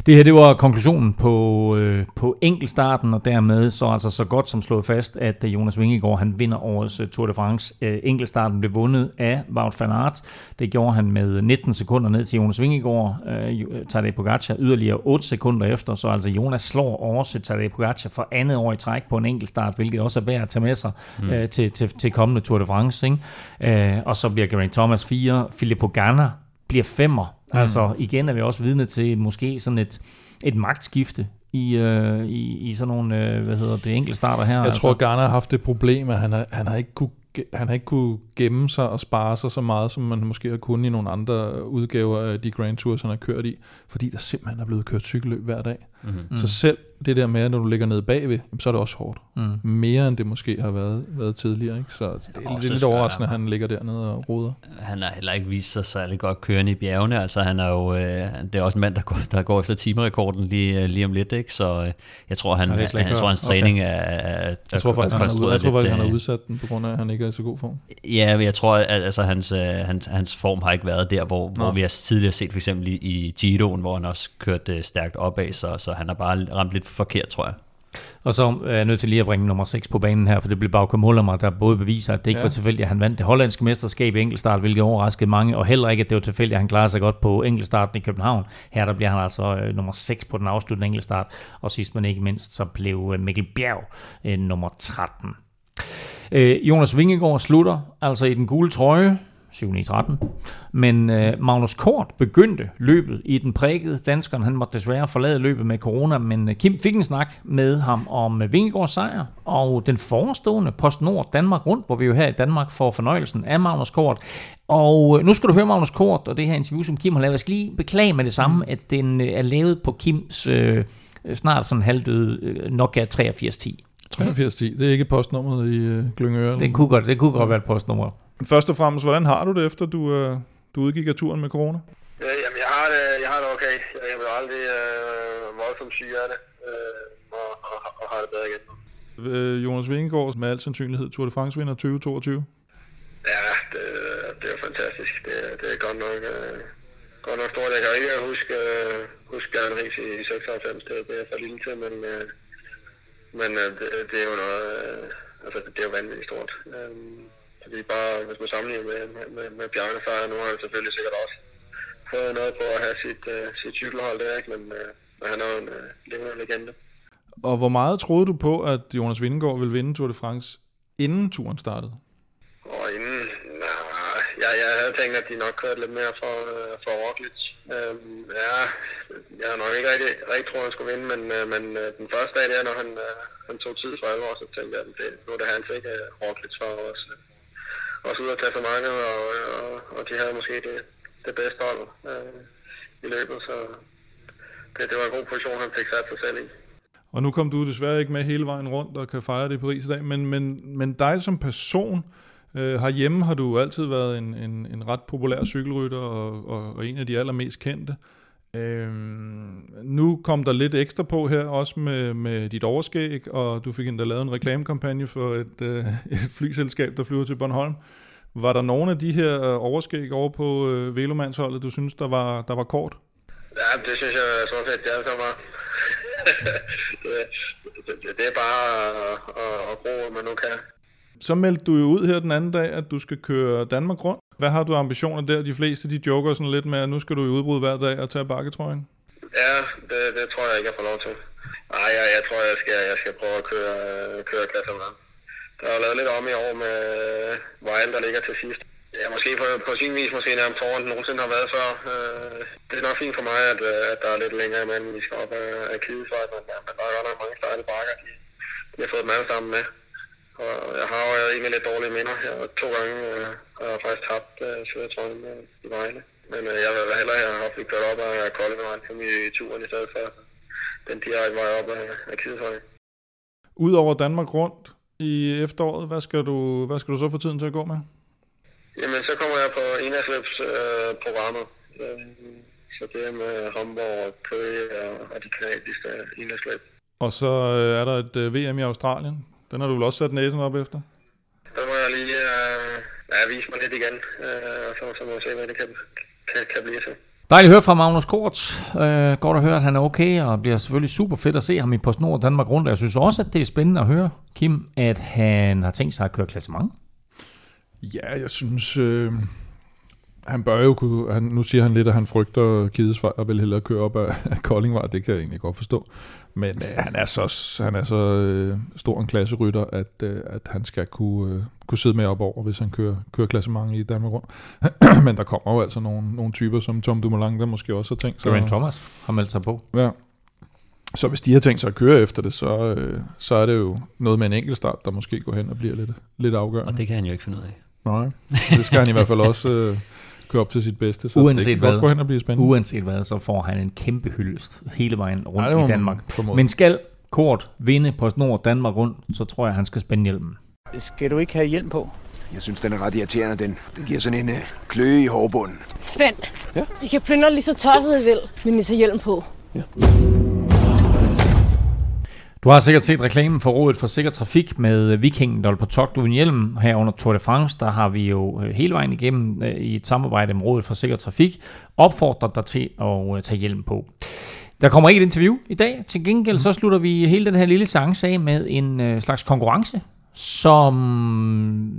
Det her, det var konklusionen på, øh, på enkeltstarten, og dermed så altså så godt som slået fast, at øh, Jonas Vingegaard, han vinder årets øh, Tour de France. Øh, enkeltstarten blev vundet af Wout van Aert. Det gjorde han med 19 sekunder ned til Jonas Vingegaard. Øh, Tadej Pogacar yderligere 8 sekunder efter, så altså Jonas slår også Tadej Pogacar for andet år i træk på en enkeltstart, hvilket også er værd at tage med sig mm. øh, til, til, til kommende Tour de France. Ikke? Øh, og så bliver Geraint Thomas 4, Filippo Ganna bliver femmer. Mm. Mm. Altså igen er vi også vidne til måske sådan et, et magtskifte i, øh, i, i sådan nogle, øh, hvad hedder det, enkelte starter her. Jeg altså. tror, Garner har haft det problem, at han har, han har ikke kunne han har ikke kunne gemme sig og spare sig så meget, som man måske har kunnet i nogle andre udgaver af de Grand Tours, han har kørt i, fordi der simpelthen er blevet kørt cykelløb hver dag. Mhm. Så selv det der med, at når du ligger nede bagved, så er det også hårdt. Mm. Det end det måske har været, været tidligere. Ikke? Så det er, det er lidt overraskende, at han- han ligger dernede og roder. Han har heller ikke vist sig særlig godt kørende i bjergene. Altså, han er jo, øh, det er også en mand, der går, der går efter timerekorden lige, øh, lige om lidt. Ikke? Så øh, jeg tror, han, er slet ikke jeg tror, hans træning Okay. er, er, Jeg tror faktisk, er han jeg tror faktisk, han har øh, udsat den, på grund af, at han ikke er i så god form. Ja, men jeg tror, at altså, hans, hans, hans form har ikke været der, hvor, hvor vi har tidligere set for eksempel i, i Giroen, hvor han også kørte stærkt opad, så, så han har bare ramt lidt forkert, tror jeg. Og så er jeg nødt til lige at bringe nummer 6 på banen her, for det blev Bauke Mullermer, der både beviser, at det ikke ja. var tilfældigt, at han vandt det hollandske mesterskab i enkeltstart, hvilket overraskede mange, og heller ikke, at det var tilfældigt, at han klarede sig godt på enkeltstarten i København. Her der bliver han altså øh, nummer 6 på den afsluttende enkeltstart, og sidst men ikke mindst, så blev øh, Mikkel Bjerg øh, nummer 13. Øh, Jonas Vingegaard slutter altså i den gule trøje, 7 i 13. Men øh, Magnus Kort begyndte løbet i den prikkede. Danskeren han måtte desværre forlade løbet med corona, men øh, Kim fik en snak med ham om øh, Vingegaards sejr og den forestående PostNord Danmark rundt, hvor vi jo her i Danmark får fornøjelsen af Magnus Kort. Og øh, nu skal du høre Magnus Kort og det her interview, som Kim har lavet. Jeg skal lige beklage med det samme, at den øh, er lavet på Kims øh, snart sådan halvdøde øh, Nokia 8310. 8310, det er ikke postnummeret i øh, Glyngøre. Det kunne godt, det kunne godt være et postnummer. Først og fremmest, hvordan har du det, efter du, øh, du udgik af turen med corona? Ja, jamen, jeg har det, jeg har det okay. Jeg, jeg bliver aldrig øh, voldsomt syg af det, øh, og, og, og, har det bedre igen. Øh, Jonas Vingegaard med al sandsynlighed Tour de France vinder 2022. Ja, det, det er fantastisk. Det, det er godt nok, øh, godt nok stort. Jeg kan ikke huske, øh, huske Ries i, i 96. Det, det er for lille til, men, øh, men øh, det, det, er jo noget, øh, altså det er jo vanvittigt stort. Øh, fordi bare, hvis man sammenligner med, med, med, med Bjarne, så nu har han selvfølgelig sikkert også fået noget på at have sit, uh, sit cykelhold der, ikke? Men, uh, men han er jo en uh, levende legende. Og hvor meget troede du på, at Jonas Vingegaard ville vinde Tour de France, inden turen startede? Og inden, nej, jeg, jeg havde tænkt, at de nok kørte lidt mere for, uh, for Roglic. Øhm, ja, jeg har nok ikke rigtig, rigtig troet, at han skulle vinde, men, uh, men uh, den første dag der, når han, uh, han tog tid for alvor, så tænkte jeg, at det, nu er det han fik uh, Roglic for os. Uh, også ud af tage for mange, og, og, og de havde måske det, det bedste hold øh, i løbet, så det, det var en god position, han fik sat sig selv i. Og nu kom du desværre ikke med hele vejen rundt og kan fejre det i Paris i dag, men, men, men dig som person, øh, herhjemme har du altid været en, en, en ret populær cykelrytter og, og, og en af de allermest kendte. Øh, Øhm, nu kom der lidt ekstra på her, også med, med dit overskæg, og du fik endda lavet en reklamekampagne for et, øh, et flyselskab, der flyver til Bornholm. Var der nogle af de her øh, overskæg over på øh, Velomandsholdet, du synes, der var, der var kort? Ja, det synes jeg sådan set, det er så var. det, det, det, er bare at, at, at bruge, hvad man nu kan. Så meldte du jo ud her den anden dag, at du skal køre Danmark rundt. Hvad har du ambitioner der? De fleste de joker sådan lidt med, at nu skal du i udbrud hver dag og tage bakketrøjen. Ja, det, det tror jeg ikke, jeg får lov til. Nej, jeg, jeg tror, jeg skal, jeg skal prøve at køre, køre klassemann. Der er lavet lidt om i år med vejen, der ligger til sidst. Ja, måske på, på sin vis måske nærmest foran den nogensinde har været før. Øh, det er nok fint for mig, at, øh, at der er lidt længere imellem, vi skal op af, af Kidesvej, men, ja, men der er godt nok mange stejle bakker, de, de har fået dem alle sammen med. Og jeg har jo egentlig lidt dårlige minder her. To gange øh, har jeg faktisk tabt øh, Sødertrøjen øh, i Vejle. Men øh, jeg vil hellere have haft kørt op af Koldingvejen i, i turen i stedet for den direkte vej op af, af Kidesvej. Udover Danmark rundt, i efteråret. Hvad skal du, hvad skal du så få tiden til at gå med? Jamen, så kommer jeg på enhedsløbsprogrammet. Øh, så det er med Hamburg, Køge og, og de kanadiske enhedsløb. Og så øh, er der et øh, VM i Australien. Den har du vel også sat næsen op efter? Der må jeg lige øh, ja, vise mig lidt igen, øh, og så, så må jeg se, hvad det kan, kan, kan blive til. Dejligt at høre fra Magnus Kort. Øh, godt at høre, at han er okay, og bliver selvfølgelig super fedt at se ham i PostNord Danmark rundt. Jeg synes også, at det er spændende at høre, Kim, at han har tænkt sig at køre klassement. Ja, jeg synes, øh, han bør jo kunne, han, nu siger han lidt, at han frygter Kidesvej og vil hellere køre op af, af Koldingvej, det kan jeg egentlig godt forstå. Men øh, han er så, han er så øh, stor en klasserytter, at, øh, at han skal kunne, øh, kunne sidde med op over, hvis han kører, kører klassement i Danmark rundt. Men der kommer jo altså nogle, nogle typer som Tom Dumoulin, der måske også har tænkt sig... Geraint Thomas har meldt sig på. Ja. Så hvis de har tænkt sig at køre efter det, så, øh, så er det jo noget med en enkelt start, der måske går hen og bliver lidt, lidt afgørende. Og det kan han jo ikke finde ud af. Nej, det skal han i hvert fald også øh, køre op til sit bedste, så uanset det kan hvad, godt gå hen og blive spændende. Uanset hvad, så får han en kæmpe hyldest hele vejen rundt Ja, det i Danmark. Men skal Kort vinde på Nord Danmark rundt, så tror jeg, han skal spænde hjelmen. Skal du ikke have hjelm på? Jeg synes, den er ret irriterende, den. Den giver sådan en øh, kløe i hårbunden. Svend, ja? I kan plyndre lige så tosset I vil, men I tager hjelm på. Du har sikkert set reklamen for Rådet for Sikker Trafik med Vikingen, der er på togt uden hjelm. Her under Tour de France, der har vi jo øh, hele vejen igennem øh, i et samarbejde med Rådet for Sikker Trafik opfordret dig til at øh, tage hjelm på. Der kommer ikke et interview i dag. Til gengæld så slutter vi hele den her lille seance af med en øh, slags konkurrence, som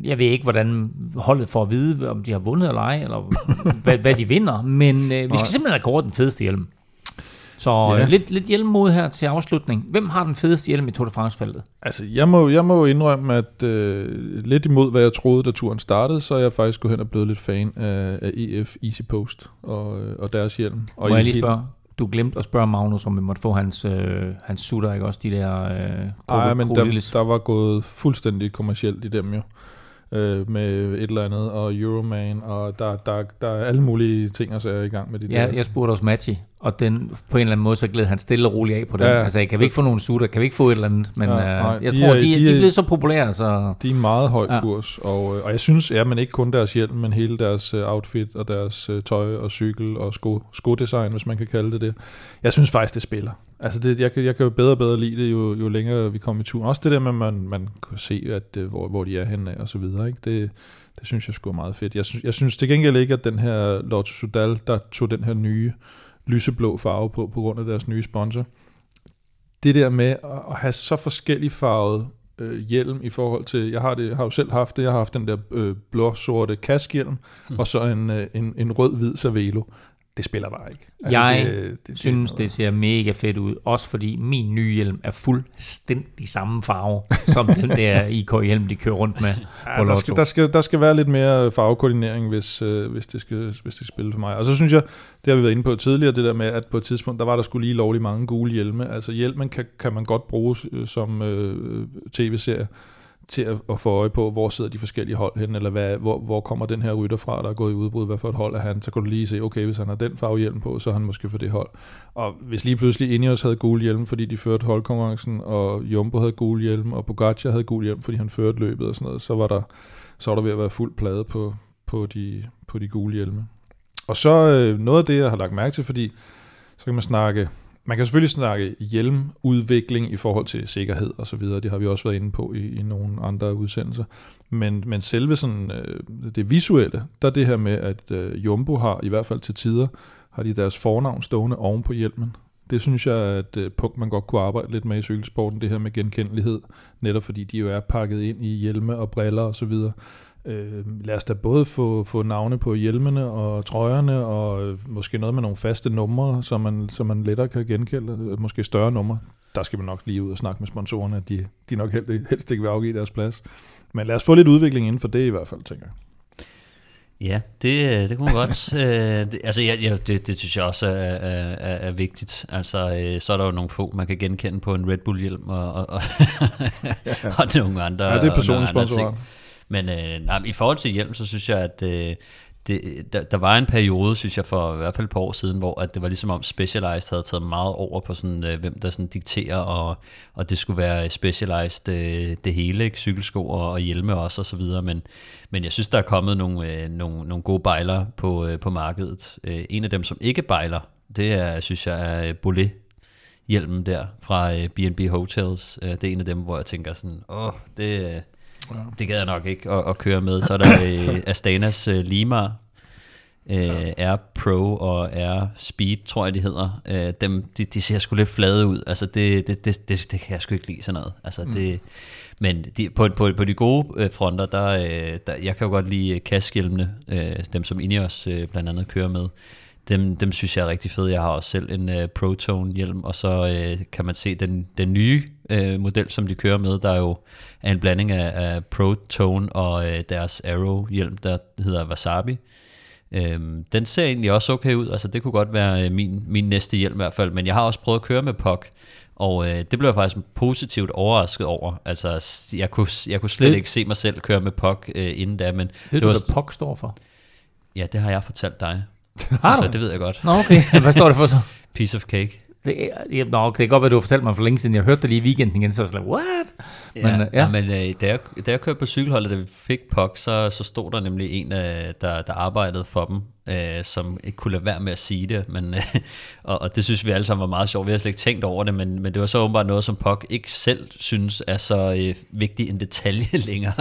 jeg ved ikke, hvordan holdet får at vide, om de har vundet eller ej, eller hvad, hvad de vinder, men øh, vi skal simpelthen have kåret den fedeste hjelm. Så Ja. ja. lidt, lidt hjelmmod her til afslutning. Hvem har den fedeste hjelm i Tour de France-feltet? Altså, jeg må, jeg må indrømme, at øh, lidt imod, hvad jeg troede, da turen startede, så er jeg faktisk gået hen og blevet lidt fan af, af EF Easy Post og, øh, og deres hjelm. Og Må jeg lige spørge? Du glemte at spørge Magnus, om vi måtte få hans, øh, hans sutter, ikke også? De der øh, Nej, men der, der var gået fuldstændig kommercielt i dem jo. Øh, med et eller andet, og Euroman, og der, der, der er alle mulige ting, og så er i gang med de Ja, der. jeg spurgte også Matti, og den, på en eller anden måde, så gled han stille og roligt af på den. Ja, altså, kan vi ikke få nogle sutter? Kan vi ikke få et eller andet? Men Ja, ja, nej, øh, jeg de tror, er- de, de, de er- blevet så populære, så... De er en meget høj Ja. kurs, og, øh, og jeg synes, ja, men ikke kun deres hjelm, men hele deres øh, outfit og deres øh, tøj og cykel og sko, skodesign, hvis man kan kalde det det. Jeg synes faktisk, det spiller. Altså det, jeg, kan- jeg kan jo bedre og bedre lide det, jo, jo længere vi kommer i turen. Også det der med, at man, man kan se, at, øh, hvor, hvor de er henne og så videre. Ikke? Det, det synes jeg er meget fedt. Jeg synes, jeg synes til gengæld ikke, at den her Lotto Sudal, der tog den her nye lyseblå farve på, på grund af deres nye sponsor, det der med at have så forskellig farvet øh, hjelm i forhold til, jeg har, det, jeg har jo selv haft det, jeg har haft den der øh, blå-sorte kaskhjelm, hmm. og så en, øh, en, en rød-hvid Cervelo. Det spiller bare ikke. Altså, jeg det, det, det, synes, det ser mega fedt ud. Også fordi min nye hjelm er fuldstændig samme farve, som den der IK-hjelm, de kører rundt med Ja, der, skal, der, skal, der skal være lidt mere farvekoordinering, hvis, øh, hvis, det skal, hvis det skal spille for mig. Og så synes jeg, det har vi været inde på tidligere, det der med, at på et tidspunkt, der var der skulle lige lovlig mange gule hjelme. Altså hjelmen kan, kan man godt bruge øh, som øh, tv-serie til at, at få øje på, hvor sidder de forskellige hold hen, eller hvad, hvor, hvor kommer den her rytter fra, der er gået i udbrud, hvad for et hold er han, så kan du lige se, okay, hvis han har den farvehjelm på, så er han måske for det hold. Og hvis lige pludselig Ineos havde gule hjelm, fordi de førte holdkonkurrencen, og Jumbo havde gule hjelm, og Pogacar havde gule hjelm, fordi han førte løbet og sådan noget, så var der, så var der ved at være fuld plade på, på, de, på de gule hjelme. Og så øh, noget af det, jeg har lagt mærke til, fordi så kan man snakke, man kan selvfølgelig snakke hjelmudvikling i forhold til sikkerhed og så videre, det har vi også været inde på i, i nogle andre udsendelser, men, men selve sådan, øh, det visuelle, der er det her med, at øh, Jumbo har, i hvert fald til tider, har de deres fornavn stående oven på hjelmen. Det synes jeg er et øh, punkt, man godt kunne arbejde lidt med i cykelsporten, det her med genkendelighed, netop fordi de jo er pakket ind i hjelme og briller og så videre. Øh, lad os da både få, få navne på hjelmene og trøjerne, og øh, måske noget med nogle faste numre, så man, så man lettere kan genkende, øh, måske større numre. Der skal vi nok lige ud og snakke med sponsorerne, at de, de nok helst, helst ikke vil afgive deres plads. Men lad os få lidt udvikling inden for det i hvert fald, tænker jeg. Ja, det, det kunne man godt. øh, det, altså, ja, ja, det, det synes jeg også er, er, er, vigtigt. Altså, øh, så er der jo nogle få, man kan genkende på en Red Bull-hjelm, og, og, og, og nogle andre, Ja, det er personlige sponsorer. Men øh, nej, i forhold til hjelm, så synes jeg, at øh, det, der, der var en periode, synes jeg, for i hvert fald et par år siden, hvor at det var ligesom om Specialized havde taget meget over på sådan, øh, hvem der sådan dikterer, og, og det skulle være Specialized øh, det hele, ikke? cykelsko og, og hjelme også og så videre, men, men jeg synes, der er kommet nogle, øh, nogle, nogle gode bejlere på, øh, på markedet. Øh, en af dem, som ikke bejler, det er, synes jeg, er øh, Bollet hjelmen der fra øh, B&B Hotels. Øh, det er en af dem, hvor jeg tænker sådan, åh, det, øh, øh, det gad jeg nok ikke at, at køre med. Så er der øh, Astanas øh, Lima, øh, Air Pro og Air Speed, tror jeg de hedder. Øh, dem, de, de ser sgu lidt flade ud. Altså det, det, det, det, det kan jeg sgu ikke lide sådan noget. Altså Mm. det, men de, på, på, på de gode øh, fronter, der, øh, der, jeg kan jo godt lide kaskhjelmene, øh, dem som Ineos øh, blandt andet kører med. Dem, dem synes jeg er rigtig fede. Jeg har også selv en øh, Protone hjelm, og så øh, kan man se den, den nye øh, model, som de kører med, der er jo er en blanding af, af Protone og øh, deres Arrow hjelm, der hedder Wasabi. Øhm, den ser egentlig også okay ud, altså det kunne godt være øh, min, min næste hjelm i hvert fald, men jeg har også prøvet at køre med POC, og øh, det blev jeg faktisk positivt overrasket over. Altså, jeg kunne, jeg kunne slet Det- ikke se mig selv køre med POC øh, inden da, men Ved du, hvad POC står for? Ja, det har jeg fortalt dig. Har så du? det ved jeg godt. Nå, okay. Hvad står det for så? Piece of cake. Det, ja, nå, det kan godt være, at du har fortalt mig for længe siden. Jeg hørte det lige i weekenden igen, så var jeg sådan, what? Ja, Men, men, øh, ja. ja. men øh, da, jeg, da jeg kørte på cykelholdet, da vi fik POC, så, så stod der nemlig en, øh, der, der arbejdede for dem, øh, som ikke kunne lade være med at sige det, men, øh, og, og det synes vi alle sammen var meget sjovt. Vi har slet ikke tænkt over det, men, men det var så åbenbart noget, som POC ikke selv synes er så øh, vigtig en detalje længere.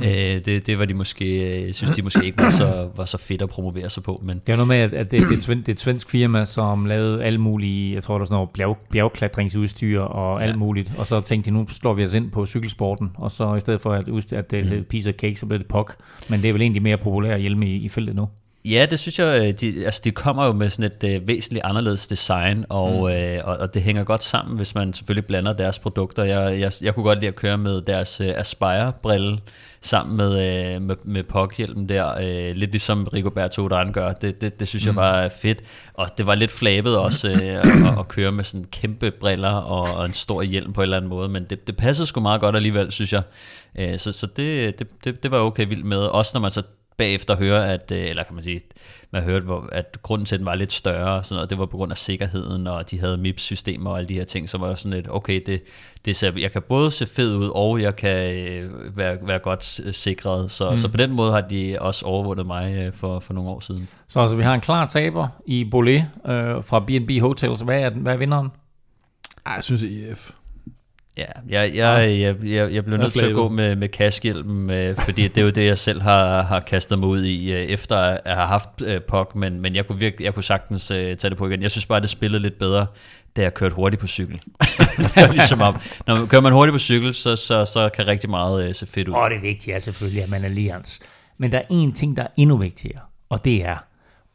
øh, det, det var de måske, øh, synes de måske ikke var så, var så fedt at promovere sig på, men Det er noget med, at at det, det, er et, det er et svensk firma, som lavede alle mulige, jeg tror, der er sådan noget bjerg, bjergklatringsudstyr og alt Ja. muligt. Og så tænkte de, nu slår vi os ind på cykelsporten, og så i stedet for at, at det Mhm. hed piece of cake, så blev det POC. Men det er vel egentlig mere populært hjælme i, i feltet nu. Ja, det synes jeg, øh, de, altså de kommer jo med sådan et øh, væsentligt anderledes design, og, mm. øh, og, og det hænger godt sammen, hvis man selvfølgelig blander deres produkter. Jeg, jeg, jeg kunne godt lide at køre med deres øh, Aspire-brille sammen med, øh, med, med POC-hjelmen der, øh, lidt ligesom Rigoberto Urán gør. Det, det, det synes mm. jeg var fedt, og det var lidt flabet også øh, at, at køre med sådan kæmpe briller og, og en stor hjelm på en eller anden måde, men det, det passede sgu meget godt alligevel, synes jeg. Øh, så så det, det, det, det var okay vildt med, også når man så bagefter høre, at, øh, eller kan man sige, man hørte, hvor, at grunden til, at den var lidt større, og sådan noget, det var på grund af sikkerheden, og de havde MIPS-systemer og alle de her ting, som var sådan lidt, okay, det, det ser, jeg kan både se fed ud, og jeg kan øh, være, være godt sikret, så, mm. så på den måde har de også overvundet mig øh, for, for nogle år siden. Så altså, vi har en klar taber i Bolé øh, fra B&B Hotels. Hvad er, hvad er vinderen? Ej, jeg synes EF. Ja, jeg, jeg, jeg, jeg, jeg blev nødt til at gå med, med kaskehjelmen, øh, fordi det er jo det, jeg selv har, har kastet mig ud i, øh, efter at have haft øh, POC, men, men jeg, kunne virkelig, jeg kunne sagtens øh, tage det på igen. Jeg synes bare, det spillede lidt bedre, da jeg kørte hurtigt på cykel. det er ligesom om, når man kører man hurtigt på cykel, så, så, så kan rigtig meget øh, se fedt ud. Og det vigtige er selvfølgelig, at man er lians. Men der er en ting, der er endnu vigtigere, og det er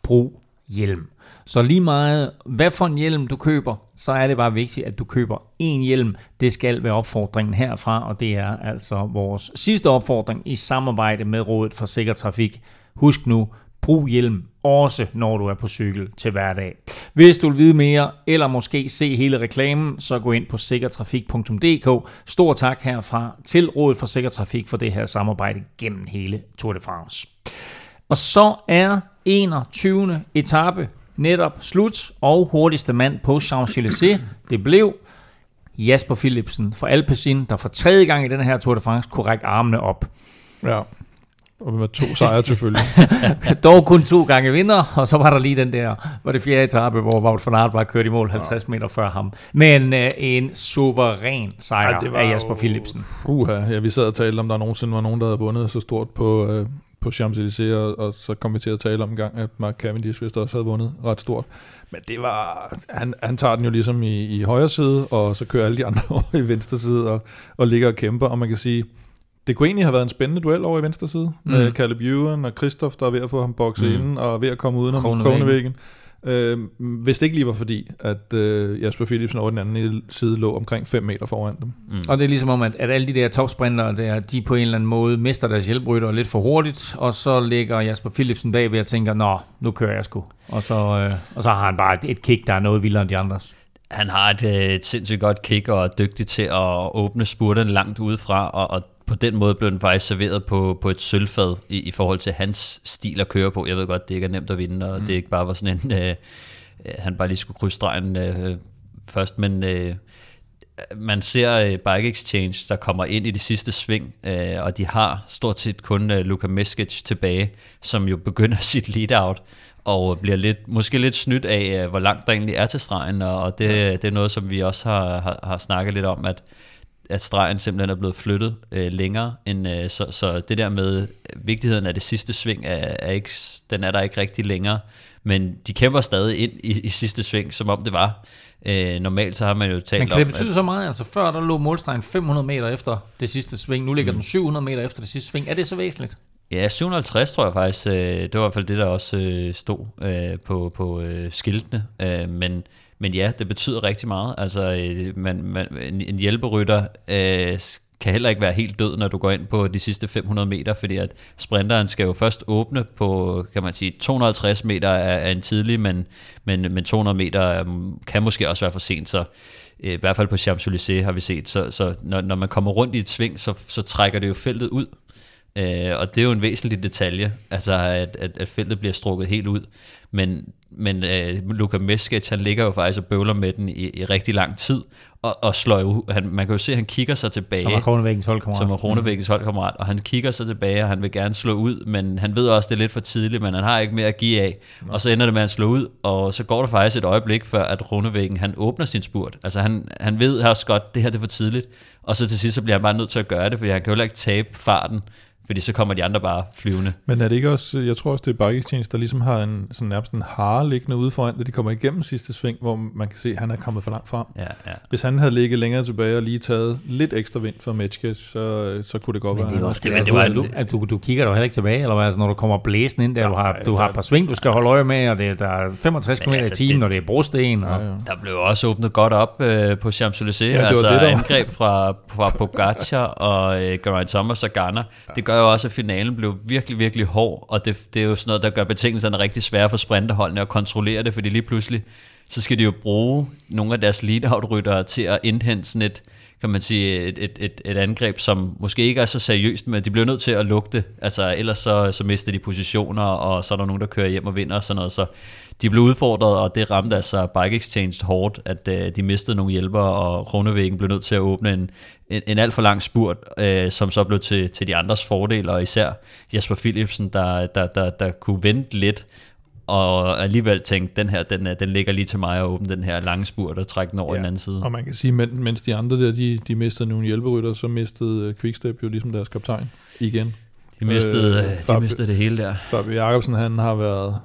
brug hjelm. Så lige meget, hvad for en hjelm du køber, så er det bare vigtigt, at du køber en hjelm. Det skal være opfordringen herfra, og det er altså vores sidste opfordring i samarbejde med Rådet for Sikker Trafik. Husk nu, brug hjelm også når du er på cykel til hverdag. Hvis du vil vide mere, eller måske se hele reklamen, så gå ind på sikkertrafik.dk. Stor tak herfra til Rådet for Sikker Trafik for det her samarbejde gennem hele Tour de France. Og så er 21. etape netop slut, og hurtigste mand på Champs-Élysées, det blev Jasper Philipsen fra Alpecin, der for tredje gang i den her Tour de France kunne række armene op. Ja, og med to sejre selvfølgelig. Dog kun to gange vinder, og så var der lige den der, var det fjerde etape, hvor Wout van Aert var kørt i mål 50 meter før ham. Men uh, en suveræn sejr ja, det var af Jasper Philipsen. Uha, ja, vi sad og talte om, der nogensinde var nogen, der havde vundet så stort på, uh, på Champs-Élysées, og, og så kom vi til at tale om en gang, at Mark Cavendish vist også havde vundet ret stort. Men det var, han, han tager den jo ligesom i, i højre side, og så kører alle de andre over i venstre side, og, og ligger og kæmper, og man kan sige, det kunne egentlig have været en spændende duel over i venstre side, mm. med Caleb Ewan og Christoph, der er ved at få ham bokset mm. inden, og ved at komme udenom Kronevæggen. Øh, hvis det ikke lige var fordi, at øh, Jasper Philipsen over den anden side lå omkring 5 meter foran dem. Mm. Og det er ligesom om, at, at alle de der topsprinter, der, de på en eller anden måde mister deres hjælprytter lidt for hurtigt, og så ligger Jasper Philipsen bagved og tænker, nå, nu kører jeg sgu. Og så, øh, og så har han bare et, et kick, der er noget vildere end de andres. Han har et, øh, et sindssygt godt kick og er dygtig til at åbne spurten langt udefra, og, og på den måde blev den faktisk serveret på, på et sølvfad i, i forhold til hans stil at køre på. Jeg ved godt, det ikke er nemt at vinde, og mm. det ikke bare var sådan en, øh, øh, han bare lige skulle krydse stregen øh, først, men øh, man ser øh, Bike Exchange, der kommer ind i det sidste sving, øh, og de har stort set kun øh, Luka Meskic tilbage, som jo begynder sit lead-out, og bliver lidt, måske lidt snydt af, øh, hvor langt der egentlig er til stregen, og, og det, det er noget, som vi også har, har, har snakket lidt om, at at stregen simpelthen er blevet flyttet øh, længere, end, øh, så, så det der med vigtigheden af det sidste sving, er, er ikke, den er der ikke rigtig længere, men de kæmper stadig ind i, i sidste sving, som om det var. Øh, normalt så har man jo talt Men kan det betyde at, så meget? Altså før der lå målstregen 500 meter efter det sidste sving, nu ligger mm. den 700 meter efter det sidste sving. Er det så væsentligt? Ja, 750 tror jeg faktisk. Øh, det var i hvert fald det, der også øh, stod øh, på, på øh, skiltene. Øh, men men ja, det betyder rigtig meget. Altså, øh, man, man, en, en hjælperytter øh, kan heller ikke være helt død, når du går ind på de sidste 500 meter, fordi at sprinteren skal jo først åbne på, kan man sige, 250 meter er, er en tidlig, men, men, men 200 meter mm, kan måske også være for sent, så øh, i hvert fald på Champs-Élysées har vi set, så, så når, når man kommer rundt i et sving, så, så trækker det jo feltet ud, øh, og det er jo en væsentlig detalje, altså at, at, at feltet bliver strukket helt ud, men men øh, Luka Meskic, han ligger jo faktisk og bøvler med den i, i rigtig lang tid, og, og slår jo, han, man kan jo se, at han kigger sig tilbage. Som er Kronevæggens holdkammerat. Som er Kronevæggens holdkammerat, og han kigger sig tilbage, og han vil gerne slå ud, men han ved også, det er lidt for tidligt, men han har ikke mere at give af. Ja. Og så ender det med at slå ud, og så går det faktisk et øjeblik, før at Kronevæggen, han åbner sin spurt. Altså han, han ved også godt, det her det er for tidligt, og så til sidst så bliver han bare nødt til at gøre det, for han kan jo ikke tabe farten fordi så kommer de andre bare flyvende. Men er det ikke også, jeg tror også, det er Bike Exchange, der ligesom har en sådan nærmest en hare liggende ude foran, da de kommer igennem sidste sving, hvor man kan se, at han er kommet for langt frem. Ja, ja. Hvis han havde ligget længere tilbage og lige taget lidt ekstra vind for Metcalf, så, så kunne det godt Men være. det han også det, måske- det, var, at du, at du, du kigger jo heller ikke tilbage, eller hvad, altså, når du kommer blæsende ind der, du har, du har et par sving, du skal holde øje med, og det, der er 65 km altså, i timen, det- og det er brosten. Og, Der blev også åbnet godt op øh, på Champs-Élysées. det Ja, altså det, der angreb fra, fra Pogacar og øh, Geraint Thomas og Garner. Det gør jo også, at finalen blev virkelig, virkelig hård, og det, det er jo sådan noget, der gør betingelserne rigtig svære for sprinterholdene at kontrollere det, fordi lige pludselig, så skal de jo bruge nogle af deres lead-out-ryttere til at indhente sådan et, kan man sige, et, et, et, et angreb, som måske ikke er så seriøst, men de bliver nødt til at lugte, altså ellers så, så mister de positioner, og så er der nogen, der kører hjem og vinder og sådan noget, så de blev udfordret, og det ramte altså Bike Exchange hårdt, at øh, de mistede nogle hjælpere, og Kronevæggen blev nødt til at åbne en, en, en alt for lang spurt, øh, som så blev til, til de andres fordel, og især Jesper Philipsen, der, der, der, der kunne vente lidt, og alligevel tænkte, den her, den, er- den ligger lige til mig at åbne den her lange spurt og trække den over ja. den anden side. Og man kan sige, men, mens de andre der, de, de mistede nogle hjælperytter, så mistede uh, Quickstep jo ligesom deres kaptajn igen. De mistede, øh, de mistede det hele der. Fabio Jacobsen, han har været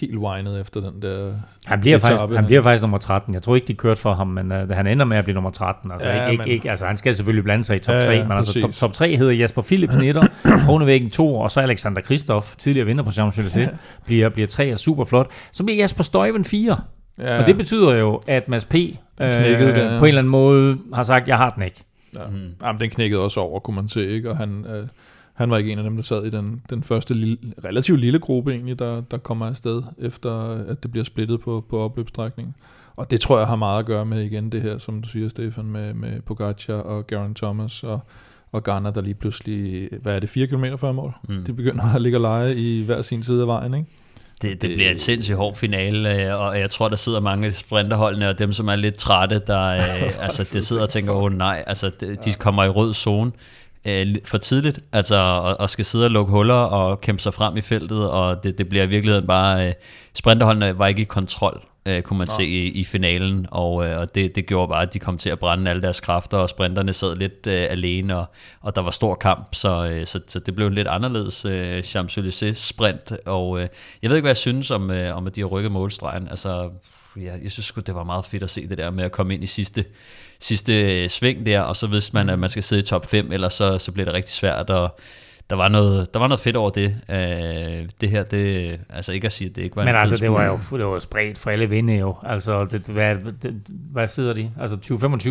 helt whinet efter den der Han bliver, faktisk, han bliver faktisk nummer 13. Jeg tror ikke, de kørte for ham, men uh, han ender med at blive nummer 13. Altså, Ja, ja, ikke, men- ikke, altså, han skal selvfølgelig blande sig i top Ja, 3, ja, men altså, top, top 3 hedder Jesper Philipsen 1, Kronevæggen 2, og så Alexander Kristoff, tidligere vinder på Champs-Élysées, bliver, bliver 3 og super flot. Så bliver Jesper Stuyven 4. Ja. Ja. Og det betyder jo, at Mads P. Øh, knækkede ja. på en eller anden måde har sagt, jeg har den ikke. Ja. Mm. Jamen, den knækkede også over, kunne man se, ikke? Og han, øh, han var ikke en af dem, der sad i den, den første lille, relativt lille gruppe egentlig, der, der kommer afsted, efter at det bliver splittet på, på opløbsstrækningen. Og det tror jeg har meget at gøre med igen det her, som du siger, Stefan, med, med Pogacar og Geraint Thomas og, og Garner, der lige pludselig, hvad er det, 4 km før mål? Mm. De begynder at ligge og lege i hver sin side af vejen, ikke? Det, det bliver en sindssygt hård finale, øh, og jeg tror, der sidder mange sprinterholdene, og dem, som er lidt trætte, der øh, altså, det sidder og tænker, åh oh, nej, altså, de kommer i rød zone øh, for tidligt, altså, og, og skal sidde og lukke huller og kæmpe sig frem i feltet, og det, det bliver i virkeligheden bare, øh, sprinterholdene var ikke i kontrol, øh, kunne man Nej. se i, i finalen, og, øh, og det, det gjorde bare, at de kom til at brænde alle deres kræfter, og sprinterne sad lidt øh, alene, og, og der var stor kamp, så, øh, så, så det blev en lidt anderledes øh, Champs-Élysées sprint, og øh, jeg ved ikke, hvad jeg synes om, øh, om at de har rykket målstregen, altså ja, jeg synes sgu, det var meget fedt at se det der med at komme ind i sidste, sidste øh, sving der, og så vidste man, at man skal sidde i top 5, ellers så, så bliver det rigtig svært, og der var noget, der var noget fedt over det. Øh, det her, det, altså ikke at sige, at det ikke var Men en altså, fed det var jo det var spredt for alle vinde jo. Altså, det, hvad, det, hvad sidder de? Altså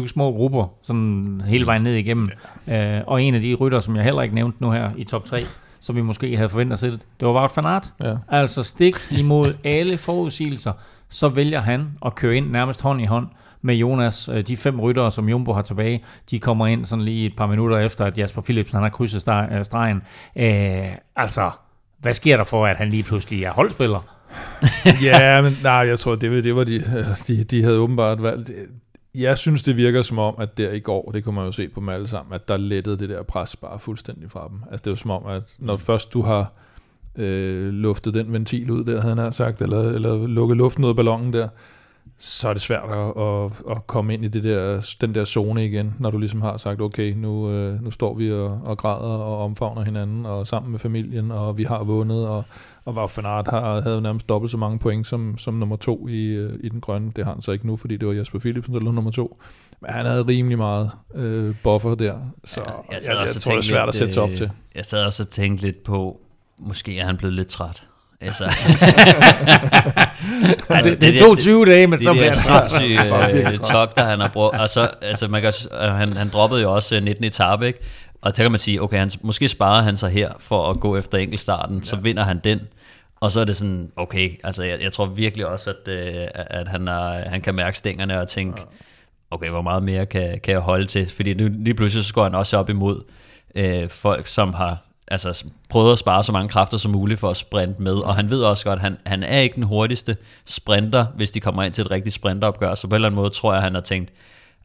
20-25 små grupper, sådan hele vejen ned igennem. Øh, og en af de rytter, som jeg heller ikke nævnte nu her i top 3, som vi måske havde forventet at se det, det var Wout van Aert. Ja. Altså stik imod alle forudsigelser, så vælger han at køre ind nærmest hånd i hånd med Jonas. Øh, de fem ryttere, som Jumbo har tilbage, de kommer ind sådan lige et par minutter efter, at Jasper Philipsen han har krydset øh, stregen. Øh, altså, hvad sker der for, at han lige pludselig er holdspiller? ja, men nej, jeg tror, det, det var de, de, de havde åbenbart valgt. Jeg synes, det virker som om, at der i går, det kunne man jo se på dem alle sammen, at der lettede det der pres bare fuldstændig fra dem. Altså det var som om, at når først du har øh, luftet den ventil ud der, havde han sagt, eller, eller lukket luften ud af ballonen der, så er det svært at, at, at komme ind i det der, den der zone igen, når du ligesom har sagt, okay, nu, øh, nu står vi og, og græder og omfavner hinanden, og sammen med familien, og vi har vundet, og, og van Aert har, havde nærmest dobbelt så mange point som, som nummer to i, øh, i den grønne. Det har han så ikke nu, fordi det var Jesper Philipsen, der lå nummer to. Men han havde rimelig meget øh, buffer der, så ja, jeg, jeg, jeg, også tror, det er svært tænkte at sætte sig op lidt, til. øh, Jeg sad også og tænkte lidt på, måske er han blevet lidt træt. Altså, Det- det tog 20 dage, men så blev han træt. sindssyge, øh, tog, der han har brugt. Og så, altså, man kan, øh, han, han droppede jo også øh, 19 etape, ikke? Og der kan man sige, okay, han, måske sparer han sig her for at gå efter enkeltstarten, så vinder han den. Og så er det sådan, okay, altså jeg, jeg tror virkelig også, at, øh, at han, er, han kan mærke stængerne og tænke, okay, hvor meget mere kan, kan jeg holde til? Fordi nu, lige pludselig så går han også op imod øh, folk, som har altså, prøvet at spare så mange kræfter som muligt for at sprinte med, og han ved også godt, at han, han er ikke den hurtigste sprinter, hvis de kommer ind til et rigtigt sprinteropgør, så på en eller anden måde tror jeg, han har tænkt,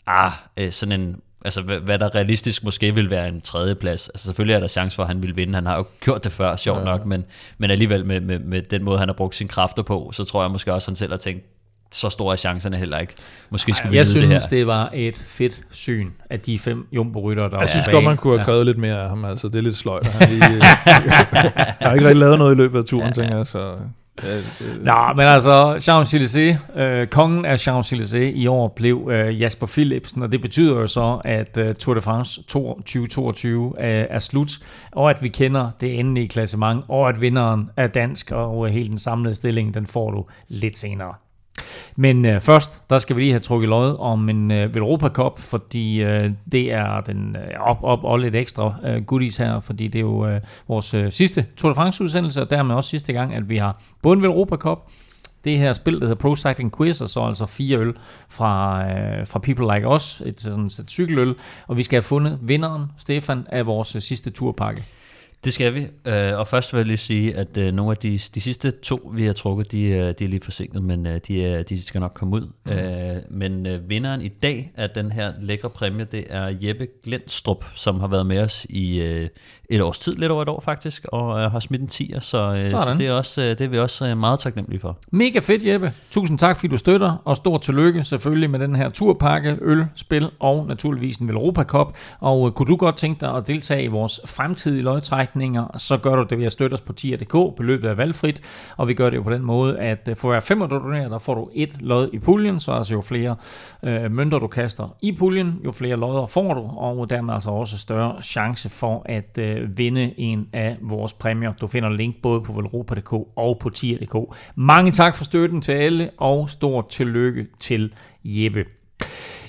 ah, øh, sådan en, altså hvad, der realistisk måske vil være en tredjeplads, altså selvfølgelig er der chance for, at han vil vinde, han har jo gjort det før, sjovt Ja. nok, men, men alligevel med, med, med den måde, han har brugt sine kræfter på, så tror jeg måske også, han selv har tænkt, så store er chancerne heller ikke. Måske skal vi Jeg synes, det her. det, det var et fedt syn af de fem jumbo-rytter, der Jeg synes godt, man kunne have krævet lidt mere af ham. Altså, det er lidt sløjt. at Han lige, jeg har ikke rigtig lavet noget i løbet af turen, ja, tænker jeg. Så. Nå, men altså, Champs-Élysées, øh, kongen af Champs-Élysées i år blev øh, Jasper Philipsen, og det betyder jo så, at øh, Tour de France 2022 er, er slut, og at vi kender det endelige klassement, og at vinderen er dansk, og øh, hele den samlede stilling, den får du lidt senere. Men øh, først, der skal vi lige have trukket lod om en øh, Europa Cup, fordi øh, det er den øh, op, op og lidt ekstra øh, goodies her, fordi det er jo øh, vores øh, sidste Tour de France udsendelse, og dermed også sidste gang, at vi har både en Europa Cup, det her spil, der hedder Pro Cycling Quiz, og så altså fire øl fra, øh, fra People Like Us, et, sådan et cykeløl, og vi skal have fundet vinderen, Stefan, af vores øh, sidste turpakke. Det skal vi, øh, og først vil jeg lige sige, at øh, nogle af de, de sidste to, vi har trukket, de, øh, de er lige forsinket, men de, er, de skal nok komme ud. Mm. Men vinderen i dag af den her lækre præmie, det er Jeppe Glendstrup, som har været med os i et års tid, lidt over et år faktisk, og har smidt en 10'er, så, så det, er også, det er vi også meget taknemmelige for. Mega fedt, Jeppe. Tusind tak, fordi du støtter, og stort tillykke selvfølgelig med den her turpakke, øl, spil og naturligvis en Europa Cup. Og kunne du godt tænke dig at deltage i vores fremtidige løgtræk, trækninger, så gør du det ved at støtte os på tier.dk. Beløbet er valgfrit, og vi gør det jo på den måde, at øh, for hver 5 du donerer, der får du et lod i puljen, så altså jo flere øh, mønter du kaster i puljen, jo flere lodder får du, og dermed altså også større chance for at øh, vinde en af vores præmier. Du finder link både på velropa.dk og på tier.dk. Mange tak for støtten til alle, og stort tillykke til Jeppe.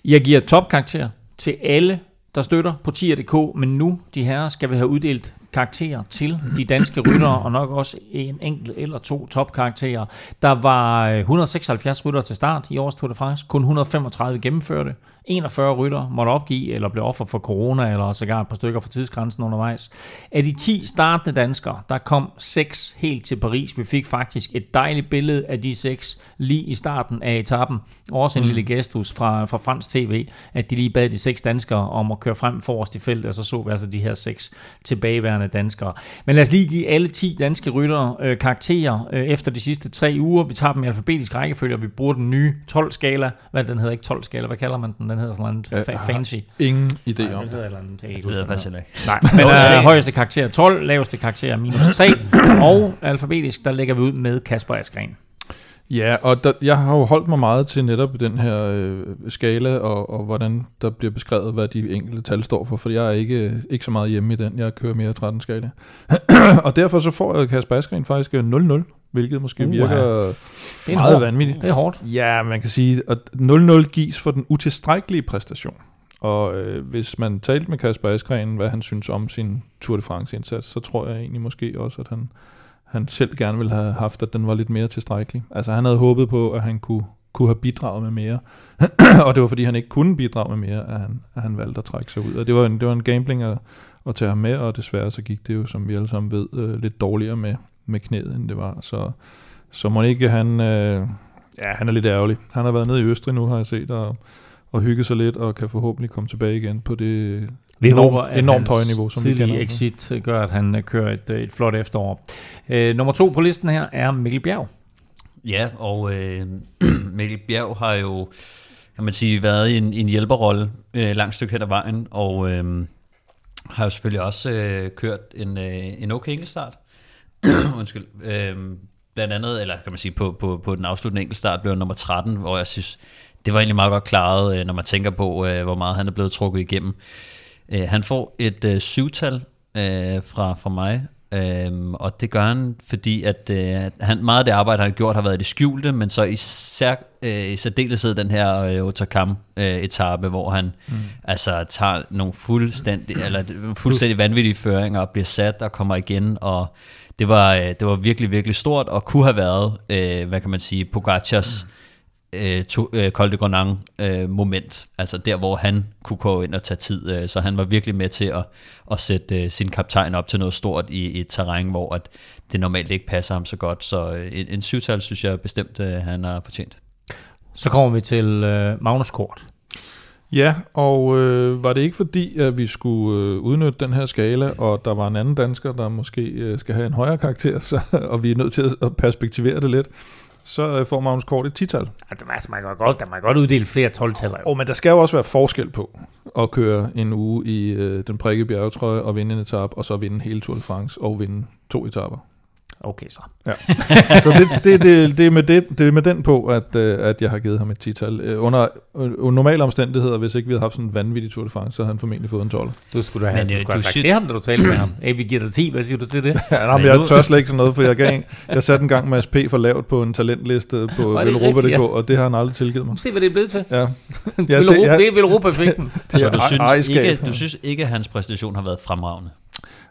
Jeg giver topkarakter til alle, der støtter på tier.dk, men nu, de her, skal vi have uddelt karakterer til de danske ryttere, og nok også en enkelt eller to topkarakterer. Der var 176 øh, ryttere til start i års Tour de France, kun 135 gennemførte. 41 rytter måtte opgive eller blev offer for corona, eller sågar et par stykker for tidsgrænsen undervejs. Af de 10 startende danskere, der kom 6 helt til Paris. Vi fik faktisk et dejligt billede af de 6 lige i starten af etappen. Også en mm. lille gestus fra, fra fransk tv, at de lige bad de 6 danskere om at køre frem forrest i feltet, og så så vi altså de her 6 tilbageværende danskere. Men lad os lige give alle 10 danske ryttere øh, karakterer øh, efter de sidste tre uger. Vi tager dem i alfabetisk rækkefølge, og vi bruger den nye 12-skala. Hvad den hedder ikke 12-skala, hvad kalder man den? Den hedder sådan noget fa- fancy. Ingen idé Nej, om det. Et andet, det ved jeg faktisk ikke. Nej, men uh, højeste karakter 12, laveste karakter minus 3, og alfabetisk, der lægger vi ud med Kasper Askren. Ja, og der, jeg har jo holdt mig meget til netop den her øh, skala, og, og hvordan der bliver beskrevet, hvad de enkelte tal står for, for jeg er ikke, ikke så meget hjemme i den. Jeg kører mere 13 skala. og derfor så får Kasper Askren faktisk 0-0, øh, hvilket måske uh, virker det er meget hård. vanvittigt. Det er hårdt. Ja, man kan sige, at 0-0 gives for den utilstrækkelige præstation. Og øh, hvis man talte med Kasper Askren, hvad han synes om sin Tour de France indsats, så tror jeg egentlig måske også, at han han selv gerne ville have haft, at den var lidt mere tilstrækkelig. Altså han havde håbet på, at han kunne, kunne have bidraget med mere. og det var fordi, han ikke kunne bidrage med mere, at han, at han valgte at trække sig ud. Og det var en, det var en gambling at, at tage ham med, og desværre så gik det jo, som vi alle sammen ved, øh, lidt dårligere med, med knæet, end det var. Så, så må ikke han... Øh, ja, han er lidt ærgerlig. Han har været nede i Østrig nu, har jeg set, og, og hygget sig lidt, og kan forhåbentlig komme tilbage igen på det vi enormt, håber, at enormt høje niveau, som vi kender. exit gør, at han øh, kører et, øh, et flot efterår. Øh, nummer to på listen her er Mikkel Bjerg. Ja, og øh, Mikkel Bjerg har jo, kan man sige, været i en, en hjælperrolle øh, langt stykke hen ad vejen, og øh, har jo selvfølgelig også øh, kørt en, øh, en okay enkeltstart. Undskyld. Øh, blandt andet, eller kan man sige, på, på, på den afsluttende enkeltstart blev nummer 13, hvor jeg synes, det var egentlig meget godt klaret, øh, når man tænker på, øh, hvor meget han er blevet trukket igennem. Øh, han får et øh, syvtal øh, fra, fra mig, Øhm, og det gør han, fordi at øh, han, meget af det arbejde, han har gjort, har været i det skjulte, men så især, øh, i særdeleshed den her øh, Otakam øh, etape, hvor han mm. altså tager nogle fuldstændig, eller fuldstændig vanvittige føringer og bliver sat og kommer igen, og det var, øh, det var virkelig, virkelig stort, og kunne have været, øh, hvad kan man sige, Pogacars mm øh, to, øh, Col de Grenang øh, moment, altså der, hvor han kunne gå ind og tage tid, øh, så han var virkelig med til at, at sætte øh, sin kaptajn op til noget stort i, i et terræn, hvor at det normalt ikke passer ham så godt, så øh, en, en syvtal synes jeg bestemt, øh, han har fortjent. Så kommer vi til øh, Magnus Kort. Ja, og øh, var det ikke fordi, at vi skulle øh, udnytte den her skala, og der var en anden dansker, der måske øh, skal have en højere karakter, så, og vi er nødt til at perspektivere det lidt, så øh, får Magnus Kort et 10-tal. Ja, det altså, man kan godt, der man godt uddele flere 12-taller. Oh, men der skal jo også være forskel på at køre en uge i øh, den prikke bjergetrøje og vinde en etape, og så vinde hele Tour de France og vinde to etaper. Okay, så. Ja. Så det, det, det, det, er med det, det er med den på, at, øh, at jeg har givet ham et 10-tal. Under, under normale omstændigheder, hvis ikke vi havde haft sådan en vanvittig Tour de France, så havde han formentlig fået en 12. Du skulle da have, men, du skulle have sagt til ham, da du talte med ham. Hey, vi giver dig 10, hvad siger du til det? ja, nej, men jeg tør slet ikke sådan noget, for jeg, gav jeg satte en gang med SP for lavt på en talentliste på Velropa.dk, ja. og det har han aldrig tilgivet mig. Se, hvad det er blevet til. Ja. Jeg se, jeg, det er Velropa-effekten. så du synes, ikke, du synes ikke, at hans præstation har været fremragende?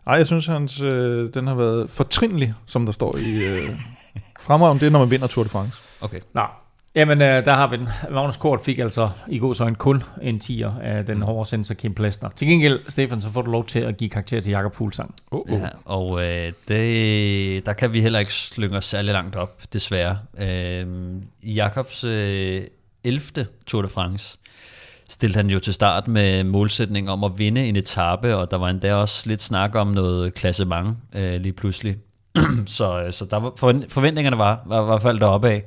Nej, jeg synes, hans, øh, den har været fortrinlig, som der står i øh, fremragende. Det er, når man vinder Tour de France. Okay. Nå, Jamen, øh, der har vi den. Magnus Kort fik altså i god så en kun en tier af den hårde sensor Kim Plesner. Til gengæld, Stefan, så får du lov til at give karakter til Jakob Fuglsang. Oh, oh. Ja, og øh, det, der kan vi heller ikke slynge os særlig langt op, desværre. Øh, Jakobs øh, 11. Tour de France stillede han jo til start med målsætning om at vinde en etape, og der var endda også lidt snak om noget klassement øh, lige pludselig. så, øh, så der var, forventningerne var, var, var i hvert fald deroppe af.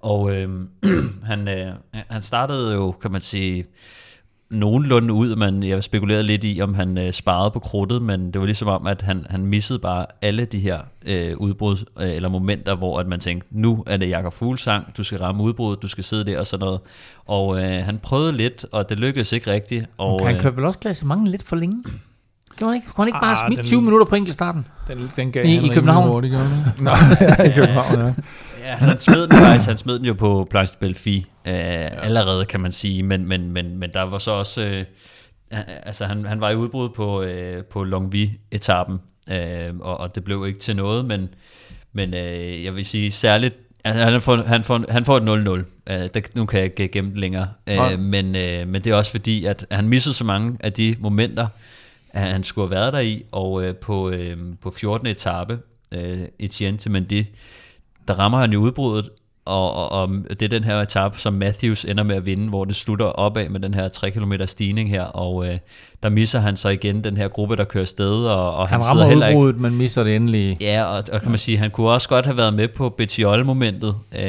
Og øh, han, øh, han startede jo, kan man sige, nogenlunde ud, men jeg spekulerede lidt i, om han øh, sparede på krudtet, men det var ligesom om, at han, han missede bare alle de her øh, udbrud, øh, eller momenter, hvor at man tænkte, nu er det Jakob Fuglsang, du skal ramme udbruddet, du skal sidde der og sådan noget. Og øh, han prøvede lidt, og det lykkedes ikke rigtigt. Og, han kørte vel også mange lidt for længe? Kan man ikke, kunne han ikke bare ah, smidt 20 minutter på enkeltstarten? Den, den gav I, i København? Hurtigt, Nej, i København, ja. Ja, så han smed den faktisk, han smed den jo på Planche de Belfi øh, ja. allerede, kan man sige, men, men, men, men der var så også, øh, altså han, han var i udbrud på, øh, på Longvi-etappen, øh, og, og det blev ikke til noget, men, men øh, jeg vil sige særligt, Altså, han, får, han, får, han får et 0-0. Uh, det, nu kan jeg ikke gemme det længere. Uh, men, uh, men det er også fordi, at han missede så mange af de momenter, at han skulle have været der i. Og uh, på, uh, på 14. etape, uh, Etienne til Mendy, der rammer han jo udbruddet, og, og, og det er den her etape, som Matthews ender med at vinde, hvor det slutter opad med den her 3 km stigning her, og øh, der misser han så igen den her gruppe, der kører sted, og, og han, han rammer heller udbruddet, ikke... men misser det endelig. Ja, og, og kan man sige, han kunne også godt have været med på Bettiol-momentet, øh,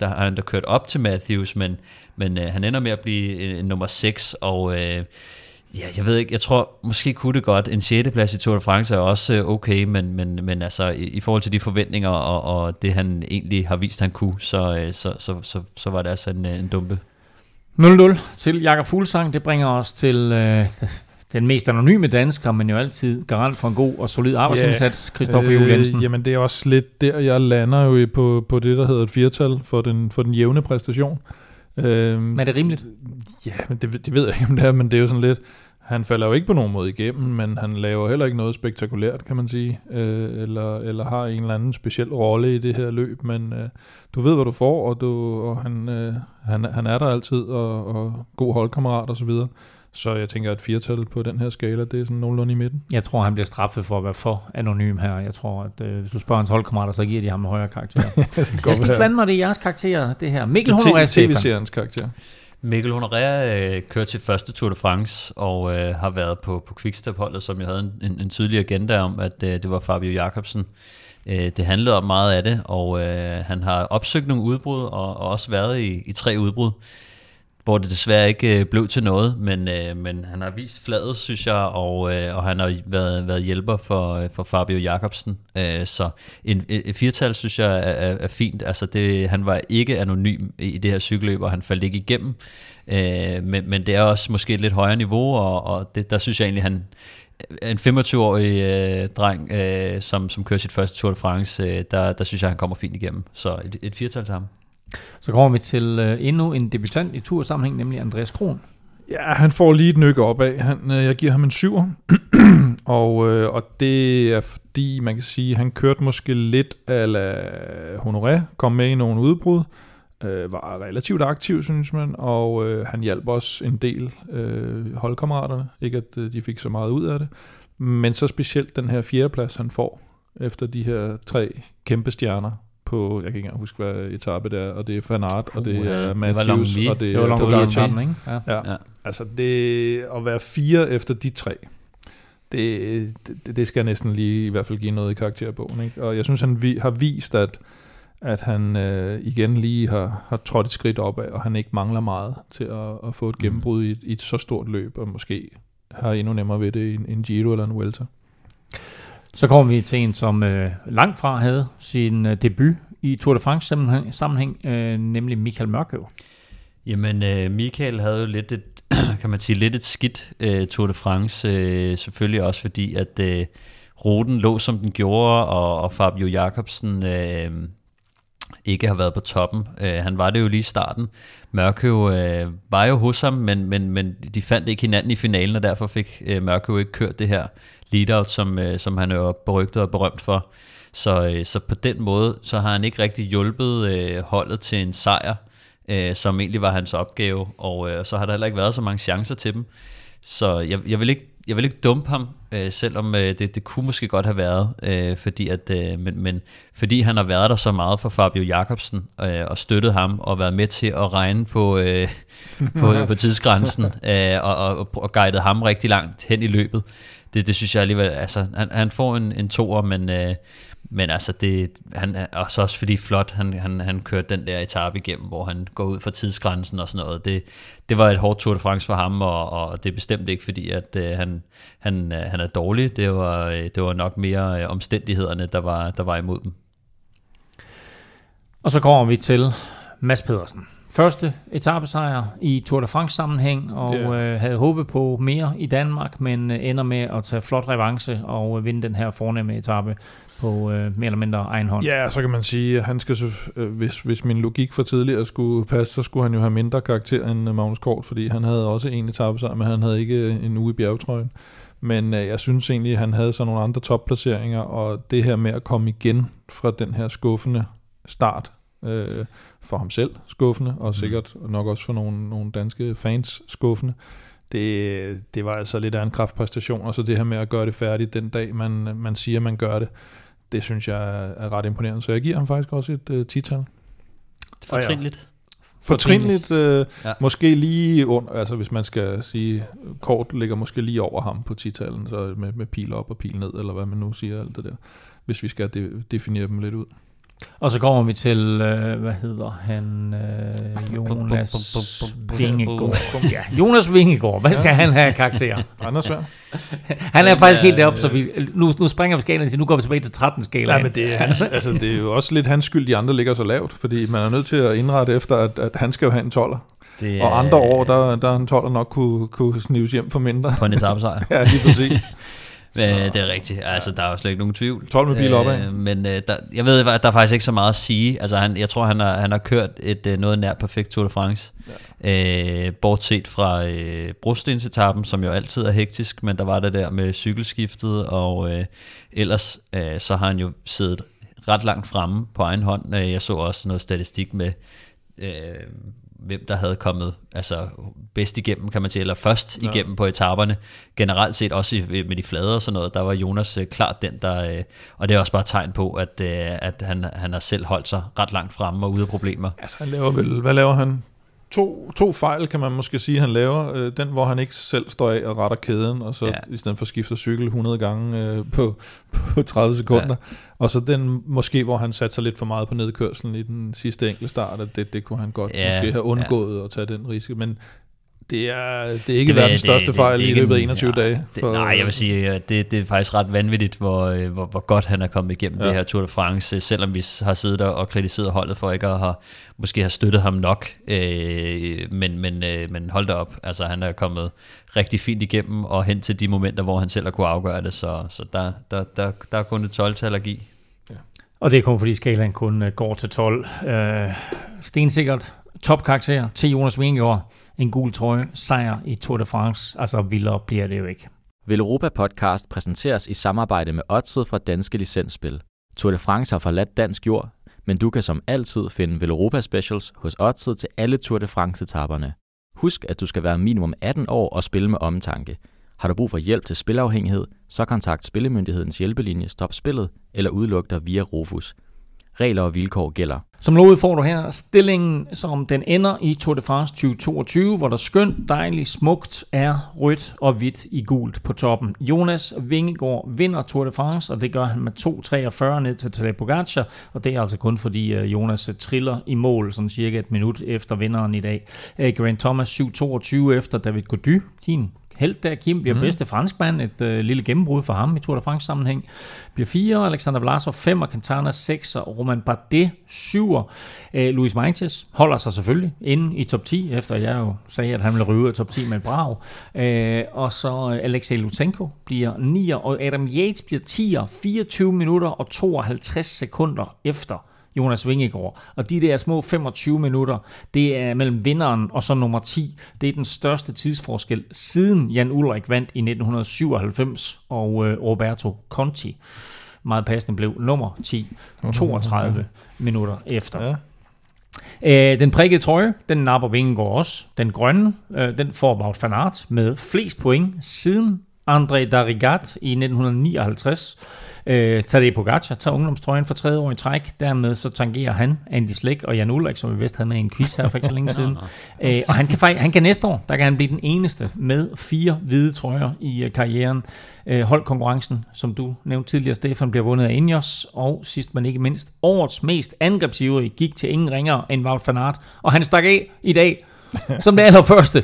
der har han der kørt op til Matthews, men, men øh, han ender med at blive en nummer 6, og øh, Ja, jeg ved ikke, jeg tror måske kunne det godt. En 6. plads i Tour de France er også øh, okay, men, men, men altså i, i forhold til de forventninger og, og det han egentlig har vist, han kunne, så, øh, så, så, så, så var det altså en, øh, en dumpe. 0-0 til Jakob Fuglsang. Det bringer os til øh, den mest anonyme dansker, men jo altid garant for en god og solid arbejdsindsats, Christoffer øh, Jensen. Jamen det er også lidt der, jeg lander jo på, på det, der hedder et firtal for den, for den jævne præstation. Øh, men er det rimeligt? Ja, men det, det ved jeg ikke, om det er, men det er jo sådan lidt... Han falder jo ikke på nogen måde igennem, men han laver heller ikke noget spektakulært, kan man sige, øh, eller, eller har en eller anden speciel rolle i det her løb, men øh, du ved, hvad du får, og, du, og han, øh, han, han er der altid, og, og god holdkammerat og så videre. Så jeg tænker, at firtal på den her skala, det er sådan nogenlunde i midten. Jeg tror, han bliver straffet for at være for anonym her. Jeg tror, at øh, hvis du spørger hans holdkammerater, så giver de ham en højere karakter. jeg skal ikke blande mig det i jeres karakterer, det her. Mikkel Honoré, TV-seriens karakter. Mikkel Honoré øh, kørte til første Tour de France og øh, har været på, på Quickstep-holdet, som jeg havde en, en, en tydelig agenda om, at øh, det var Fabio Jacobsen. Øh, det handlede om meget af det, og øh, han har opsøgt nogle udbrud og, og også været i, i tre udbrud hvor det desværre ikke øh, blev til noget, men, øh, men han har vist fladet, synes jeg, og, øh, og han har været, været hjælper for, øh, for Fabio Jacobsen. Øh, så en, et firtal, synes jeg, er, er fint. Altså det, han var ikke anonym i det her cykelløb, og han faldt ikke igennem. Øh, men, men det er også måske et lidt højere niveau, og, og det, der synes jeg egentlig, han øh, en 25-årig øh, dreng, øh, som, som kører sit første Tour de France, øh, der, der synes jeg, han kommer fint igennem. Så et, et firtal til ham. Så kommer vi til øh, endnu en debutant i tursammenhæng, nemlig Andreas Kron. Ja, han får lige et nykke af. Han, øh, jeg giver ham en syver. og, øh, og det er fordi, man kan sige, han kørte måske lidt ala Honoré, kom med i nogle udbrud, øh, var relativt aktiv, synes man, og øh, han hjalp også en del øh, holdkammeraterne. Ikke at øh, de fik så meget ud af det. Men så specielt den her fjerdeplads, han får efter de her tre kæmpe stjerner, på, jeg kan ikke engang huske, hvad etape det er, og det er Van Aert, og det er Matthews, det og det, det var Pogacar, ikke? Ja. ja. ja. Altså det, at være fire efter de tre, det, det, det skal næsten lige i hvert fald give noget i karakterbogen. Ikke? Og jeg synes, han vi, har vist, at, at han øh, igen lige har, har trådt et skridt opad, og han ikke mangler meget til at, at få et mm. gennembrud i, i et så stort løb, og måske har endnu nemmere ved det i en, en Giro eller en Vuelta. Så kommer vi til en, som øh, langt fra havde sin øh, debut i Tour de France sammenhæng, sammenhæng øh, nemlig Michael Mørkøv. Jamen, øh, Michael havde jo lidt et, kan man sige, lidt et skidt øh, Tour de France, øh, selvfølgelig også fordi, at øh, ruten lå som den gjorde, og, og Fabio Jacobsen øh, ikke har været på toppen. Øh, han var det jo lige i starten. Mørkøv øh, var jo hos ham, men, men, men de fandt ikke hinanden i finalen, og derfor fik øh, Mørkøv ikke kørt det her lead-out, som, øh, som han er berygtet og berømt for. Så, øh, så på den måde, så har han ikke rigtig hjulpet øh, holdet til en sejr, øh, som egentlig var hans opgave, og øh, så har der heller ikke været så mange chancer til dem. Så jeg, jeg vil ikke jeg vil ikke dumpe ham, øh, selvom øh, det, det kunne måske godt have været, øh, fordi at, øh, men, men fordi han har været der så meget for Fabio Jacobsen øh, og støttet ham og været med til at regne på, øh, på, på tidsgrænsen øh, og, og, og guidet ham rigtig langt hen i løbet. Det, det synes jeg alligevel, altså han, han får en, en toer, men, øh, men altså, det, han er også, også fordi flot, han, han, han kørte den der etape igennem, hvor han går ud for tidsgrænsen og sådan noget. Det, det var et hårdt Tour de France for ham, og, og det er bestemt ikke fordi, at øh, han, han, øh, han er dårlig. Det var, øh, det var nok mere øh, omstændighederne, der var, der var imod dem. Og så kommer vi til Mads Pedersen. Første etappesejr i Tour de France sammenhæng, og yeah. øh, havde håbet på mere i Danmark, men øh, ender med at tage flot revanche og øh, vinde den her fornemme etape på øh, mere eller mindre egen hånd. Ja, så kan man sige, at han skal, øh, hvis, hvis min logik for tidligere skulle passe, så skulle han jo have mindre karakter end øh, Magnus Kort, fordi han havde også en etape sammen, men han havde ikke øh, en uge i bjergetrøjen. Men øh, jeg synes egentlig, at han havde så nogle andre topplaceringer, og det her med at komme igen fra den her skuffende start, øh, for ham selv skuffende, og mm. sikkert nok også for nogle, nogle danske fans skuffende, det, det var altså lidt af en kraftpræstation, og så det her med at gøre det færdigt den dag, man, man siger, man gør det, det synes jeg er ret imponerende. Så jeg giver ham faktisk også et uh, tital. Fortrinligt. Fortrinligt, øh, ja. måske lige under, altså hvis man skal sige, kort ligger måske lige over ham på titalen, så med, med pil op og pil ned, eller hvad man nu siger, alt det der, hvis vi skal de, definere dem lidt ud. Og så kommer vi til, øh, hvad hedder han, øh, Jonas Vingegaard. Ja, Jonas Vingegaard. Hvad skal han have karakter? Han er svær. Han er faktisk helt deroppe, så vi, nu, nu springer vi skalaen, nu går vi tilbage til 13 skalaen. Ja, men det er, hans, altså, det er jo også lidt hans skyld, de andre ligger så lavt, fordi man er nødt til at indrette efter, at, at han skal jo have en 12'er. Det, og andre år, der, der en 12'er nok kunne, kunne snives hjem for mindre. På en etappesejr. ja, lige præcis. Men det er rigtigt. Altså, der er jo slet ikke nogen tvivl. 12 med bil opad. Øh, men øh, der, jeg ved, at der er faktisk ikke så meget at sige. Altså, han, jeg tror, han har, han har kørt et øh, noget nær perfekt Tour de France. Ja. Øh, bortset fra øh, brostensetappen, som jo altid er hektisk, men der var det der med cykelskiftet, og øh, ellers øh, så har han jo siddet ret langt fremme på egen hånd. Øh, jeg så også noget statistik med, øh, hvem der havde kommet altså bedst igennem, kan man sige, eller først ja. igennem på etaperne. Generelt set også med de flade og sådan noget, der var Jonas øh, klart den, der... Øh, og det er også bare et tegn på, at, øh, at han, han har selv holdt sig ret langt fremme og ude af problemer. Altså han laver vel... Hvad laver han? To, to fejl, kan man måske sige, han laver. Øh, den, hvor han ikke selv står af og retter kæden, og så ja. i stedet for skifter cykel 100 gange øh, på, på 30 sekunder. Ja. Og så den måske, hvor han satte sig lidt for meget på nedkørselen i den sidste enkle start, at det, det kunne han godt ja. måske have undgået ja. at tage den risiko. Men det er, det er ikke det, verdens det, største det, fejl det, det, i løbet af 21 ja, dage. For, det, nej, jeg vil sige, at det, det er faktisk ret vanvittigt, hvor, øh, hvor, hvor godt han er kommet igennem ja. det her Tour de France, selvom vi har siddet og kritiseret holdet for ikke at have, måske have støttet ham nok. Øh, men, men, øh, men hold da op, altså han er kommet rigtig fint igennem og hen til de momenter, hvor han selv har kunne afgøre det, så, så der, der, der, der er kun et 12 til allergi. Ja. Og det er kun fordi skalaen kun øh, går til 12. Øh, stensikkert topkarakter til Jonas Vingegaard en gul trøje, sejr i Tour de France. Altså vildere bliver det jo ikke. Vil Europa Podcast præsenteres i samarbejde med Odset fra Danske Licensspil. Tour de France har forladt dansk jord, men du kan som altid finde Vel Europa Specials hos Odset til alle Tour de France-etaperne. Husk, at du skal være minimum 18 år og spille med omtanke. Har du brug for hjælp til spilafhængighed, så kontakt Spillemyndighedens hjælpelinje Stop Spillet eller udluk dig via Rufus. Regler og vilkår gælder. Som lovet får du her stillingen, som den ender i Tour de France 2022, hvor der skønt, dejligt, smukt er rødt og hvidt i gult på toppen. Jonas Vingegaard vinder Tour de France, og det gør han med 2.43 ned til Tadej Pogacar, og det er altså kun fordi øh, Jonas øh, triller i mål, sådan cirka et minut efter vinderen i dag. Øh, Grant Thomas 7.22 efter David Gody, din helt der. Kim bliver mm. bedste franskmand. Et øh, lille gennembrud for ham i Tour de France sammenhæng. Bliver 4. Alexander Vlasov 5. Quintana 6. Roman Bardet 7. Øh, Luis Meintjes holder sig selvfølgelig inde i top 10, efter jeg jo sagde, at han ville ryge af top 10 med et brag. Øh, og så øh, Alexei Lutsenko bliver 9. Og Adam Yates bliver 10. 24 minutter og 52 sekunder efter Jonas Vingegaard. Og de der små 25 minutter, det er mellem vinderen og så nummer 10. Det er den største tidsforskel siden Jan Ulrik vandt i 1997 og øh, Roberto Conti meget passende blev nummer 10, 32 minutter efter. Ja. Øh, den prikkede trøje, den napper Vingegaard også. Den grønne, øh, den får Wout van Aert med flest point siden André Darigat i 1959. Øh, Tadej Pogacar tager ungdomstrøjen for tredje år i træk. Dermed så tangerer han Andy Slick og Jan Ulrik, som vi vist havde med i en quiz her for ikke så længe siden. Øh, og han kan, han kan næste år, der kan han blive den eneste med fire hvide trøjer i øh, karrieren. Øh, holdkonkurrencen, som du nævnte tidligere, Stefan, bliver vundet af Ineos. Og sidst men ikke mindst, årets mest angrebsivrige gik til ingen ringere end Wout van Aert. Og han stak af i dag som det allerførste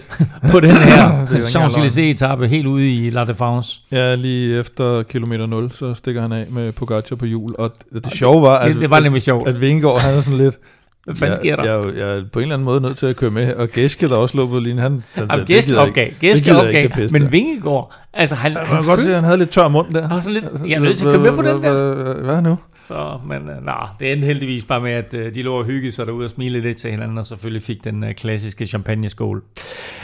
på den her er Champs-Élysées-etappe helt ude i La Défense. Ja, lige efter kilometer 0, så stikker han af med Pogacar på hjul. Og det, det sjove var, at, Det- det var nemlig sjovt. at Vingegaard, han er sådan lidt... Hvad fanden sker der? Jeg, jeg, jeg, er på en eller anden måde nødt til at køre med. Og Gæske, der også lå på linjen, han... han sagde, Gæske opgav. Gæske opgav, men. Vingegaard, altså han... Man kan godt se, at han havde lidt tør mund der. Og så lidt, jeg er nødt til at komme med på den der. Hvad, hvad nu? Så, men øh, nej, det endte heldigvis bare med, at øh, de lå og hyggede sig derude og smile lidt til hinanden, og selvfølgelig fik den øh, klassiske champagneskål.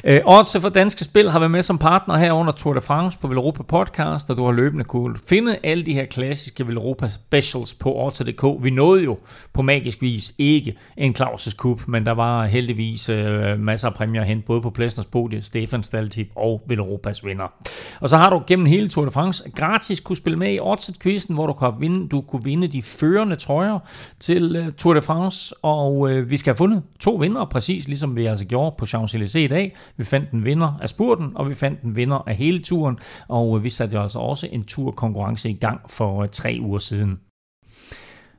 Øh, Odds for Danske Spil har været med som partner her under Tour de France på Velropa Podcast, og du har løbende kunne finde alle de her klassiske Velropa Specials på Odds.dk. Vi nåede jo på magisk vis ikke en Claus' Cup, men der var heldigvis øh, masser af præmier hen, både på Plæstners podie, Stefan Staltip og Velropas vinder. Og så har du gennem hele Tour de France gratis kunne spille med i Odds-quizzen, hvor du kunne vinde, du kunne vinde de førende trøjer til uh, Tour de France, og uh, vi skal have fundet to vinder, præcis ligesom vi altså gjorde på Champs-Élysées i dag. Vi fandt en vinder af spurten, og vi fandt en vinder af hele turen, og uh, vi satte jo altså også en turkonkurrence i gang for uh, tre uger siden.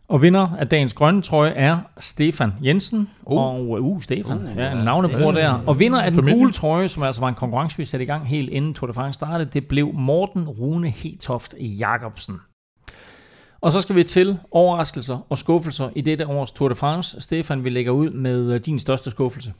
Og vinder af dagens grønne trøje er Stefan Jensen. Uh. Og uh, Stefan, uh, ja, en navnebror der. Og vinder af den gule trøje, som altså var en konkurrence, vi satte i gang helt inden Tour de France startede, det blev Morten Rune Hetoft Jacobsen. Og så skal vi til overraskelser og skuffelser i dette års Tour de France. Stefan, vi lægger ud med øh, din største skuffelse.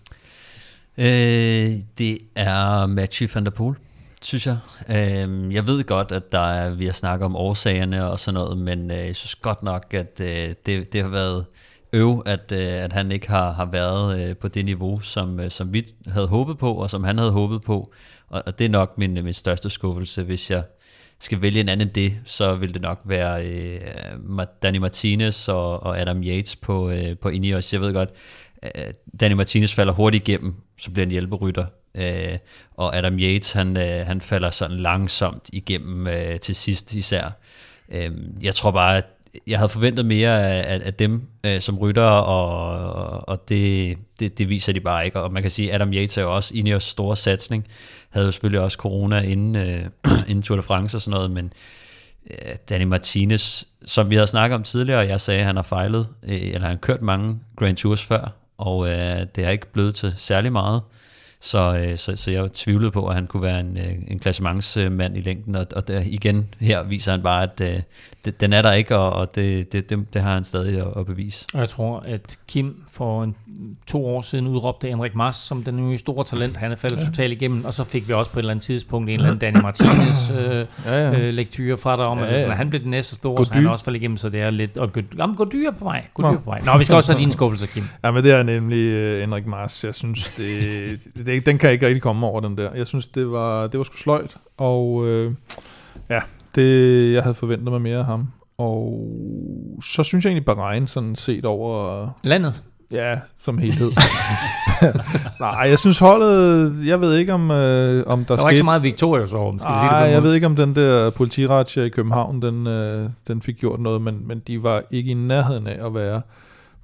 Øh, det er Mathieu van der Poel, synes jeg. Øh, jeg ved godt, at der er, vi har snakket om årsagerne og sådan noget, men øh, jeg synes godt nok, at øh, det, det har været øv, at, øh, at han ikke har, har været øh, på det niveau, som, øh, som vi havde håbet på, og som han havde håbet på. Og, og det er nok min, øh, min største skuffelse, hvis jeg skal vælge en anden end det, så vil det nok være øh, Danny Martinez og, og Adam Yates på, øh, på Ineos. Jeg ved godt, øh, Danny Martinez falder hurtigt igennem, så bliver han hjælperytter. Øh, og Adam Yates, han, øh, han falder sådan langsomt igennem øh, til sidst især. Øh, jeg tror bare, at jeg havde forventet mere af, af, dem øh, som rytter, og, og, det, det, det viser de bare ikke. Og man kan sige, at Adam Yates er jo også Ineos store satsning. Havde jo selvfølgelig også corona inden, øh, inden Tour de France og sådan noget, men øh, Danny Martinez, som vi havde snakket om tidligere, og jeg sagde, at han har fejlet, øh, eller han har kørt mange Grand Tours før, og øh, det er ikke blevet til særlig meget. Så, øh, så, så jeg tvivlede på, at han kunne være en, øh, en klassementsmand i længden, og, og der, igen her viser han bare, at øh, det, den er der ikke, og, og det, det, det, det har han stadig at, at bevise. Og jeg tror, at Kim for en, to år siden udråbte Henrik Mars som den nye store talent. Han er faldet ja. totalt igennem, og så fik vi også på et eller andet tidspunkt en eller anden Danny Martinez øh, Ja, ja. øh, lektyre fra dig om, Ja, at ja. sådan, han blev den næste store, Gå så han er også faldet igennem, så det er lidt... Og gå, jamen, gå dyr på vej. Gå dyr på vej. Nå, vi skal også have dine skuffelser, Kim. Ja, men det er nemlig uh, Henrik Mars. Jeg synes, det, det, den kan ikke rigtig komme over, den der. Jeg synes, det var, det var sgu sløjt, og øh, ja, det, jeg havde forventet mig mere af ham. Og så synes jeg egentlig Bahrain sådan set over... Landet? Ja, som helhed. Nej, jeg synes holdet, jeg ved ikke om, øh, om der, Der var ikke så meget Victorious over dem, skal vi sige det på Nej, jeg ved ikke om den der politiratsja i København, den, øh, den fik gjort noget, men, men de var ikke i nærheden af at være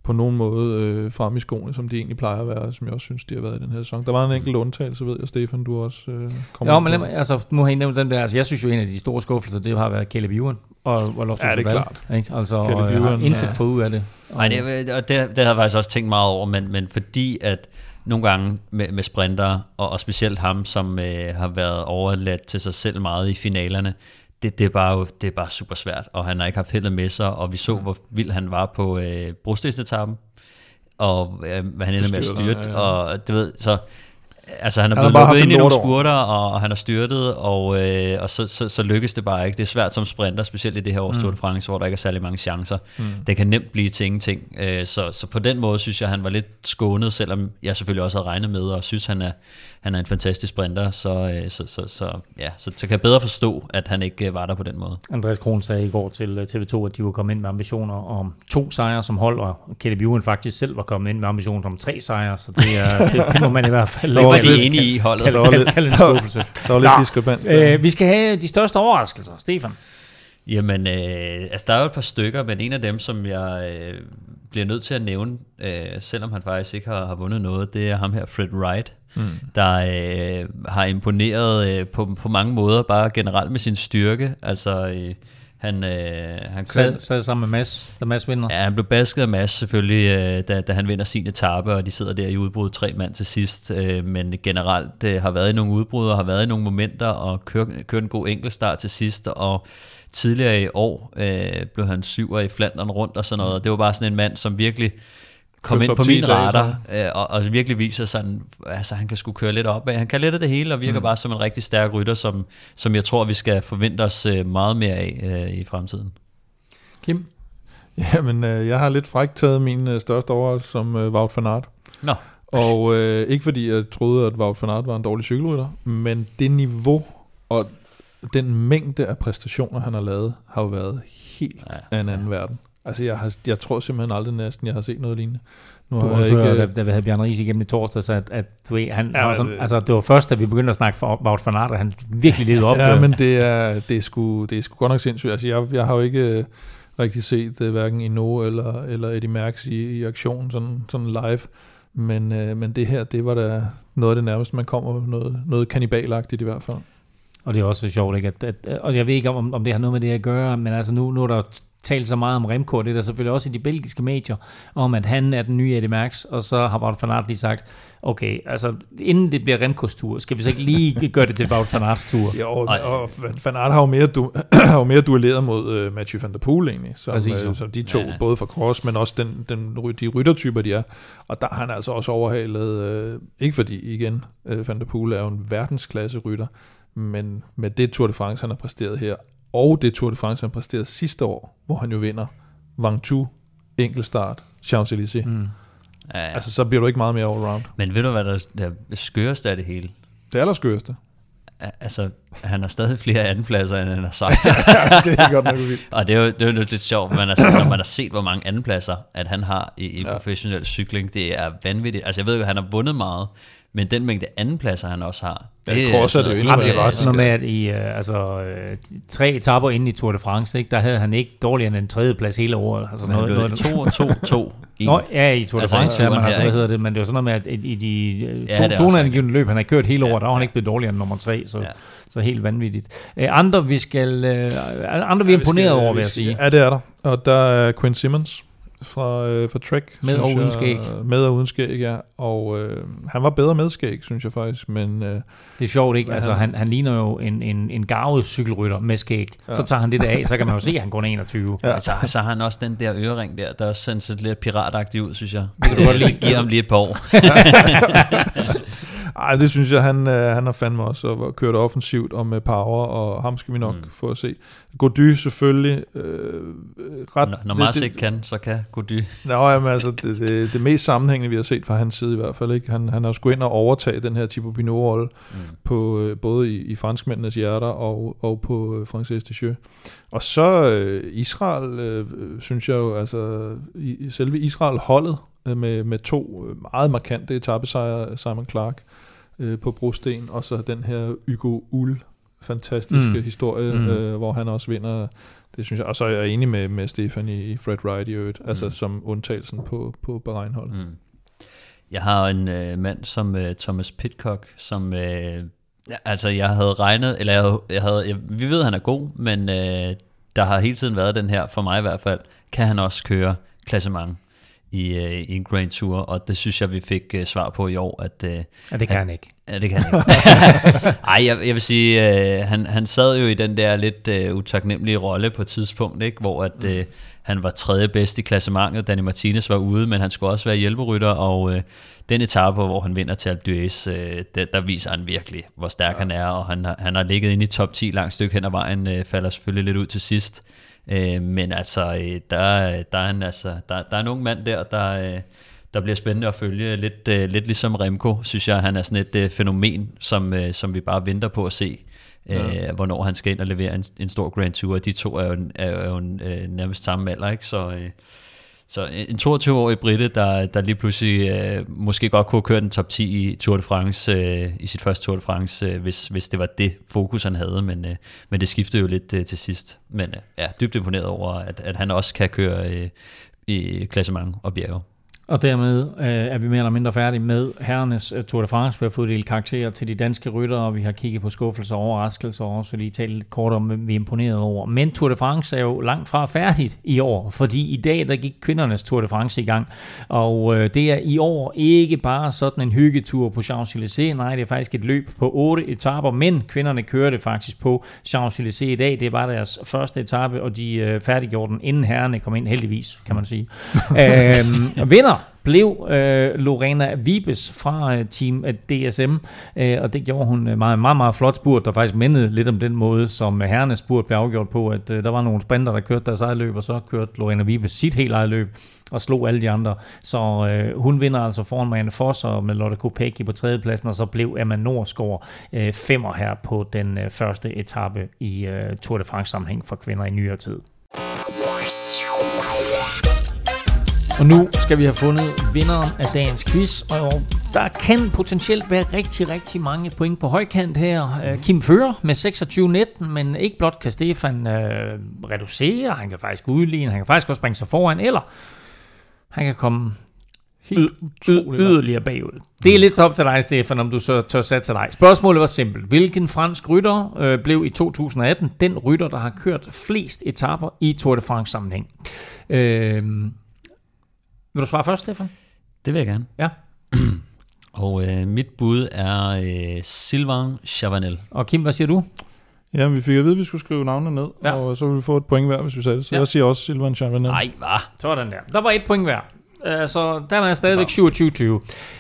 på nogen måde øh, frem i skoene, som de egentlig plejer at være, som jeg også synes, de har været i den her sæson. Der var en enkelt undtagelse, ved jeg, Stefan, du også øh, kommer ind men lad mig- altså, nu har I nævnt den der, altså jeg synes jo, en af de store skuffelser, det har været Caleb Ewan og, og Loftus Ja, det er Cheval, klart. Ikke? Altså, Caleb og jeg har Ewan, intet ja. for ud af det. Nej, det, og det, det har jeg faktisk også tænkt meget over, men, men fordi at nogle gange med, med sprinter, og, og specielt ham, som øh, har været overladt til sig selv meget i finalerne, det, det, er bare, det er bare super svært, og han har ikke haft heldet med sig, og vi så, hvor vild han var på øh, brostensetappen, og øh, hvad han ender med at styrte, ja, ja. og det ved, så Altså han er blevet lukket ind i nogle spurter, og, og han har styrtet, og, øh, og så, så, så lykkes det bare ikke. Det er svært som sprinter, specielt i det her års mm. Tour de France, hvor der ikke er særlig mange chancer. Mm. Det kan nemt blive til ingenting. Øh, så, så på den måde synes jeg, han var lidt skånet, selvom jeg selvfølgelig også havde regnet med, og synes, han er, han er en fantastisk sprinter, så, øh, så, så, så, ja, så, så kan jeg bedre forstå, at han ikke øh, var der på den måde. Andreas Kron sagde i går til øh, TV2, at de var kommet ind med ambitioner om to sejre som hold, og Kelly Ewan faktisk selv var kommet ind med ambitioner om tre sejre, så det, er, det, det må man i hvert fald ikke var de enige i holdet. Der var lidt, der, der var lidt diskrepans. Øh, vi skal have de største overraskelser. Stefan? Jamen, øh, altså der er jo et par stykker, men en af dem, som jeg øh, bliver nødt til at nævne, øh, selvom han faktisk ikke har, har vundet noget, det er ham her, Fred Wright, mm. der øh, har imponeret øh, på, på mange måder, bare generelt med sin styrke. Altså, øh, han, øh, han sad, sad sammen med Mads, da Mads vinder. Ja, han blev basket af Mads selvfølgelig, øh, da, da han vinder sin etape, og de sidder der i udbrud tre mand til sidst. Øh, men generelt øh, har været i nogle udbrud, og har været i nogle momenter, og kørt, kørt en god enkeltstart til sidst, og tidligere i år øh, blev han syver i Flandern rundt og sådan noget. Det var bare sådan en mand, som virkelig kom ind på min radar, øh, og, og virkelig viser sådan, altså han kan sgu køre lidt op Han kan lidt af det hele, og virker mm. bare som en rigtig stærk rytter, som, som jeg tror, vi skal forvente os øh, meget mere af øh, i fremtiden. Kim? Jamen, øh, jeg har lidt frækt taget min øh, største overraskelse som øh, Wout van Aert. Nå. Og øh, ikke fordi jeg troede, at Wout van Aert var en dårlig cykelrytter, men det niveau og den mængde af præstationer, han har lavet, har jo været helt ja, af en anden ja. verden. Altså, jeg, har, jeg tror simpelthen aldrig næsten, jeg har set noget lignende. Nu du har også hørt, ikke, da, vi havde Bjørn Ries igennem i torsdag, så at, at du ved, han, ja, sådan, det, altså, det var først, da vi begyndte at snakke for Wout van Aert, han virkelig levede op. Ja, men det er, det er, sgu, det er sgu godt nok sindssygt. Altså, jeg, jeg har jo ikke uh, rigtig set uh, hverken Ino eller, eller Eddie Merckx i, i aktion sådan, sådan live. Men, uh, men det her, det var da noget af det nærmeste, man kommer noget, noget kanibalagtigt i hvert fald. Og det er også sjovt, ikke? At, at, og jeg ved ikke, om, om det har noget med det at gøre, men altså nu, nu er der talt så meget om Remco, det er der selvfølgelig også i de belgiske medier, om at han er den nye Eddie Merckx, og så har Wout van Aert lige sagt, okay, altså inden det bliver Remcos tur, skal vi så ikke lige gøre det til Wout van Aerts tur? Jo, og, og Van Aert har jo mere, du, har jo mere duelleret mod uh, Mathieu van der Poel egentlig, som, Præcis, uh, som de to, ja. både for cross, men også den, den, de ryttertyper, de er, og der har han altså også overhalet, uh, ikke fordi igen, uh, van der Poel er jo en verdensklasse rytter, men med det Tour de France, han har præsteret her, og det Tour de France, han præsterede sidste år, hvor han jo vinder Ventoux, enkeltstart, Champs-Élysées. Mm. Ja, ja. Altså, så bliver du ikke meget mere allround. Men ved du, hvad der er skøreste af det hele? Det allerskøreste. Altså, han har stadig flere andenpladser, end han har sagt. det er godt nok vildt. Og det er jo, det er jo lidt sjovt, men altså, når man har set, hvor mange andenpladser, at han har i, i ja. professionel cykling, det er vanvittigt. Altså, jeg ved jo, at han har vundet meget, men den mængde andenpladser, han også har, det ja, crosser det jo endnu Det var også noget med, at i uh, altså, uh, tre etapper inden i Tour de France, ikke, der havde han ikke dårligere end en tredje plads hele året. Altså, noget, noget, 2 og 2 2 Nå, ja, i Tour de altså, France, ja, men altså, hvad hedder det, men det var sådan noget med, at i, de ja, to, to løb, han har kørt hele året, ja, der var han ikke blevet dårligere end nummer tre, så, ja. så helt vanvittigt. Uh, andre, vi skal, uh, andre vi er imponeret over, vil jeg sige. Ja, det er der. Og der er Quinn Simmons, fra, øh, fra Trek. Med og uden skæg. Med og uden skæg, ja. Og øh, han var bedre med skæg, synes jeg faktisk. Men, øh, det er sjovt, ikke? Altså, han, han ligner jo en, en, en garvet cykelrytter med skæg. Ja. Så tager han det der af, så kan man jo se, at han går 21. Ja. Altså, så har han også den der ørering der, der også sendt lidt piratagtigt ud, synes jeg. Det kan du godt lige give ham lige et par år. Ej, det synes jeg, han, øh, han har fandme også og kørt offensivt og med power, og ham skal vi nok mm. få at se. Gody selvfølgelig. Øh, ret, når når Mars ikke kan, så kan Gody. Nå, jamen, altså, det, det, det mest sammenhængende, vi har set fra hans side i hvert fald. Ikke? Han, han har sgu ind og overtage den her Thibaut Pinot-rolle, mm. på, øh, både i, i franskmændenes hjerter og, og på øh, Francis Descheux. Og så øh, Israel, øh, synes jeg jo, altså i, selve Israel-holdet, øh, med, med to meget markante etappesejre, Simon Clark øh, på brosten, og så den her Hugo Ull fantastiske mm. historie, mm. Øh, hvor han også vinder. Det synes jeg, og så er jeg enig med, med Stefan i Fred Wright i øvrigt, altså mm. som undtagelsen på, på Bahrein-holdet. Mm. Jeg har en øh, mand som øh, Thomas Pitcock, som øh, altså jeg havde regnet, eller jeg havde, jeg havde jeg, vi ved, at han er god, men øh, der har hele tiden været den her, for mig i hvert fald, kan han også køre klassement i, øh, i en Grand Tour, og det synes jeg, vi fik øh, svar på i år. At, øh, Ja, det kan han ikke. Ja, det kan han ikke. Ej, jeg, jeg vil sige, øh, han, han sad jo i den der lidt øh, utaknemmelige rolle på et tidspunkt, ikke? hvor at, øh, han var tredje bedst i klassementet, Danny Martinez var ude, men han skulle også være hjælperytter, og øh, den etape, hvor han vinder til Alpe d'Huez, øh, der, der viser han virkelig, hvor stærk ja. han er, og han, har- han har ligget inde i top 10 langt stykke hen ad vejen, øh, falder selvfølgelig lidt ud til sidst, øh, men altså, øh, der, er- der, er en, altså der, der er en ung mand der, der, øh, der bliver spændende at følge, lidt, øh, lidt ligesom Remco, synes jeg, han er sådan et øh, fænomen, som, øh, som vi bare venter på at se, Ja. øh, hvornår han skal ind og levere en, en stor Grand Tour, de to er jo, er jo en, øh, nærmest samme alder, ikke? Så, øh, så en 22-årig Britte, der, der lige pludselig øh, måske godt kunne have kørt en top 10 i Tour de France, øh, i sit første Tour de France, øh, hvis, hvis det var det fokus, han havde, men, øh, men det skiftede jo lidt øh, til sidst. Men øh, ja, dybt imponeret over, at, at han også kan køre øh, i klassement og bjerge. Og dermed øh, er vi mere eller mindre færdige med herrenes øh, Tour de France. Vi har fået delt karakterer til de danske ryttere, og vi har kigget på skuffelser og overraskelser, og også lige talt lidt kort om, hvem vi er imponeret over. Men Tour de France er jo langt fra færdigt i år, fordi i dag der gik kvindernes Tour de France i gang. Og øh, det er i år ikke bare sådan en hyggetur på Champs-Élysées, nej, det er faktisk et løb på otte etaper, men kvinderne kørte faktisk på Champs-Élysées i dag. Det var deres første etape, og de øh, færdiggjorde den, inden herrerne kom ind, heldigvis, kan man sige. øhm, vinder blev øh, Lorena Vibes fra øh, Team øh, DSM, øh, og det gjorde hun øh, meget, meget, meget flot spurt, der faktisk mindede lidt om den måde, som øh, herrenes spurt blev afgjort på, at øh, der var nogle sprinter, der kørte deres eget løb, og så kørte Lorena Vibes sit helt eget løb, og slog alle de andre. Så øh, hun vinder altså foran Marianne Foss og med Lotte Kopecky på tredjepladsen, og så blev Emma Norsgaard øh, femmer her på den øh, første etape i øh, Tour de France sammenhæng for kvinder i nyere tid. Og nu skal vi have fundet vinderen af dagens quiz, og der kan potentielt være rigtig, rigtig mange point på højkant her. Øh, Kim fører med 26-19, men ikke blot kan Stefan øh, reducere, han kan faktisk udligne, han kan faktisk også springe sig foran, eller han kan komme Helt yd- yderligere bagud. Det er lidt op til dig, Stefan, om du så tør satse dig. Spørgsmålet var simpelt. Hvilken fransk rytter øh, blev i 2018 den rytter, der har kørt flest etapper i Tour de France sammenhæng? Øh, vil du svare først, Stefan? Det vil jeg gerne. Ja. Og øh, mit bud er øh, Sylvain Chavanel. Og Kim, hvad siger du? Ja, vi fik at vide, at vi skulle skrive navnene ned, ja. og så ville vi få et point hver, hvis vi sagde det. Så Ja. jeg siger også Silvan Chavanel. Nej, hvad? Sådan der. Der var et point hver. Øh, Så der er stadigvæk 27-20.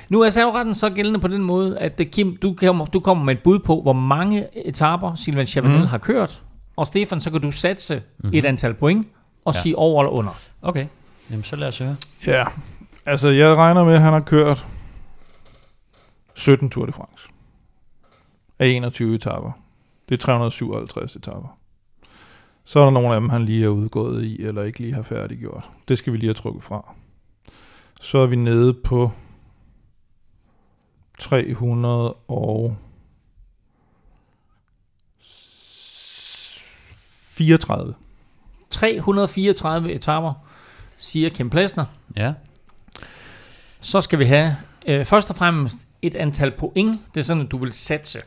Nu er serveretten så gældende på den måde, at øh, Kim, du kommer, du kommer med et bud på, hvor mange etaper Silvan Chavanel Mhm. har kørt. Og Stefan, så kan du satse Mhm. et antal point og Ja. sige over eller under. Okay, jamen så lad os høre. Ja, altså jeg regner med, at han har kørt 17 Tour de France. Af 21 etapper. Det er 357 etapper. Så er der nogle af dem, han lige er udgået i, eller ikke lige har færdiggjort. Det skal vi lige have trukket fra. Så er vi nede på 300 og 34. 334 etaper, siger Kim Plesner. Ja. Så skal vi have øh, først og fremmest et antal point. Det er sådan, at du vil satse.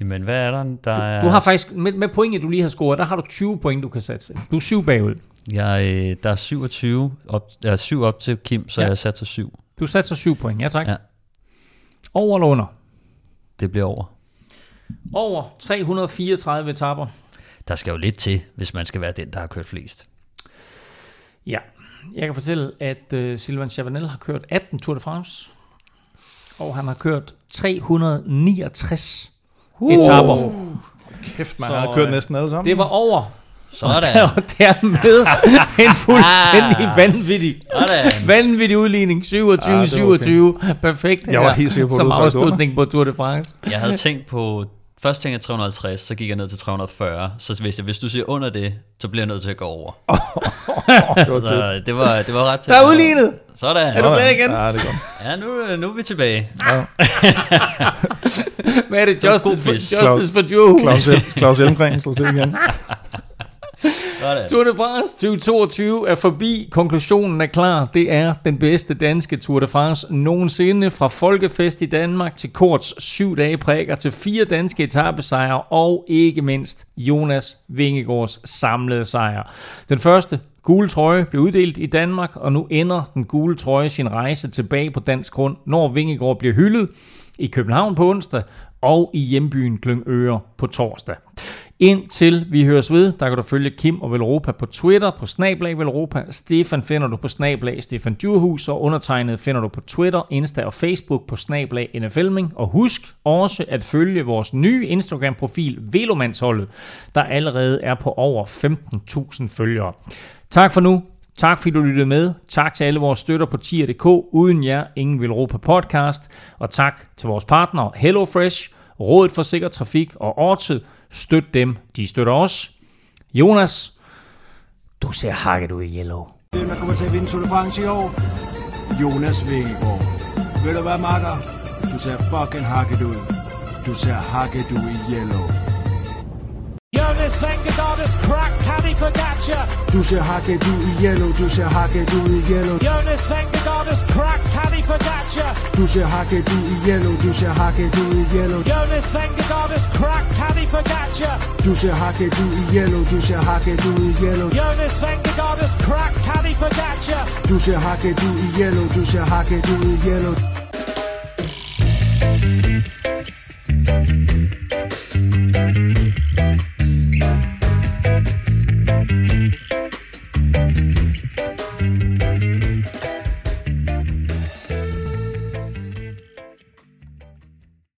Jamen, hvad er der? Der er... Du har faktisk, med, med pointet, du lige har scoret, der har du 20 point, du kan satse. Du er syv bagud. Jeg, øh, der er 27, op, der er 7 op til Kim, så Ja. ja. jeg satser 7. Du satser 7 point, ja tak. Ja. Over eller under? Det bliver over. Over 334 etaper. Der skal jo lidt til, hvis man skal være den, der har kørt flest. Ja, jeg kan fortælle, at uh, Sylvain Chavanel har kørt 18 Tour de France, og han har kørt 369 Uh. etaper. Kæft, man har kørt næsten alle sammen. Det var over. Sådan. Og dermed en fuldstændig vanvittig, Sådan. vanvittig udligning. 27-27. Ah, okay. Perfekt. Jeg var her, helt sikker på, at Som afslutning på Tour de France. Jeg havde tænkt på, først tænkte jeg 350, så gik jeg ned til 340. Så hvis, jeg, hvis du siger under det, så bliver jeg nødt til at gå over. det var så det var, det var ret tæt. Der er udlignet. Sådan. Er du glad igen? Ja, det er godt. Ja, nu, nu er vi tilbage. Ja. Hvad er det? Justice for, justice for Joe. Claus, El- Claus Elmgren slår til igen. Sådan. Tour de France 2022 er forbi. Konklusionen er klar. Det er den bedste danske Tour de France nogensinde. Fra Folkefest i Danmark til Korts syv dage præger til fire danske etappesejre og ikke mindst Jonas Vingegaards samlede sejr. Den første gule trøje blev uddelt i Danmark, og nu ender den gule trøje sin rejse tilbage på dansk grund, når Vingegaard bliver hyldet i København på onsdag og i hjembyen Glyngøre på torsdag. Indtil vi høres ved, der kan du følge Kim og Velropa på Twitter, på Snablag Velropa. Stefan finder du på Snablag Stefan Djurhus, og undertegnet finder du på Twitter, Insta og Facebook på Snablag NFLming. Og husk også at følge vores nye Instagram-profil Velomandsholdet, der allerede er på over 15.000 følgere. Tak for nu. Tak fordi du lyttede med. Tak til alle vores støtter på tier.dk. Uden jer, ingen vil råbe podcast. Og tak til vores partnere HelloFresh, Rådet for Sikker Trafik og Ortet. Støt dem, de støtter os. Jonas, du ser hakket ud i yellow. Hvem der kommer til at vinde Tour de France i år? Jonas Vingegaard. Ved du hvad, makker? Du ser fucking hakket ud. Du ser hakket ud i yellow. Jonas Vingegaard has cracked Taddy Pogacar. Du ser hakket ud i yellow. Du ser hakket ud i yellow. Jonas Vingegaard has cracked Taddy Pogacar. Du ser hakket ud i yellow. Du ser hakket ud i yellow. Jonas Vingegaard has cracked Taddy Pogacar. Du ser hakket ud i yellow. Du ser hakket ud i yellow. Jonas Vingegaard has cracked Taddy Pogacar. Du ser ud i yellow. Du ser ud i yellow. Thank you.